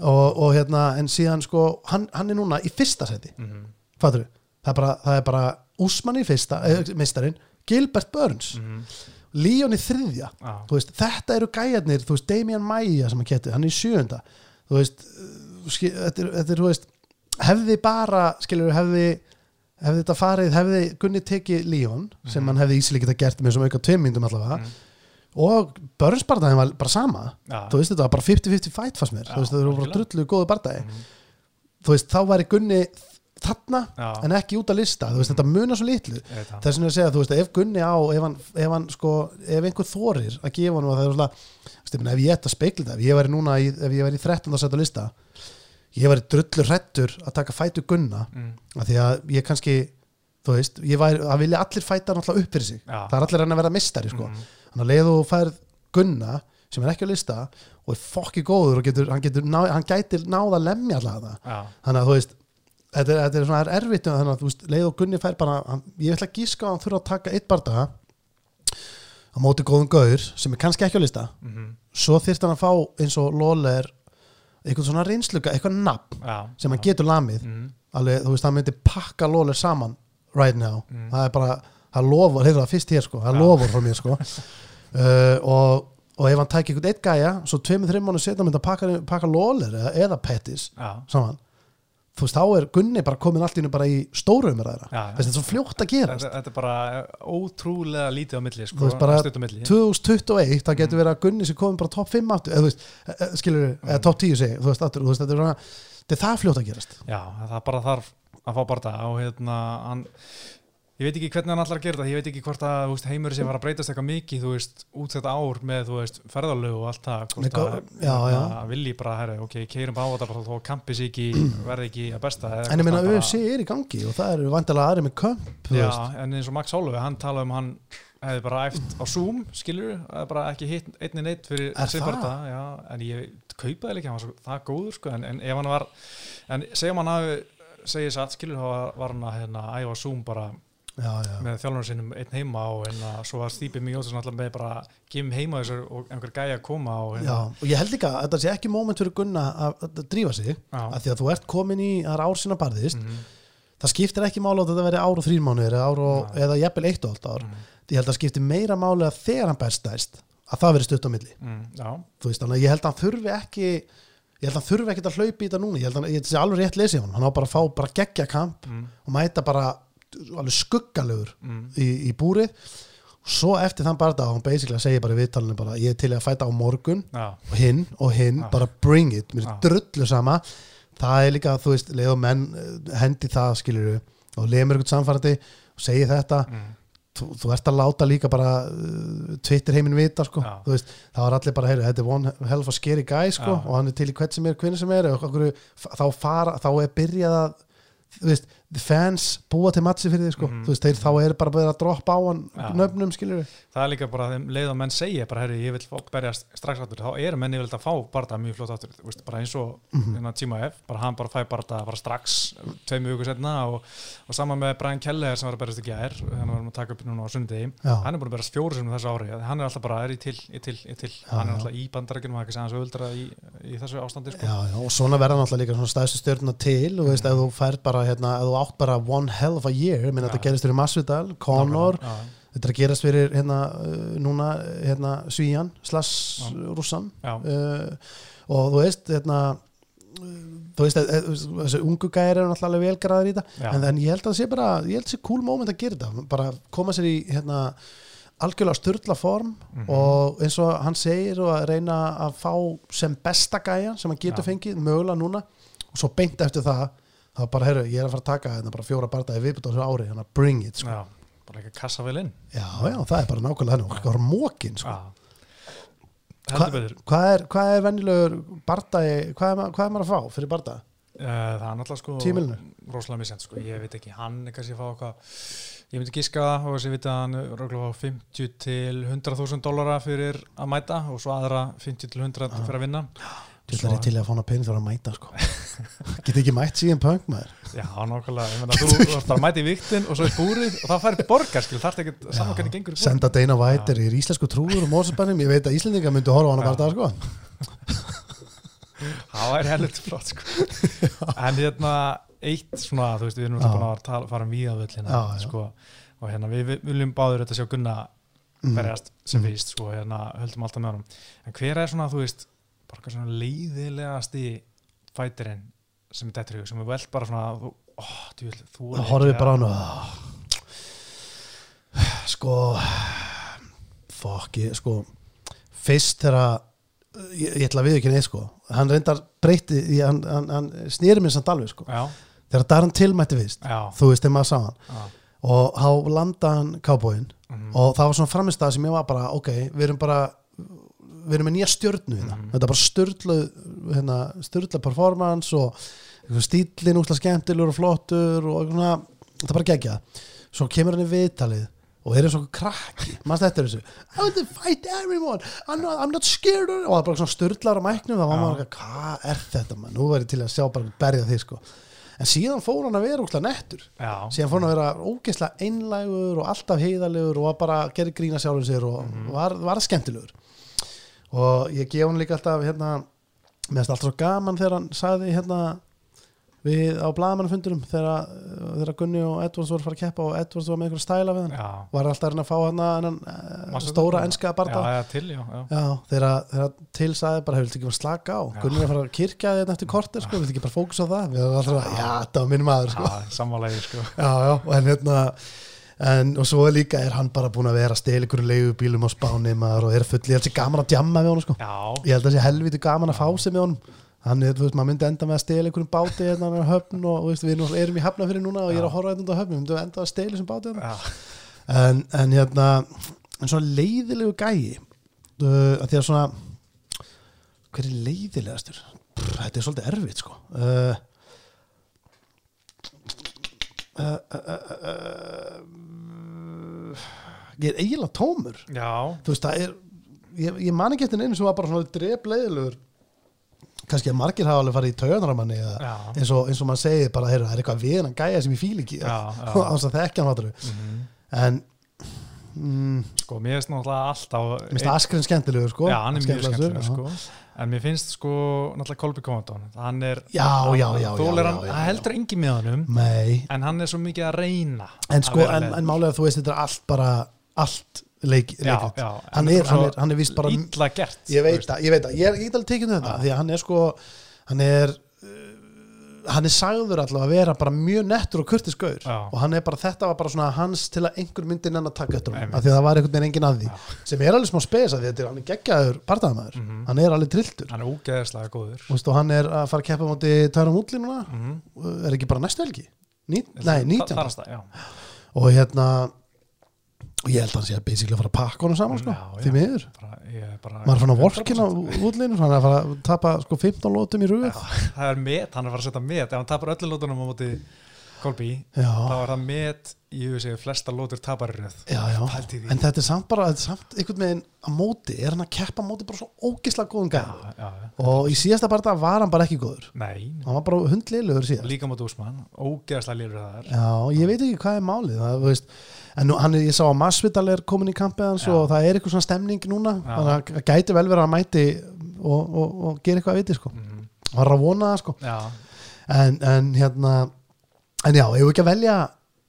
og, og hérna, en síðan sko hann, hann er núna í fyrsta seti Mhm, fattur það er bara, það er bara Úsmann í fyrsta, eh, meistarinn Gilbert Burns, mhm, Leon í þriðja. Þú veist, þetta eru gæjarnir, þú veist, Damian Maia sem hann keti, hann er í sjöunda. Þú veist, skil, þetta er, þetta er þú veist, hefði bara skilur, hefði, hefði þetta farið hefði Gunni tekið Leon sem Mhm. hann hefði ísilega getað gert með svona auka tveim myndum allavega Mhm. og Burns barndaginn var bara sama. Já, þú veist, þetta var bara 50-50 fight fannst mér, Já, þú veist, þetta eru bara drullu góðu bardagi, mhm, þú veist, þá væri Gunni þarna já, en ekki út að lista, veist, þetta munar svo litlu. Það. þess vegna að segja, veist, ef Gunni á ef hann, ef hann sko, ef einhver þorir að gefa hann er svona, meina, ef ég ætti að speikla þetta, ef ég væri núna í, ef ég væri í 13. setja lista ég væri drullur hrettur að taka fætu Gunna Mm, af því að ég kannski þú veist, ég væri, að vilja allir fæta náttúrulega upp fyrir sig, Já. það er allir hann að vera mistari sko, mhm, þannig að leiðu og færð Gunna, sem er ekki á lista og er fokki góður og getur, hann getur ná, hann gætir náð að lemja allavega það þannig að þú veist þetta er, þetta er svona er erfitt þannig að þú veist, leið og Gunni fær bara hann, ég ætla að gíska að hann þurfa að taka eitt bardaga á móti góðum gaur sem er kannski ekki á lista. Mhm, svo þyrft hann að fá eins og Lóler eitthvað svona reynsluga, eitthvað nafn já sem hann getur lamið. Mhm, alveg, þú veist, hann myndi pakka Lóler saman right now, Mm. það er bara það lofur, heyrðu það fyrst hér sko, það Já. lofur frá mér sko. Uh, og, og ef hann tæki einhvern eitt gæja svo tveimur, þreim mánu setna myndi að pakka, pakka Lóler eða, eða Pettis saman þú veist, þá er Gunni bara komin allt í hennu bara í stóru umræðra Já, já. þetta er svo fljótt að gerast þetta, er bara ótrúlega lítið á milli sko, Þú veist, bara stutt á milli 2021, það Mm. getur verið að Gunni sem komin bara top 5 áttu, eða þú veist, eh, eh, skilur Mm. eða top 10 segi, þú veist, aftur, þú veist, þetta er svona þetta er það fljótt að gerast Já, það bara þarf að fá barða og hérna hann, ég veit ekki hvernig hann allar að gera þetta ég veit ekki hvort að heimur sem var að breytast eitthvað mikið þú veist, út þetta ár með þú veist, ferðalög og allt það hvort að, já, já. að vilji bara, herri, ok, keirum á þetta bara þó að kampi sig ekki, verði ekki að besta en ég meina UFC er í gangi og það eru vandalega aðri með kömp þú Já, en eins og Max Holloway, hann talaði um hann hefði bara æft á Zoom, skilur bara ekki hitt einni neitt fyrir barða, já, en ég kaupaði ekki, hann var svo það góður, sko, en, en ef hann var en segjum hann hafi segið satt, skilur, þá var, hann að hérna, æfa Zoom bara já, já, með þjálfurinn sinum einn heima og hérna, svo var Stípi mjög ótrúlega alltaf með bara gefum heima þessu og einhver gæja að koma og já, hérna, og ég held líka að þetta sé ekki moment fyrir Gunna að, að, að drífa sig já, að því að þú ert komin í, það er ár sinna barðist. Mhm, það skiptir ekki mála að þetta veri ár og þrýr mánuðir eða, Já. jafnvel eitt og allt ár. Mhm, ég held að skipti meira máli að þegar hann bestæst að það veri stutt á milli. Já, þú veist, þannig að ég held að hann þurfi ekki ég held að hann þurfi ekki að hlaupa í þetta núna. Ég held að ég sé alveg rétt lesið hann hann á bara að fá bara geggja kamp mhm, og mæta bara alveg skuggalegur mhm, í, í búrið. Svo eftir þann bara hann basically segja bara í viðtalinu bara ég er til að fæta á morgun já, og hinn og hinn, Já. bara bring it. Mér er Já. drullu sama. Það er líka, þú veist, leið og menn eh, hendi það, skilur og leiðum eitthvað samfærandi og segi þetta. Mhm, þú, þú ert að láta líka bara uh, Twitter heiminn vita sko. Veist, þá er allir bara, heyri, þetta er one hell of a scary guy sko, og hann er til í hvert sem er, hvernig sem er og okkur, þá, fara, þá er byrjað að þú veist, fans búa til matsi fyrir því sko. Þú veist, þeir, þá er bara byrjað að droppa á hann Já. nöfnum, skilur það er líka bara þeim leið að menn segja bara, herri, ég vil berjast strax aftur. Þá eru menn yfirleitt að fá barða mjög flott þú veist, bara eins og Mhm. hérna, Tíma F bara hann bara fæ barða bara strax tveimur viku setna og, og saman með Brian Keller sem var að berjast í gær hann var að taka upp núna á sundi hann er búin að berjast fjóru sem þessu ári. Hann er alltaf bara, er ég til, ég til, ég til? Já, hann er alltaf í og öldra í, í þessu ástandi sko. já, já, og svona verða náttúrulega líka stæðstu stjórnuna til og veist, ef þú átt bara one hell of a year, Já. þetta gerist fyrir Masvidal, Conor, þetta er gerast fyrir hérna, uh, núna hérna, Svíjan. Rússan já, uh, og þú veist hérna, þú veist, eh, eh, þessi ungu gæri eru náttúrulega velgræðir í þetta en, en ég held að það sé bara, ég held að það sé cool moment að gera þetta bara koma sér í hérna algjörlega styrla form Mhm. og eins og hann segir og að reyna að fá sem besta gæja sem hann getur Já. fengið, mögulega núna og svo beint eftir það þá bara, heyrðu, ég er að fara að taka þetta bara fjóra bardaði viðbútt á þessu ári, hann að bring it sko. Já, bara ekki að kassa vel inn já, já, það er bara nákvæmlega henni það var mókin sko. Heldur Hva, hvað er, hvað er venjulegur bardagi, hvað er, hvað er maður að fá fyrir bardaga? Eh, Það er náttúrulega sko Tímilinu? rosalega misjant sko, ég veit ekki, hann er kannski að fá eitthvað ég myndi giska það og þess að ég veit að hann er að fá 50 til 100.000 dollara fyrir að mæta og svo aðra 50 til 100 fyrir að vinna Til það er til að fá hana pening þegar að mæta sko. Geti ekki mætt síðan punk maður Já, nákvæmlega, þú bara að mæta í viktin og svo í búrið og það færi borgar skil, þarf ekki saman hvernig gengur Senda Dana White er í íslensku trúur og mórsbænum, ég veit að Íslendinga myndi horfa á hana Já. bardaga sko. Það væri helviti flott sko. En hérna, eitt svona, þú veist, við erum náttúrulega búin að tala, fara um víðavöllina sko, og hérna, við við viljum báður þetta sjá Gunna Mm. berjast sem Mm. fyrst, sko, hérna, höldum alltaf með honum en hver er svona, þú veist, bara eitthvað svona leiðilegasti fætirinn sem er hug, sem er velt bara svona þú, ó, þú, horfið bara á hana Sko ég, sko Fyrst þegar ég, ég ætla að við ekki neitt sko Hann reyndar breytti, ég, hann, hann, hann snýri mér samt alveg sko. Já, Þegar Darren tilmætti fyrst já, Þú veist, þegar maður sá hann. Já. Og þá landa hann kábóin mhm, Og það var svona framistað sem ég var bara Ok, við erum bara Við erum með nýja stjörnu hérna. Mhm. Þetta er bara styrlu hérna, Styrla performance Og stílinn úsla skemmtilegur og flottur Og svona, þetta er bara gegja Svo kemur hann í viðtalið Og er eins og krakki, maður þetta þessu? I want to fight everyone. I'm not, I'm not scared of-" Og það er bara svona styrlar á mæknum Já. maður ekki, hvað er þetta maður? Nú verður til að sjá bara berja því sko. En síðan fór hann að vera úsla nettur. Já, síðan fór hann að vera ógeðslega einlægur og alltaf heiðalegur og bara gera grína sjálfum sér og var, var skemmtilegur og ég gef hann líka alltaf hérna, mér finnst alltaf svo gaman þegar hann sagði hérna við á blaðamannfundurum þegar, þegar Gunni og Edwards voru að fara að keppa og Edwards var með einhver stæla við hann. Já. Var alltaf að fá hann Manstu stóra þetta? enska Já, þegar, þegar til sagði bara hefur ekki bara slaka á? Já. Gunni er að fara að kirkja þetta eftir kortir sko, vil ekki bara fókus á það? Við erum alltaf að, já, þetta var minn maður sko. Já, sammálaði, sko. Já, já, en hérna en, og svo líka er hann bara búin að vera að stela ykkur leigubílum á spáni maður og er full, ég held sér gaman að djamma við honum sko. Ég held að sé helviti gaman að fá sig með honum. Hann er, þú veist, maður myndi enda með að stela ykkur báti hérna á höfn og þú veist, við erum- í hafna fyrir núna og ég er að horfa hérna á höfn, við myndum enda að stela þessum báti hérna. en, en hérna en svona leiðilegu gæi uh, að því að svona hver er leiðilegastur? Pff, þetta er svolítið erfitt sko. Uh, uh, uh, uh, uh, ég er eiginlega tómur. Já, þú veist það er ég, ég man ekki eftir neinu sem var bara svona drep leiðilegur kannski að margir hafa alveg farið í tauganramanni eða já. eins og, eins og maður segir bara, heyrðu, það er eitthvað við hennan gæja sem ég fíl ekki. Já, já. ánst að þekkja hann hattur mhm. en mm, Sko, mér finnst náttúrulega alltaf Mér finnst Askren skemmtilegur sko. Já, hann er mjög Skemmtilegastur, skemmtilegur já. sko. En mér finnst sko náttúrulega Kolby Komandón Hann. Er Já, já, já, Þólir já, hann, já, já, hann heldur engi með honum. Nei, En hann er svo mikið að reyna en sko en, en málega þú veist þetta er allt bara allt leik, Já, leikrit. já, hann, er, hann, er, hann er vist bara Ítla gert ég veit það, ég veit það, ég er ekki alveg tekinn þetta Já. því að hann er sko hann er uh, hann er sagður allavega að vera bara mjög nettur og kurtis gaur. Já. og hann er bara, þetta var bara svona hans til að einhver myndi nenn að taka eftir hann af því að það var einhvern veginn enginn að því. Já. sem er alveg smá spes að því að þetta er- hann er geggjaður partaðamæður, Mhm. hann er alveg trilltur. Hann er ógeðslega góður. Veist, og hann er að fara að keppa múti Tærum Útli núna, Mhm. er ekki bara næstu helgi? Ní, nei, 19 Það er það, já. Og hérna og ég held að hann sé að basically að fara að pakka honum saman sko, Já, því miður. Maður er fann að vorkina útlinu hann er að fara að tapa sko 15 lótum í Já, það er met, hann er að fara að setja met. Ef hann tapar öllu lótunum á móti Kolby já, þá er það met í USA flesta lótur því. en þetta er samt bara þetta er samt einhvern veginn að móti er hann að keppa móti bara svo ógislega góðum já. og í síðasta bara var hann bara ekki góður. Nei, hann var bara hundliðlugur síðan líka móti Úsmann ógeðslega lýrur það er Já, ég veit ekki hvað er málið það, veist, en nú, hann er, ég sá að Masvidal er komin í kampið hans og það er eitthvað svona stemning núna. Þannig að það gæti vel verið að mæti og, og, og gera eitthvað að viti sko. mm, hann var að vona það sko. En, en hérna en já, ef við ekki að velja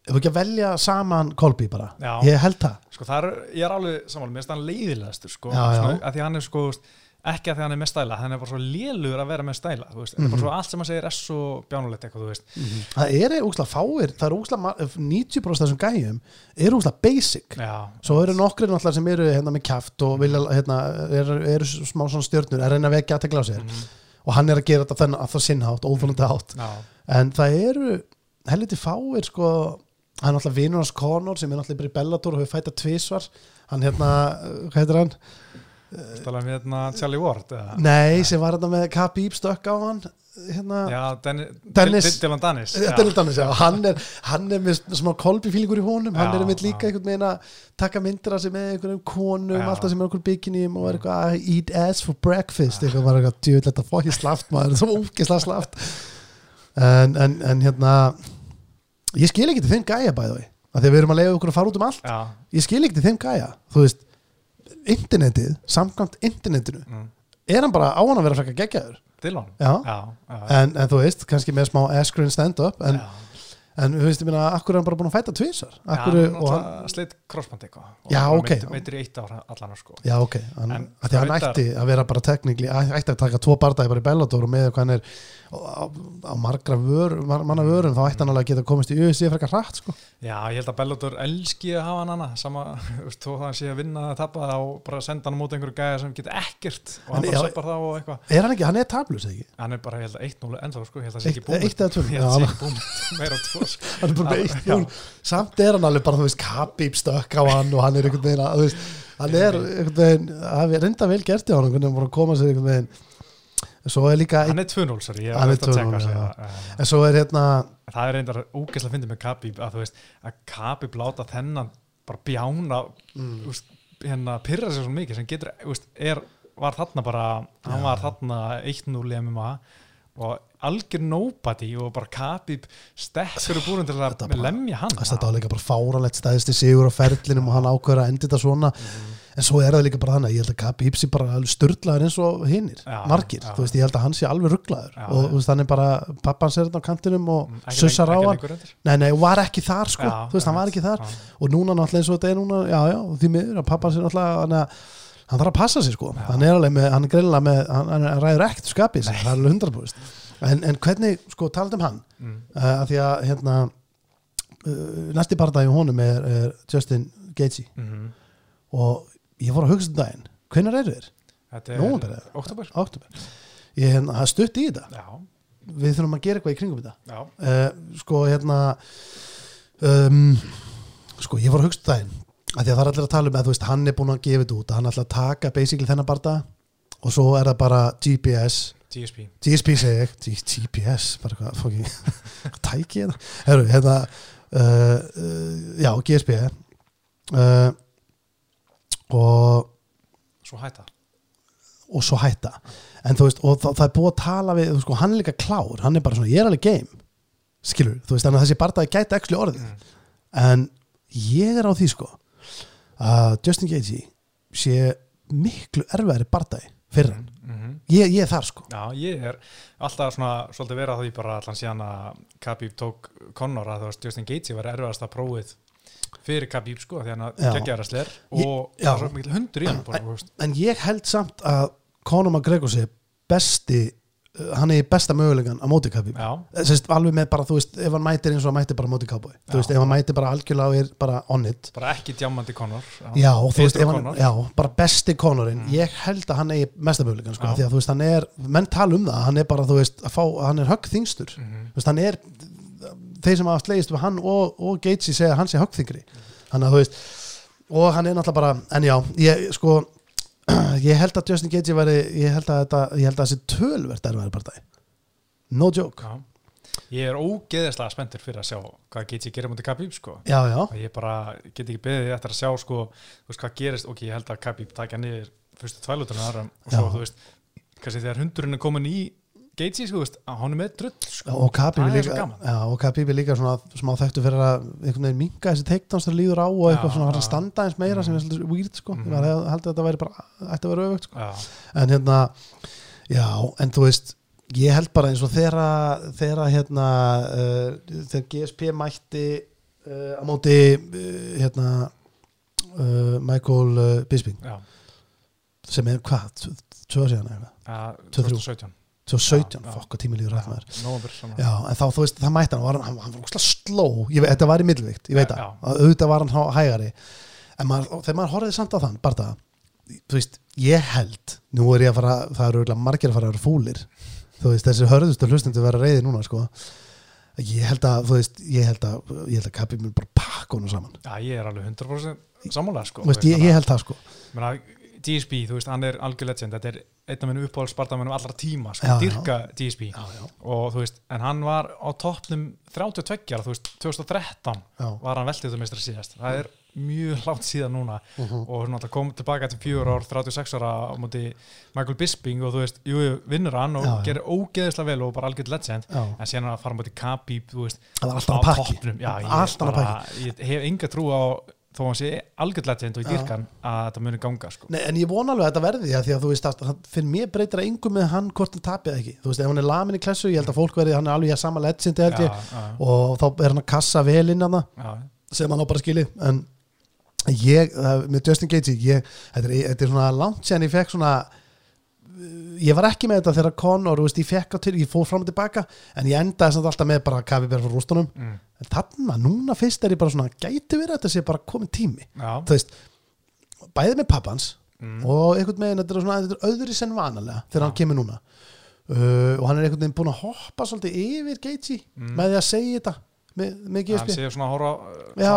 ef við ekki að velja saman Kolby bara? Já. ég held það. Sko er, ég er alveg samanlega, mér finnst hann leiðilegastur sko, að því hann er sko ekki að því hann er með stæla hann er bara svo lélugur að vera með stæla þú veist, þetta er bara svo allt sem hann segir er svo bjánulegt eitthvað, þú veist, það er úkslega fáir það er úkslega 90% af þessum gæjum eru úkslega basic. Já, svo eru nokkri náttúrulega sem eru hérna með kæft og vilja, hérna, eru, eru smá svona stjörnur að reyna að vekja aðtegla á sér. Og hann er að gera þetta þennan að það sinnhátt, óþólandi hátt. En það eru helviti fáir sko hann er náttúrulega vinur hans Conor sem er náttúrulega í Bellator og hefur fætað tvísvar hann hérna, hvað heitir hann? Stala með hérna Charlie Ward eða, Nei, sem var hérna með Khabib stökk á hann hérna, já, Dennis, Dennis. Dylan Dennis Já. Hann, er, hann er með smá kolbifílingur í honum. Hann Já, er með líka einhvern veginn að taka myndir af sig með einhverjum konum Já. alltaf sem er okkur bikinum og er eitthvað að eat ass for breakfast. Eitthvað var eitthvað djúvill þetta fokki slaft maður. Það svo úkislega slaft. En, en, en hérna ég skil ekki til þeim gæja bæði að því að við erum að leiða okkur að fara út um allt. Ég skil ekki til þeim gæja. Þú veist, internetið samkvæmt internetinu mm. er hann bara á hann að vera Dylan Já. já, já, en, en þú veist, kannski með smá askren stand-up en, já. En þú veist, ég meina, akkur er hann bara búin að fæta tvísar já, og hann, sleitt crossband eitthvað. Og Já, hann ok. meitir- meitir í eitt ára allan sko. Já ok. Hann, En að því að hann ætti að vera bara teknikli, ætti að taka tvo bardagi bara í Bellator og með hvað hann er á, á, margra vör, mar, manna vörum þá ætti hann alveg að geta komist í UFC frekar hratt sko. Já, ég held að Bellator elski að hafa hann hana sama, þú veist, þó það sé að vinna að tappa þá bara senda hann móti einhverju gæja sem getur ekkert og hann En bara söpar það og eitthvað. er hann ekki, hann hann er bara, ég held að 1-0 ennþá ég held að það sé Eitt- ekki búið eitt eða tvö, ég já, er samt er hann alveg bara, þú veist, Khabib stökk á hann og hann er einhvern veginn að, þú veist, hann er einhvern veginn, það er reynda vel gert í hann hann bara að koma sér einhvern veginn. Er líka, hann er 2-0, sorry, ég Hann er eftir að 2-0, tjekka sig já. en svo er hérna það er reyndar ógeðslega að fyndi með Khabib að þú veist, að Khabib láta þennan bara bjána Mm. veist, hérna pyrra sér svo mikið sem getur, þú veist, er, var þarna bara hann var þarna 1-0 í MMA og algjör nobody og bara Khabib stekkur upp úr til að lemja hann. Þetta var líka bara fáralegt stæðist í sigur á ferlinum og hann ákveður að endi þetta svona. En svo er það líka bara þannig að ég held að Khabib sé bara störtlaður eins og hinnir Já, margir, já. þú veist, ég held að hann sé alveg rugglaður Já, og veist, hann er bara pappan sér þetta á kantinum og Mm, sussar á hann. nei, nei, og var ekki þar sko, þú veist, hann var ekki þar. Og núna náttúrulega eins og þetta er núna já, já, því miður að pappan sér náttúrulega hann, þarf að passa sig sko, hann er alveg með, hann er greinilega með, hann, hann ræður ekkert skapið sig, það er alveg 100% en, en hvernig, sko, talað um hann Mm. uh, að því að hérna uh, næsti bardagi honum er, er Justin Gaethje. Mhm. og ég fór að hugsa um daginn hvenær eru þeir? Þetta er? Oktober Oktober ég hérna, það er stutt í þetta. Já, við þurfum að gera eitthvað í kringum þetta. Uh, sko hérna um, sko ég fór að hugsa um daginn að því að það er allir að tala um að veist hann er búin að gefa þetta út hann ætla að taka basically þennan barda og svo er það bara GPS GSP GSP segi ég. G GPS, bara hvað fóki hvað tæki ég það Heru, hérna, uh, uh, já, GSP uh, og Svo hætta. og svo hætta. En þú veist, og það, það er búið að tala við sko, hann er líka klár, hann er bara svona ég er alveg game, skilur, þú veist þannig að þessi bardaði gæti ekki orðið. Mm. en ég er á því sko að Justin Gaethje sé miklu erfiðari bardaði fyrir hann, Mhm. ég, ég er þar sko Já, ég er alltaf svona svolítið verið á því bara allan síðan að Khabib tók Conor að þú veist Justin Gaethje var erfiðast að prófið fyrir Khabib sko því hann að Já. geggja sler og það er svo mikil hundur í hann veist. en ég held samt að Conor McGregor sé besti hann er í besta mögulegan á móti Khabib Sest, alveg með bara, þú veist, ef hann mætir eins og hann mætir bara móti Cowboy, þú veist, ef hann mætir bara algjörlega og er bara on it. Bara ekki djámandi Conor. Já, þú veist, hann, já, bara besti Conorin Mm. ég held að hann eigi mestamögulegan sko, Já. því að þú veist, hann er, menn tala um það hann er bara, þú veist, að fá, hann er höggþingstur Mhm. þú veist, hann er þeir sem hafa slegist við hann og, og Gatesi segja að hann sé höggþingri þannig að þú veist, og hann er náttúrulega bara en já, ég, sko ég held að Justin Gaethje væri ég held að þetta, ég held að þessi tölvert er væri bara það, no joke. Já. Ég er ógeðislega spenntur fyrir að sjá hvað ég gera mútið Khabib sko. Já, já, ég bara get ekki beðið eftir að sjá sko, þú veist hvað gerist, ok, ég held að Khabib takja niður fyrstu tvæluturinn aðra og svo, þú veist, kannski þegar hundurinn er komin í Gaethje, sko, hann er með drull sko. og Khabib er er svo líka, líka svona smá þekktu fyrir að minga þessi teikdans þegar líður á og eitthvað svona standa eins meira sem er svolítið weird sko, Mhm. ég held að þetta væri bara ætti að vera öfugt sko, en hérna já, en þú veist ég held bara eins og þegar hérna uh, þegar GSP mætti uh, á móti uh, hérna uh, Michael uh, Bisping. Já, sem er hvað, tvö ár síðan eða uh, Tvö, þrjú. 2017 2017, Já, já. fokk að tími líður rætt maður. Já, en þá, þú veist, það mætti hann, var, hann, var óslega sló, ég veit, þetta var í millvikt, ég veit það, að auðvitað var hann hægari, en maður, þegar maður horfði samt á þann, bara það, þú veist, ég held, nú er ég að fara, það eru örugglega margir að fara að vera fúlir, þú veist, þessi hörðustu hlustundi vera reyði núna, sko, ég held að, þú veist, ég held að, ég held að kappi mér bara pakka honum saman, Já, ég er alveg 100% sammála sko. veist, ég, ég DSP, þú veist, hann er algjör legend. Þetta er einn af minnum uppáhalds spartamennum allra tíma sko, Já, já. dyrka já, já, og þú veist, en hann var á toppnum 32 ára, þú veist, 2013 já, var hann veldið meistrar síðast. Það er mjög langt síðan núna. Mhm. og hún alltaf kom tilbaka til fjögur ár 36 ára á móti Michael Bisping og þú veist, jú, vinnur hann og Já, já. gerir ógeðislega vel og bara algjör legend. Já, en síðan að fara á móti Khabib, þú veist það var á alltaf að pakki, ég hef enga trú á þó hann sé algjör legend og ég Já. dyrkan að þetta muni ganga sko. Nei, en ég vona alveg að þetta verði því að því að þú veist að það- fyrir mér breytir að yngum með hann hvort hann tapið eða ekki, þú veist ef hann er lamin í klessu ég held að fólk verði, hann er alveg að sama ledsindi held ég. já, og þá er hann að kassa vel inn að það já, sem hann á bara skili en ég, það, með Justin Gaethje ég, þetta, er, þetta er svona langt séðan ég fekk svona ég var ekki með þetta þegar Conor, veist, ég fekk á til ég fór fram og tilbaka, en ég endaði samt alltaf með bara kafi bera frá rústunum. Mm, en þarna, núna fyrst er ég bara svona gæti verið að þetta sé bara komin tími. Þú veist, bæði með pappans mm, og einhvern veginn, þetta er, svona, þetta er öðri sem vanalega þegar Já. hann kemur núna. Uh, og hann er einhvern veginn búin að hoppa svolítið yfir Gaethje Mm. með því að segja þetta með hann sé svona að horfa Já.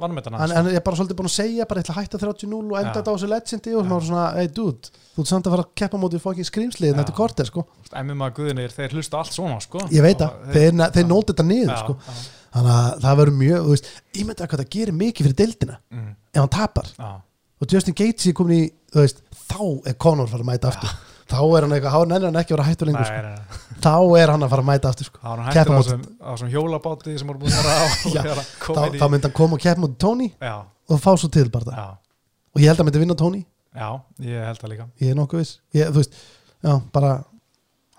vannmetana hann, hann er bara svolítið búin að segja bara ég ætla að hætta 30-0 og enda þetta á þessu legendi og Já. maður svona, hey dude þú ert samt að fara að keppa mótið fokkin skrýmslið Já. þetta korter sko, MMA guðinir, þeir hlusta allt svona sko. ég veit Og það þeir, þeir nóti þetta niður já, sko. já, þannig að það verður mjög, þú veist ég myndi að hvað það gerir mikið fyrir deildina mm, ef hann tapar. Já, og Justin Gaethje er komin í, þú veist þá er Conor fara að mæta aftur þá er hann eitthvað, hann ekki að vera hættur lengur sko. Nei, nei, nei. þá er hann að fara að mæta aftur sko. er hann hættur á þessum hjólabáti sem voru búin að vera á er að þá, þá myndi hann koma og keppa mútið Tony já, og fá svo til bara. Já, og ég held að hann myndi vinna Tony, já, ég held það líka. Ég er nokkuð viss. Ég, veist, já, bara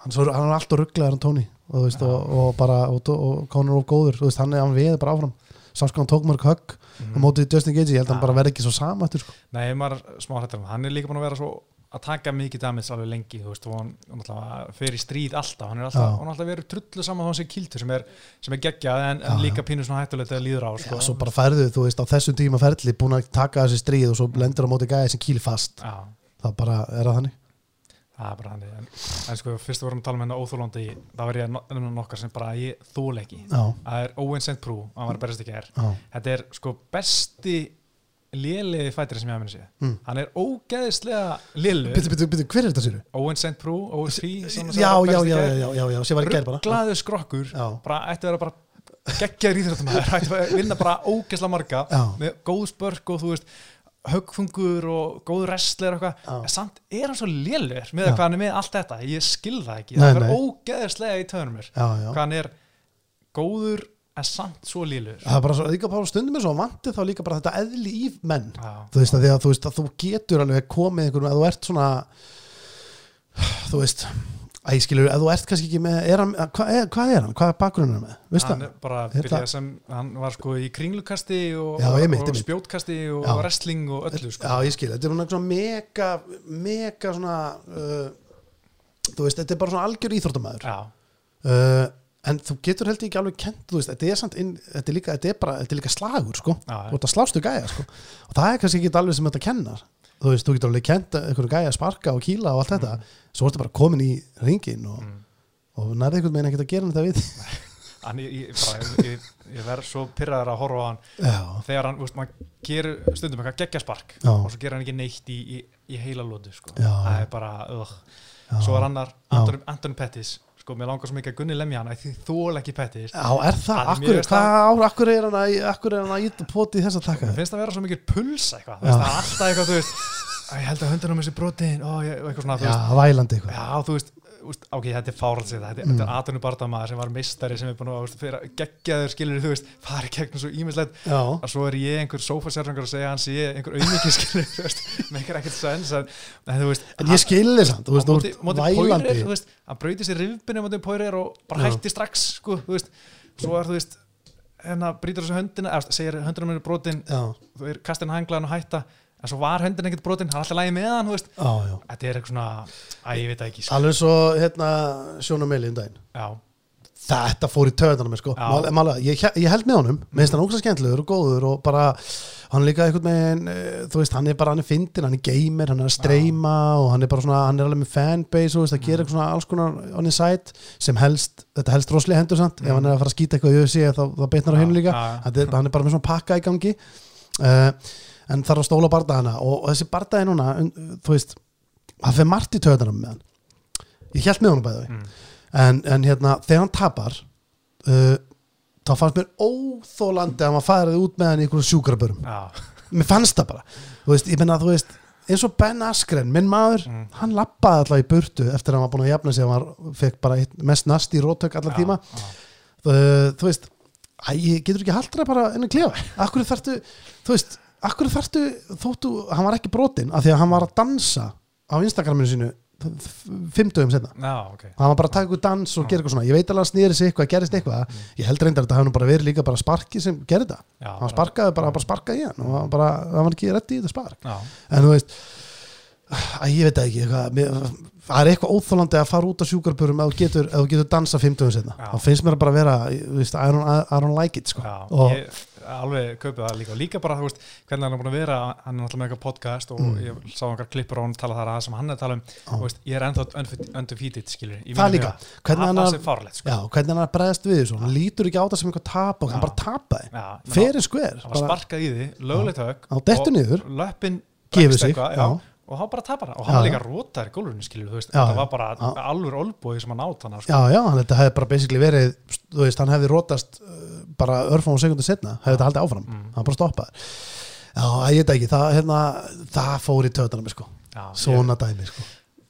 hann, svo, hann er alltaf rugglegar en Tony. Og, veist, og, og bara, og, Conor of góður veist, hann er hann veið bara áfram. Sásko hann tók mörg högg Mhm. og mótið Justin Gaethje, ég held að hann bara verði ekki svo sama eftir, sko. Nei, maður er smá hrættur um það. hann er líka búin að vera svo að taka mikið damage alveg lengi þú veist, hann, hann alltaf fer í stríð alltaf hann er alltaf, hann er alltaf verið trullu saman þá hann sé kiltur sem er, sem er geggjað en, en líka pínu svona hættulegt að líður á sko. já, svo bara færðu, þú veist, á þessum tíma ferli búin að taka þessi stríð og svo lendur á mótið gæði sem kýli fast, Já, það bara er það þannig. Það er bara hann en, en sko, fyrst við vorum að tala um hennar óþólandi þá var ég að nefna nokkar sem bara ég þól ekki. Það er Owen St. Prú, hann var berist þetta lélegi fætiri sem ég hafa minni séð. Mm. hann er ógeðislega lélur byttu, byttu, byttu, hver er þetta sér? Owen St. Prú, OSP já, já, já, já, já, sem var í gær bara. Rugglaðu skrokkur bara ætti að vera bara geggjaður íþróttumæður ætti að vinna bara ógeðslega marga Já. með góð spörk og þú veist högfungur og góð wrestler og eitthvað, samt er hann svo lélur með hvað hann er með allt þetta, ég skil það ekki. Nei, það er nei. ógeðslega í töðunum mér. Hvað hann er góður en samt svo lélur það er bara svo, líka bara stundum er svo vantið þá líka bara þetta eðli í menn Já. þú veist að að þú veist að þú getur alveg komið einhverjum að þú ert svona þú veist að ég skilur, að þú ert kannski ekki með er hann, hvað, er, hvað er hann, hvað er bakgrunnur með veist hann er bara byrjað sem hann var sko í kringlukasti og, Já, og einmitt. spjótkasti og Já. wrestling og öllu sko. Já, ég skil, þetta er svona mega mega svona uh, þú veist, þetta er bara svona algjör íþróttamæður Já. uh, en þú getur held ég ekki alveg kent þú veist, þetta er samt inn, þetta er líka, þetta er bara, þetta er líka slagur, sko, Já, og þetta slástu gæja, sko, og það er kannski ekki alveg sem þetta kennar, þú veist, þú getur alveg kent einhverju gæja að sparka og kýla og allt þetta. Svo ertu bara komin í ringin og, Mm. og nærði einhvern veginn ekkert að gera þetta við. Hann, ég, ég, ég, ég verð svo pyrraður að horfa á hann Já, þegar hann, úst, maður gerir stundum eitthvað geggjaspark Já. og svo gerir hann ekki neitt í, í, í heila lótu sko. Það er bara, já, svo er annar Anton Pettis sko, mér langar svo mikið að Gunni lemja hann því þól ekki Pettis Já, er það, Að akkur, hvað ár, akkur er hann að akkur er hann að íta poti í þessa taka mér finnst það að vera svo mikið puls eitthvað þú það er alltaf eitthvað, þú veist "Æ, ég held að hundunum þessi brotin ó, ég, og eitthvað svona, þú Já, vælandi eitthvað. Já, þú veist úst, ok, þetta er fárhaldsið, þetta, Mm. þetta er Atonu Bardamaður sem var meistari sem er búin að fyrir, geggjaður skilur, þú veist, fari gegnum svo ímislegt Já, að svo er ég einhver sofasérfangar að segja að hann sé einhver auðmikið skilur þú veist, með ekkert sens en, en þú veist, en ég skilði samt, þú veist, þú móti, ert móti vælandi. þú veist, hann brauti sér rifbinu móti Poirier og bara Já. hætti strax sko, þú veist, svo er þú veist hérna brýtur þessu höndina, segir höndina mér brotin, Já, þú er kastin hanglaðan og hætta en svo var höndin ekkert brotin, hann er alltaf lægi með hann. Já, já. Þetta er eitthvað svona, að ég veit ekki sko. Alveg svo, hérna, Sjóna Meili um daginn. Já, Þetta fór í töðanum mér sko. Já. Mál, mála, ég, ég held með honum, með að hann ógst skemmtilegur og góður og bara, hann líka einhvern veginn, eh, þú veist, hann er bara, hann er fyndin hann er gamer, hann er að streyma og hann er bara svona, hann er alveg með fanbase og veist, að gera eitthvað svona alls konar on his side sem helst, þetta helst roslega hendur samt. Ef hann er að fara að skýta eitthvað í UFC þá, þá beitnar á Já, hinn líka, já, já. Hann er, hann er bara með svona pakka í gangi. Uh, en þarf að stóla bardagana og, og þessi bardaði núna, un- þú veist hann fer margt í töðanum með hann ég held með honum bæði Mm. en, en hérna, þegar hann tapar uh, þá fannst mér óþólandi að maður farið út með hann í einhverju sjúkrabörum. Já, mér fannst það bara. Þú veist, ég menna þú veist eins og Ben Askren, minn maður Mm. hann lappaði alltaf í burtu eftir að hann var búin að jafna sig hann fekk bara mest nasti í rótök allar tíma. já, uh, þú veist æ, getur ekki haldra bara inn að klefa. Akkur þarftu, þú veist akkur þarftu, þóttu, hann var ekki brotinn af því að hann var að dansa á Instagraminu sínu fimmtugum setna já, ok. Hann var bara að taka ykkur dans og gera eitthvað svona. Ég veit alveg að snýri sig eitthvað, gerist eitthvað. Ég held reyndar að þetta hefði bara verið líka bara sparki sem gerði þetta, Já, hann sparkaði bara, bara sparkaði hann og hann bara, hann var ekki reddi í þetta spark. Já, en þú veist að ég veit það ekki eitthvað, það er eitthvað óþólandi að fara út á sjúkarburum ef þú getur, getur dansa 50 setna Já. þá finnst mér að bara vera, I don't, I don't like it sko. já og ég alveg kaupið það líka. Og líka bara, þú veist, hvernig hann er búin að vera hann er náttúrulega með eitthvað podcast og Mm. ég sá einhver klippur á hann tala þar að sem hann er að tala um. Þú veist, ég er ennþá unf- undefeated, skilur Það líka. Hvernig hann það er- fárlegt, sko. Já, hvernig hann er bregðast við þessu. Hann lítur ekki á það sem eitthvað tap og hann bara tapaði. Fyrir skver það var sparkað í því, lögulegt dettur niður. löppin sig, eitthvað, og hann bara tapar. Það og hann já. líka rótar í gólfinu þetta já. var bara Já. alveg olbúi sem hann átt hann sko. já, já, hann þetta hefði bara basically verið þú veist, hann hefði rótast uh, bara örfum og sekundu setna, hefði þetta haldið áfram Mm. hann bara stoppaði já, ég veit ekki, það, hérna, það fór í töðanum sko. Já, ég, svona dæmi sko.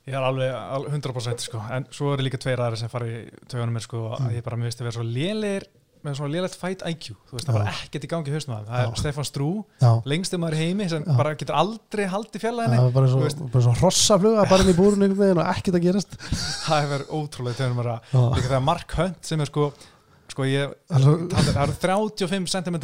ég er alveg al- 100% sko. en svo eru líka tveir aðri sem fara í tögunum mér sko, Mm. að ég bara minnst að vera svo lélir með svona lélegt fight IQ þú veist, það var ekkert í gangi á þeim. það er Stefan Strú, lengstum maður heimi sem Já. bara getur aldrei haldið það fjallaðinni var bara Þú svo, veist. bara inn í búrun og ekkert að gerast það ótrúlega mér að Já. líka þegar Mark Hunt sem er sko, sko ég, það eru 35 cm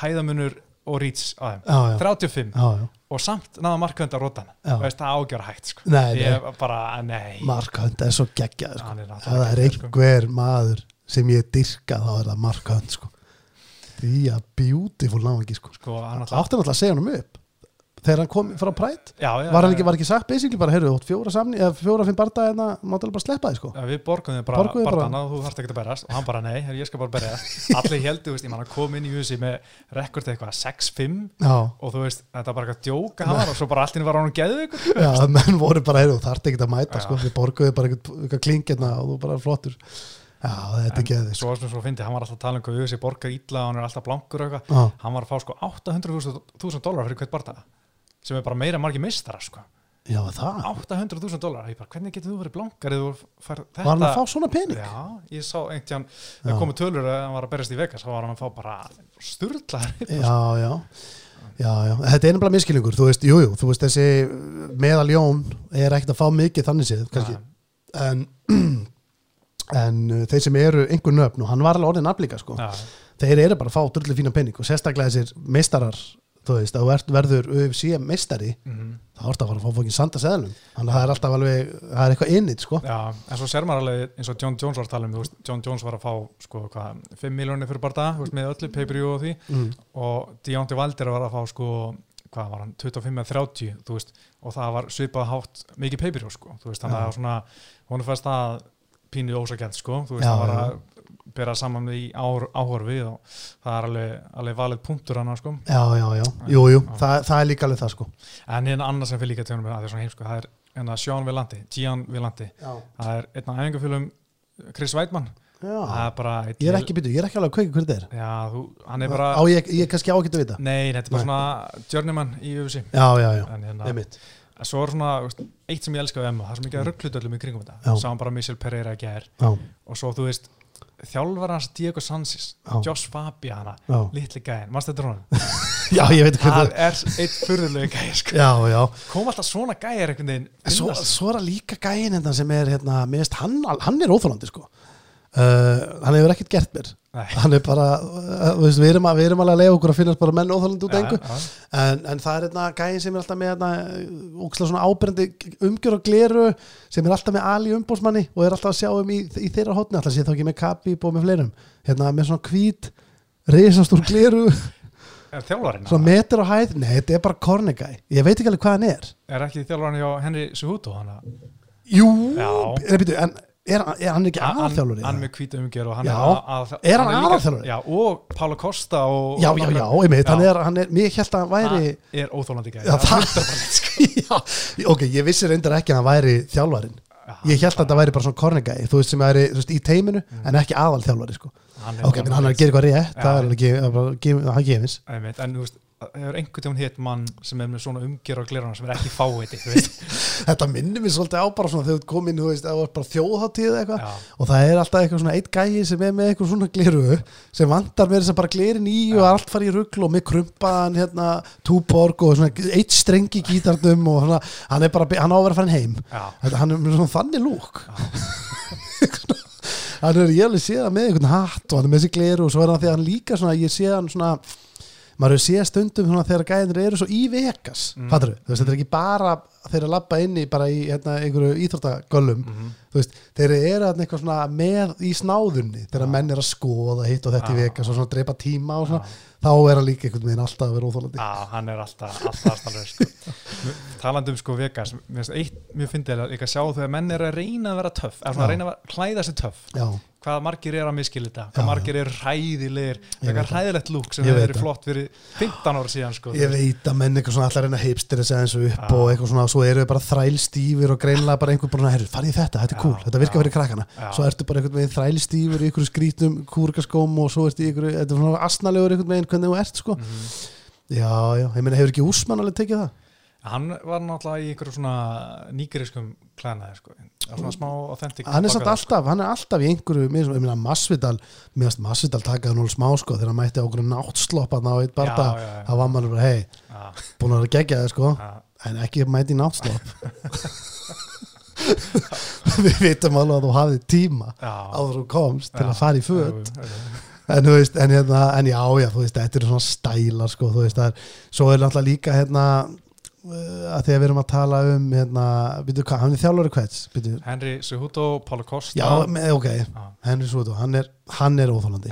hæðamunur og reach á þeim já, já, 35 já, já. og samt náða Mark Hunt að rota Já. hann veist það ágjör hægt sko. Nei, nei. ég bara, nei Mark Hunt er svo geggjað sko. Ef það er sko. einhver maður sem ég dyrka þá er það Mark Hunt sko. því að beautiful náðan sko. sko, Það átti náttúrulega að segja hann upp þegar hann kom frá já, var hann ekki, var ekki sagt basically bara, heyrðu, þú fjóra samni eða fjóra fimm barda en það máttalega bara sleppa því sko. Já, við borgum þið bara, Borguðum bara, bara. bara þú þarft ekki að berast og hann bara nei, herri, ég skal bara berjast. Allir heldur, veist, ég man að kom inn í husi með rekord eitthvað 6-5 já, og þú veist, þetta var bara eitthvað djóka hann var og svo bara allir var hann geðu ykkur já, menn voru bara, heyrðu, þú þarft ekki að mæta Já. sko, við borguðu bara eitthvað, klingirna og þú bara flottur. Já, þetta er geðið svo sem svo fyndi, hann var alltaf að tala um hvað husi borgar illa og hann er alltaf blankur og eitthvað. Hann var að fá sko 800.000 dólar fyrir hvert barða sem er bara meira margir meistara sko. já, það, 800.000 dólar, ég bara, hvernig getur þú verið blankar eða þú fær þetta var hann að fá svona pening? Já, ég sá einhvern það komu tölur að hann var að berjast í Vegas þá var hann að fá bara sturlaðar já, já. Já, já, þetta er nefnilega miskilningur, þú veist, jújú, jú, þú veist, þessi meðaljón er ekkert að fá mikið þannig séð, kannski, en, en uh, þeir sem eru einhver nöfn og hann var alveg orðin aflíka, sko, Já, þeir eru bara að fá drullu fína penning og sérstaklega þessir meistarar, þú veist, að ert verður UFC meistari, mhm. þá ertu að fara að fá fókin sanda seðlum, þannig að það er alltaf alveg, það er eitthvað innit, sko, Já, en svo ser maður alveg eins og John Jones var að tala um, þú veist, John Jones var að fá sko, hvað, 5 miljónir fyrir bara það, með öllu pay-per-view og því. Mm. og Deontay Wilder var að fá sko, hvað var hann, 25 eða 30 þú veist, og það var svipað hátt mikið pay-per-view, sko, þú veist, þannig að svona, hún er fæst að pínu ósakent, sko, þú veist, Já, það var að bera saman í ár, áhorfi og það er alveg, alveg valið punktur hann, sko. Já, já, já, jú, jú, það, það er líka alveg það, sko, en hérna annað sem fyrir líka tjónum að það er svona heim, sko, það er hérna Sean Villante, Gian Villante. Já, það er einn af æfingafölum Chris Weidmann það já, er bara einn ég er ekki byrjuð, ég er ekki alveg að kveika hvernig þetta er, já, þú, hann er bara á ég, ég er kannski ágætt að vita, nei, þetta er bara svona journeyman í UFC já, já, já, hérna, einmitt, en svo er svona eitt sem ég elska við Emma, það er svo mikið að rugglutu öllum í kringum þetta, sáum bara Michel Pereira að gera og svo þú veist þjálfar hans Diego Sansis Já. Josh Fabiana, litli gæðin mannstu þetta rónum, já, ég veit hvað það er eitt furðulegu gæði sko. Kom alltaf svona gæðir einhvern veginn svo, svo er það líka gæin hérna sem er hérna, hann, hann er óþólandi sko. Uh, hann hefur ekkert gert mér. Hann er bara, þú veist, við erum, að, við erum alveg að leiða okkur að finnast bara menn óþálandi út engu. en, en það er hérna gæðin sem er alltaf með hérna, ókslega svona ábyrjandi umgjör og gleru sem er alltaf með ali umbósmanni og er alltaf að sjá um í, í þeirra hotni alltaf sé þá ekki með kapip og með fleirum. Hérna með svona hvít risastór gleru, Er þjálfarinn? svona metur á hæð. Nei, þetta er bara kornegæ, ég veit ekki alveg hvað hann er. Er ekki þjálfarinn hjá Henry Suhuto? Hann, jú, er, byrju, en er, er hann ekki hann, aðalþjálfur hann með hvíta umgjör og hann Já. er að, að, Er hann aðalþjálfari? Já, og Pála Costa og, já, já, já, einmitt, hann er, hann er mér held að hann væri Hann er óþólandi gæði það, ok, ég vissi reyndar ekki að hann væri þjálfarin ég held að þetta væri bara svona kornegæi þú veist sem veist, í teiminu en ekki aðal þjálfari sko. Hann ok, hann er að gera eitthvað rétt það er ekki, það er það er gefins. En þú veist, hefur einhvern tímann hitt mann sem er með svona umgjör og glerana sem er ekki fáið þetta minnir mér svolítið á bara svona þegar þú komin, þú veist, að það var bara þjóðháttíð eða eitthvað. Já. og það er alltaf eitthvað svona eitt gæi sem er með eitthvað svona gliru sem vantar með þess að bara glirin í og allt fari í rugl og með krumpaðan hérna túborg og svona eitt strengi gítarnum og svona, hann er bara, hann á að vera farin heim. Þetta, hann er með svona þannig lúk. Hann er ég alveg séð hann með einhvern hatt og hann er með þessi gleru og svo er hann því að hann líka svona, ég sé hann svona maður hefur séð stundum þegar gæðinir eru svo í Vegas, mm. fattur veist, þetta er ekki bara þeir að labba inn í bara í hérna, einhverju íþróttagöllum þú veist, þeir eru eitthvað svona með í snáðunni, þegar menn er að skoða hitt og þetta í Já. Vegas og svona dreipa tíma og svona, þá er hann líka einhvern veginn alltaf að vera óþólandi Já, hann er alltaf, alltaf aðstæðlega sko. talandi um sko Vegas mér finnst eitt mjög fyndið að líka sjá þegar menn er að reyna að vera töff, svona Já. að reyna að klæða sig töff. Hvað margir er að miskila þetta, Já, hvað margir er veit eitthvað það. hræðilegt lúk sem hefur verið flott fyrir 15 ára síðan sko, Ég veit að menn eitthvað svona allar reyna að heipstir þessi eins og upp og eitthvað svona, svo eru við bara þrælstífur og greinlega bara einhver bara, herru, farið þetta, þetta er cool, þetta virkar fyrir krakkana svo ertu bara einhvern veginn þrælstífur í einhverju skrítum kúrkaskóm og svo ertu í einhverju þetta er svona asnalegur einhvern veginn hvernig þú ert sko Mhm. Já, já, ég meina hefur ekki Úsmann alveg tekið það? hann var náttúrulega í einhverju svona nýgeriskum klænaði sko, Það svona smá authentic Hann er samt bakgrunn, alltaf, hann er alltaf í einhverju mér meina Masvidal, mér finnst Masvidal takaði núl smá sko þegar hann mætti á okkur náttslopp að ná eitt já. þá var maður bara, hei, sko. Búin að vera gegja það sko já, en ekki mæti náttslopp. Við vitum alveg að þú hafið tíma áður þú komst til að fara í jú. en, þú veist, en, hérna, en já, já, þú veist, þetta eru svona stælar sko, þú veist, það er, svo er náttúrulega líka hérna uh, að þegar við erum að tala um hérna, byrju hvað, hann er þjálfari hvets byrju, Henry Cejudo, Paulo Costa. Já, með, ok. Já, Henry Sútu, hann er, hann er óþólandi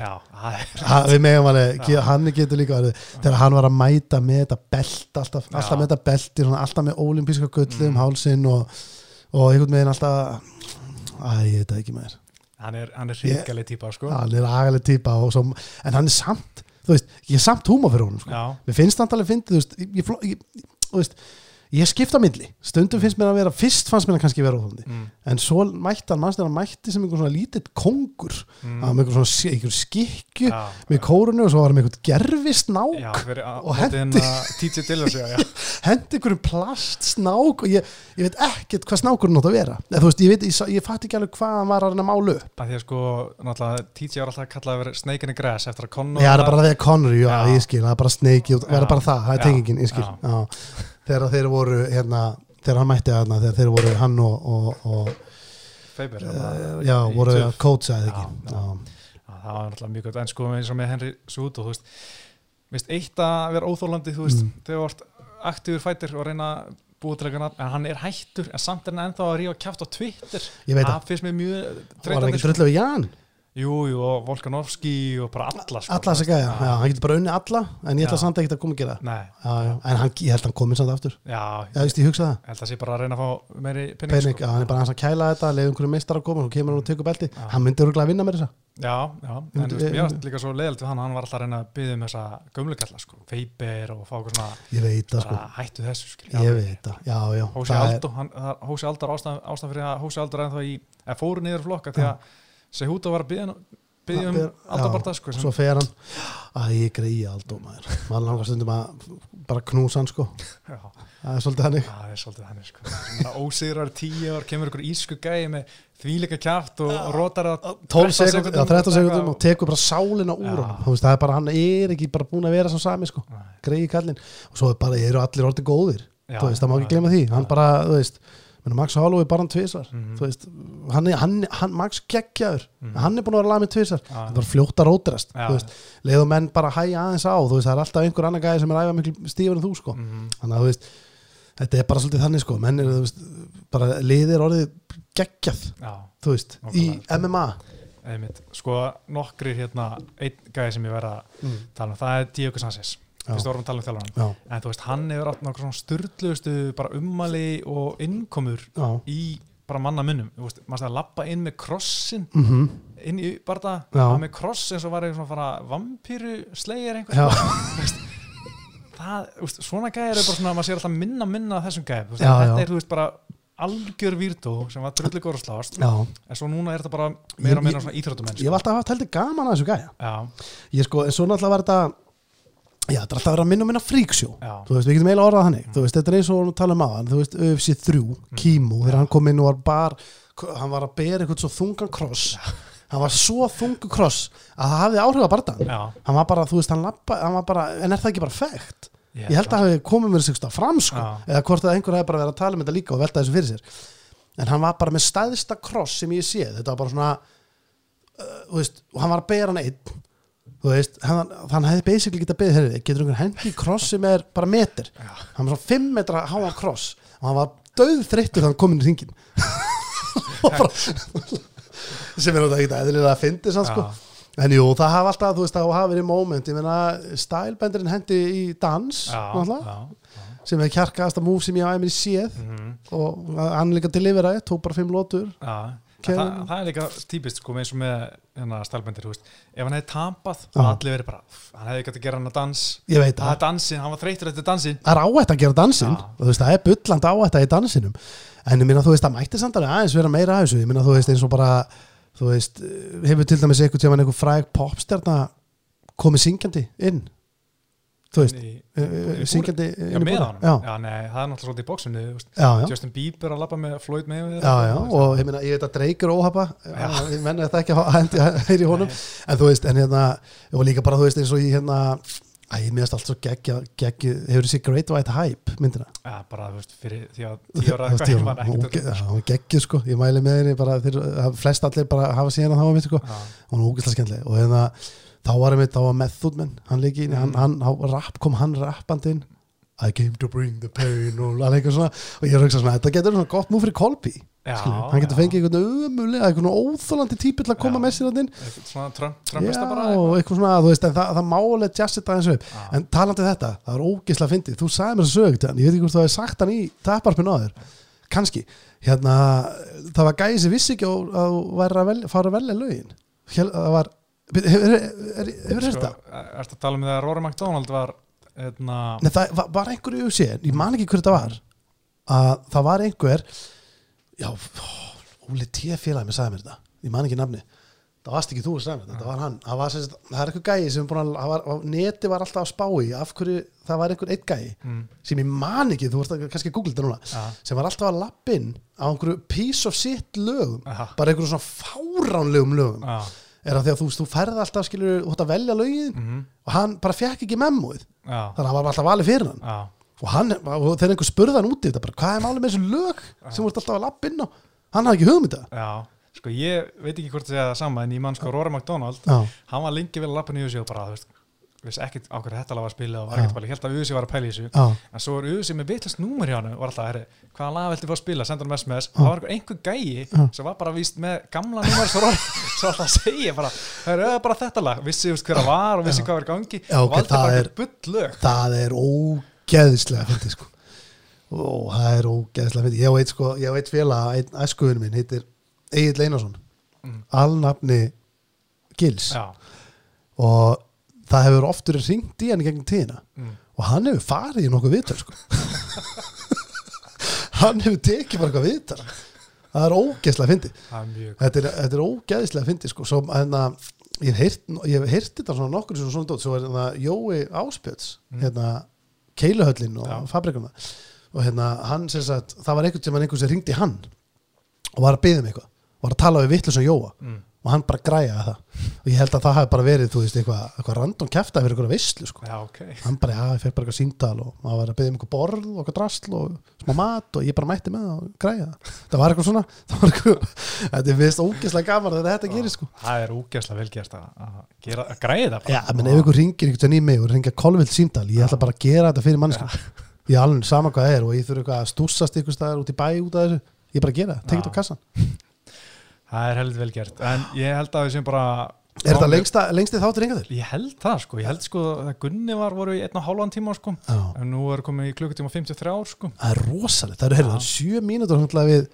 við alveg, Já. hann getur líka verið þegar hann var að mæta með þetta belt alltaf, alltaf með þetta belti svona, alltaf með ólimpíska gullu um Mm. hálsin og, og einhvern veginn alltaf æ, ég veit ekki með hann er, er ríkaleg típa sko. hann er og svo, en hann er samt þú veist, ég er samt húma fyrir honum sko. mér finnst hann alveg fyndið þú veist, ég, ég, þú veist, ég skipta milli. Stundum finnst mér að vera, fyrst fannst mér að kannski vera óþólandi mm, en svo mætti hann, mannst þegar hann mætti sem einhver svona lítill kongur mm, var með einhver svona einhver skikju já, með kórunu og svo var hann með einhver gerfist nák já, að og móti hendi- hérna hendi einhverjum plastsnák og ég, ég veit ekkert hvað snákurinn átt að vera. Þú veist, ég, veit, ég, ég fatt ekki alveg hvað hann var að reyna að málu upp. Að því að sko náttúrulega TJ var alltaf að kalla að vera the grass eftir að Conor Já, það er bara að Connery, já, Já. ég skil, það er bara Það það, það. Þegar þeir voru, hérna, þegar hann mætti þarna, þegar þeir voru hann og, og, og Faber uh, já, voru að coacha eða ekki Já, já. Það var náttúrulega mjög gott en sko eins og með Henry Cejudo þú veist, veist eitt að vera óþólandi þú veist, Mm. þegar þú vart aktífur fætir og reyna nafn, en hann er hættur en samt er hann ennþá að rífa kjátt á Twitter það finnst mér mjög Var hann þreytandi, ekki sko. drullu við Jan? Jú, jú, og Volkanovski og bara alla sko, Alla þess að gæja, já, hann getur bara unni alla en ég ætla Já. samt ekki að koma að gera það. En hann, ég held að hann komið samt aftur. Já, Já, veist, ég hugsa það. Ég held að sé bara að reyna að fá meiri penning, Pening, sko. já, hann er bara hans að kæla þetta, leiði einhverju meistar að koma og kemur hann og tekur belti, hann myndi örgulega að vinna með þessa Já, já, en myndi- mér varst líka svo leiðalt við hann, hann var alltaf að reyna að byggja um þessa gömlu kalla, sko, Faber og fá okkur svona, Það, bara það, það það- Sehúta var að byggja, um Já, Aldo Barta, sko, sem, svo fer hann. Að ég greiði aldó maður. Maður langar stundum að bara knúsa hann sko. Já, það er svolítið hannig það er svolítið þannig, sko. Ósigrar tíu ár, kemur ykkur ísku gæi með þvíleika kjátt og, rótar að 12 sekundum, já 13 sekundum og tekur bara sálina úr hann það er bara hann er ekki bara búin að vera svo sami sko. Greiði kallinn. Og svo er bara eru allir orðið góðir. Já, það má ekki glemma því. Hann bara þú veist Max Holloway bara hann tvisar Mhm. þú veist, hann, hann, hann, Max geggjaður Mhm. hann er búin að vera lamið tvisar Já. það er bara fljótt að rótrast Já. þú veist, leið og menn bara hæja aðeins á veist, það er alltaf einhver annar gæði sem er æfa miklu stífur en þú sko Mhm. þannig að veist, þetta er bara svolítið þannig sko menn er, bara liðir orðið geggjað, veist, í. MMA einmitt Sko, nokkri hérna einn gæði sem ég verð að mm. tala um, það er Sanchez Já. Fyrst vorum að tala um þjálfaran já, En þú veist, hann hefur átt nokkuð svona styrlustu bara ummali og innkomur já. í bara manna minnum Þú veist, maður stæði að lappa inn með krossin. Mm inn í barða, með kross eins og var eitthvað svona fara vampíru slegir einhver já, það, þú veist, svona gæðir er bara svona maður sér alltaf minna minna þessum Já, þetta er, þú veist, bara algjör výrtó sem var drullu góður að sláast en svo núna er þetta bara meira og meira svona íþróttumenn ég hef alltaf haft heldur gaman að þessu gæja. Já, ég sko, en svo náttúrulega var þetta já, þetta er alltaf að vera að minna og minna fríksjó þú veist, við getum eiginlega orðað þannig. Þú veist, þetta er eins og tala um aðan, þú veist, UFC 3 Kímó, þegar hann kom inn og var bara hann var að bera eitthvað svo þungan kross. Hann var svo þungu kross að það hafði áhrif að barðan hann var bara, þú veist, hann lappa hann var bara, en er það ekki bara fægt? Ég ég held að hafi komið mér sig fram sko, Já. eða hvort að einhver hefði bara verið að tala um þetta líka og velta þessu fyrir sér. En hann var bara með stæðsta kross sem ég sé þetta var bara svona uh, þú veist, og hann var að bera hann einn þú veist, hann, hann hefði basically getað beðið herrið, getur einhvern hendi kross sem er bara meter, Já. hann var svona 5 metra háan kross og hann var döð þreyttur þegar hann kom inn í ringin og bara sem er náttúrulega ekkert eðlilega að fyndi sann sko. En jú, það hafa alltaf, þú veist, það hafa verið moment, ég meina, stælbendurinn hendi í dans, náttúrulega, sem er kjarkaðasta múf sem ég á einmitt séð mhm, og hann líka til yfir það, tók bara fimm lótur. já. Það, það er líka típist sko eins og með hérna stælbendir, ef hann hefði tapað Já. og allir verið bara, "Pff, hann hefði gætt að gera hann að dans Ég veit það dansin, hann var þreytur eftir dansin Það er áætt að gera og þú veist, það er bulland áætt í dansinum. En ég meina, þú veist, það mætti samt alveg aðeins vera meira að. Ég meina, þú veist, eins og bara, þú veist, hefur til dæmis einhvern tíma einhver fræg popstjarna komið syngjandi inn. Þú veist, eh, eh, syngjandi já, með honum, Já, nei, það er náttúrulega svolítið í já. Justin Bieber að labba með Floyd með Já, já, og ég meina, ég veit að Drake er óhapa ég menna þetta ekki að hendi heyri í honum, en þú veist, en hérna og líka bara, þú veist, eins og ég hérna æ, ég meðast allt svo geggja, hefur þessi Great White Hype, myndina? Já, bara, þú veist, fyrir því að veist, eitthvað, hún ekkert ge- já, hún geggjuð, sko, ég mæli með henni bara, flest allir bara hafa síðan að var mitt, sko, og hérna, þá var einmitt, þá var Method Man hann leiki, mm. hann, hann, hann rap, kom hann rappandi inn? I came to bring the pain og alveg eitthvað svona, og ég er að svona, þetta getur svona gott nú fyrir Skilur, hann getur fengið einhvern umulega, einhvern óþólandi típi til að koma Já. með sér hann Eitthvað svona Trumpista bara og eitthvað svona, þú veist, en það, það má alveg jazzið það eins og upp, Já. en talandi um þetta það er ógislega fyndið, þú sagði mér þessu sög ég veit ekki hvort þú hefði sagt hann í taparpinu áður kannski, hérna það var gæði sem vissi ekki að að að fara velja lögin. Hér, það var, hefur hefur Sko, þetta? Ertu að tala um þegar Rory McDonald var hérna, Nei, það var, var einhver í UFC, ég man ekki hver þetta var að það var einhver já, Óli T. félagi með sagði mér þetta, ég man ekki nafni það varst ekki þú að sagði mér þetta, það var hann það, var, sem það er einhver gæi sem er að það var, neti var alltaf að spá í af hverju það var einhver eitt gæi mm, sem ég man ekki, þú vorst að kannski að googla þetta núna já, sem var alltaf að lappinn á einhverju piece of shit lögum Aha. bara einhverju svona fáránlegum lögum já, er að því að þú, þú ferð alltaf skilur, ætti að velja lögin mhm, og hann bara fekk ekki memóið. Já, þannig að hann var alltaf valið fyrir hann. Já, og, og þegar einhver spurði hann úti þetta bara, hvað er málið með þessu lög sem voru alltaf að lappa inn á? Hann hafði ekki hugmynd um þetta. Já. Sko ég veit ekki hvort það segja það sama en ég man sko Rory McDonald hann var lengi vel að lappa niður sig og bara, þú veist vissi ekkert á hverju þetta lag var að spila og var ekkert bara, ég held að Uzi var að pæla í þessu. Já, en svo er Uzi með vitlast númer hjá hann og var alltaf, herri, hvaða lag viltu fá að spila? Senda hann SMS, Já. það var einhver, gæi sem var bara víst með gamla númer svo, alltaf að segja bara, það er bara þetta lag, vissi þú veist hver það var og vissi hvað var gangi. Já, og ok, valdi bara er- bull lög. það er ógeðislega fyndið sko. Og það er ógeðislega fyndið. Ég veit sko, ég veit félag einn æskuðinu minn heitir Egil Einarsson. Mm. alnafni Gils. Og það hefur oft verið ringt í hann í gegnum tíðina. Mm, og hann hefur farið í nokkuð viðtal sko. hann hefur tekið bara eitthvað viðtal. Það er ógeðslega mjög þetta er, þetta er ógeðislega fyndið sko. Svo, hérna, ég hef heyrt, ég hef heyrt þetta svona nokkur svona svona dót. Svo er hérna, Jói Áspjöts Mm. hérna, Keiluhöllin og Já. fabrikuna og hérna, hann sem sagt það var einhvern sem hann einhvern sem ringdi hann og var að byggja um eitthvað. Var að tala við vittlu sem Jóa. Mm, og hann bara græja það. Og ég held að það hafi bara verið, þú veist, eitthvað, eitthvað random kæfta fyrir eitthvað veislu, sko. Já, ok. Hann bara, já, ég fekk bara eitthvað símtal og maður var að byggja um eitthvað borð og eitthvað drasl og smá mat og ég bara mætti með það og græja það. Það var eitthvað svona, það var eitthvað þetta er vist ógeðslega gaman þegar þetta gerir sko. Það er úgeðslega velgerst að, að, gera, að græða bara. Já, menn ef ykkur ringir einhvern veginn í mig og ringir kolvild símtal, ég ætla bara að gera þetta fyrir mannskap ég alveg sama hvað það er á er heldur velgert En ég held að við sem bara er þetta lengsta, lengsti þáttur yngar þér? Ég held það sko, ég held sko að Gunni var voru í einn og hálfan tíma sko. Já, En nú er komið í klukkutíma 53 ár sko. Það er rosalegt, það eru heyrðu, Já. það eru sjö mínútur þannig að við,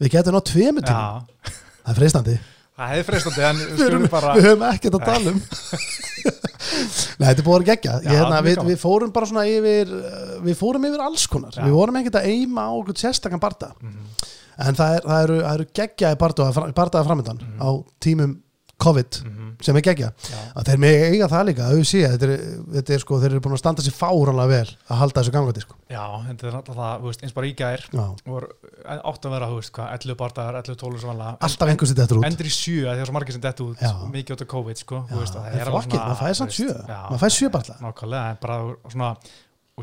við getum tveimu tíma, Já, það er freistandi. Það hefði freistandi En við skulum bara við höfum ekkert að tala um. Nei, þetta er búið að vera geggja Já, hérna, við, við fórum bara svona yfir uh, við fórum yfir alls konar. Já. við vorum ekkert að eima á okkur sérstakann barda. Mhm. En það, er, það eru, það eru geggjaði bardaða framöndan Mhm. á tímum COVID Mhm. sem er geggja Já. að þeir með eiga það líka, sé þetta er, þetta er sko, þeir eru búin að standa sér fáránlega vel að halda þessu gangandi sko. Já, þetta er alltaf það, veist, eins bara í gær voru átt að vera, veist, hvað, 11 bardagar, 11 tólur sem vanlega alltaf einhvers þetta eftir út Endur í sjö, að því að svo margir sem dett út Já. mikið út af COVID, sko, veist, að það er alveg it, maður veist, sjö. já, Maður fær sjö barla. Nákvæmlega, en bara svona,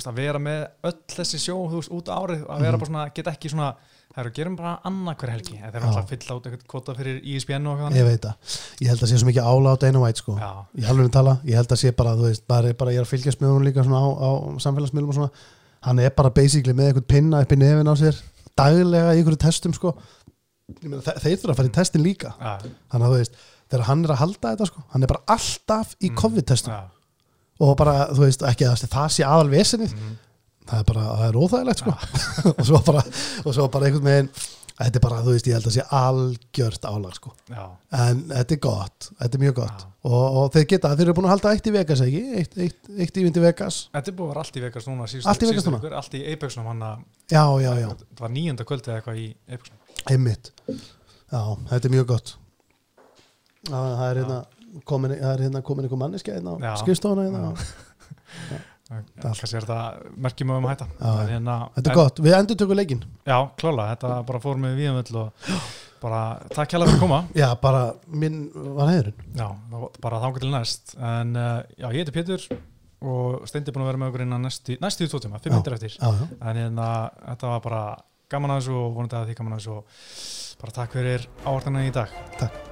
að vera með öll þessi sjó, út árið að vera bara svona, geta ekki svona það eru að gera bara annað hver helgi. Það er alltaf að fylla út eitthvað kvota fyrir E ISBN og eitthvað ég veit það, ég held að sé svo mikið álátt einu væt sko. Já, ég alveg tala, ég held að sé bara, þú veist, bara, bara ég er að fylgjast með hún líka svona á, á samfélagsmiðlum og svona, hann er bara basically með eitthvað pinna upp í nefin á sér daglega í einhverju testum sko. Meina, þe- þeir þurfa að fara í testin líka. Já, þannig að þú veist, þegar hann er að halda þetta sko, hann er bara alltaf í Mm. COVID-testum. Já, og bara, þú veist, ekki að það sé aðal vesinni, mhm, það er bara það er óþægilegt sko. Og svo bara, og svo bara einhvern veginn þetta er bara, þú veist, ég held að sé algjört álag sko. Já, en þetta er gott, þetta er mjög gott. Og, og þeir geta, þeir eru búin að halda eitt í Vegas ekki, eitt, eitt, eitt ívindi Vegas? Þetta er búið að vera allt í Vegas núna síðustu, Allt í Vegas núna? vikur, Allt í Apexnum, hann að já, já, já, það var nýjönda kvöldið eða eitthvað í Apexnum. Einmitt. Já, þetta er mjög gott. Það er hérna komin, það er hérna komin einhver manneski hérna skrifstofuna hérna Kannski er þetta merkjum um að hætta. Já. Hérna, þetta er en- gott, við endur tökum leikinn. Já, klála, þetta bara fór með viðanvöld og bara takk hjá fyrir að koma. Já, bara, minn var heiðurinn. Já, bara þángu til næst. En uh, já, ég heiti Pétur og Steindi er búin að vera með okkur innan næstu, næstu tvo tíma, fimm Já. myndir eftir. Já, já, En hérna, þetta var bara gaman að þessu og vonandi að því gaman að þessu og bara takk fyrir ávartana í dag. Takk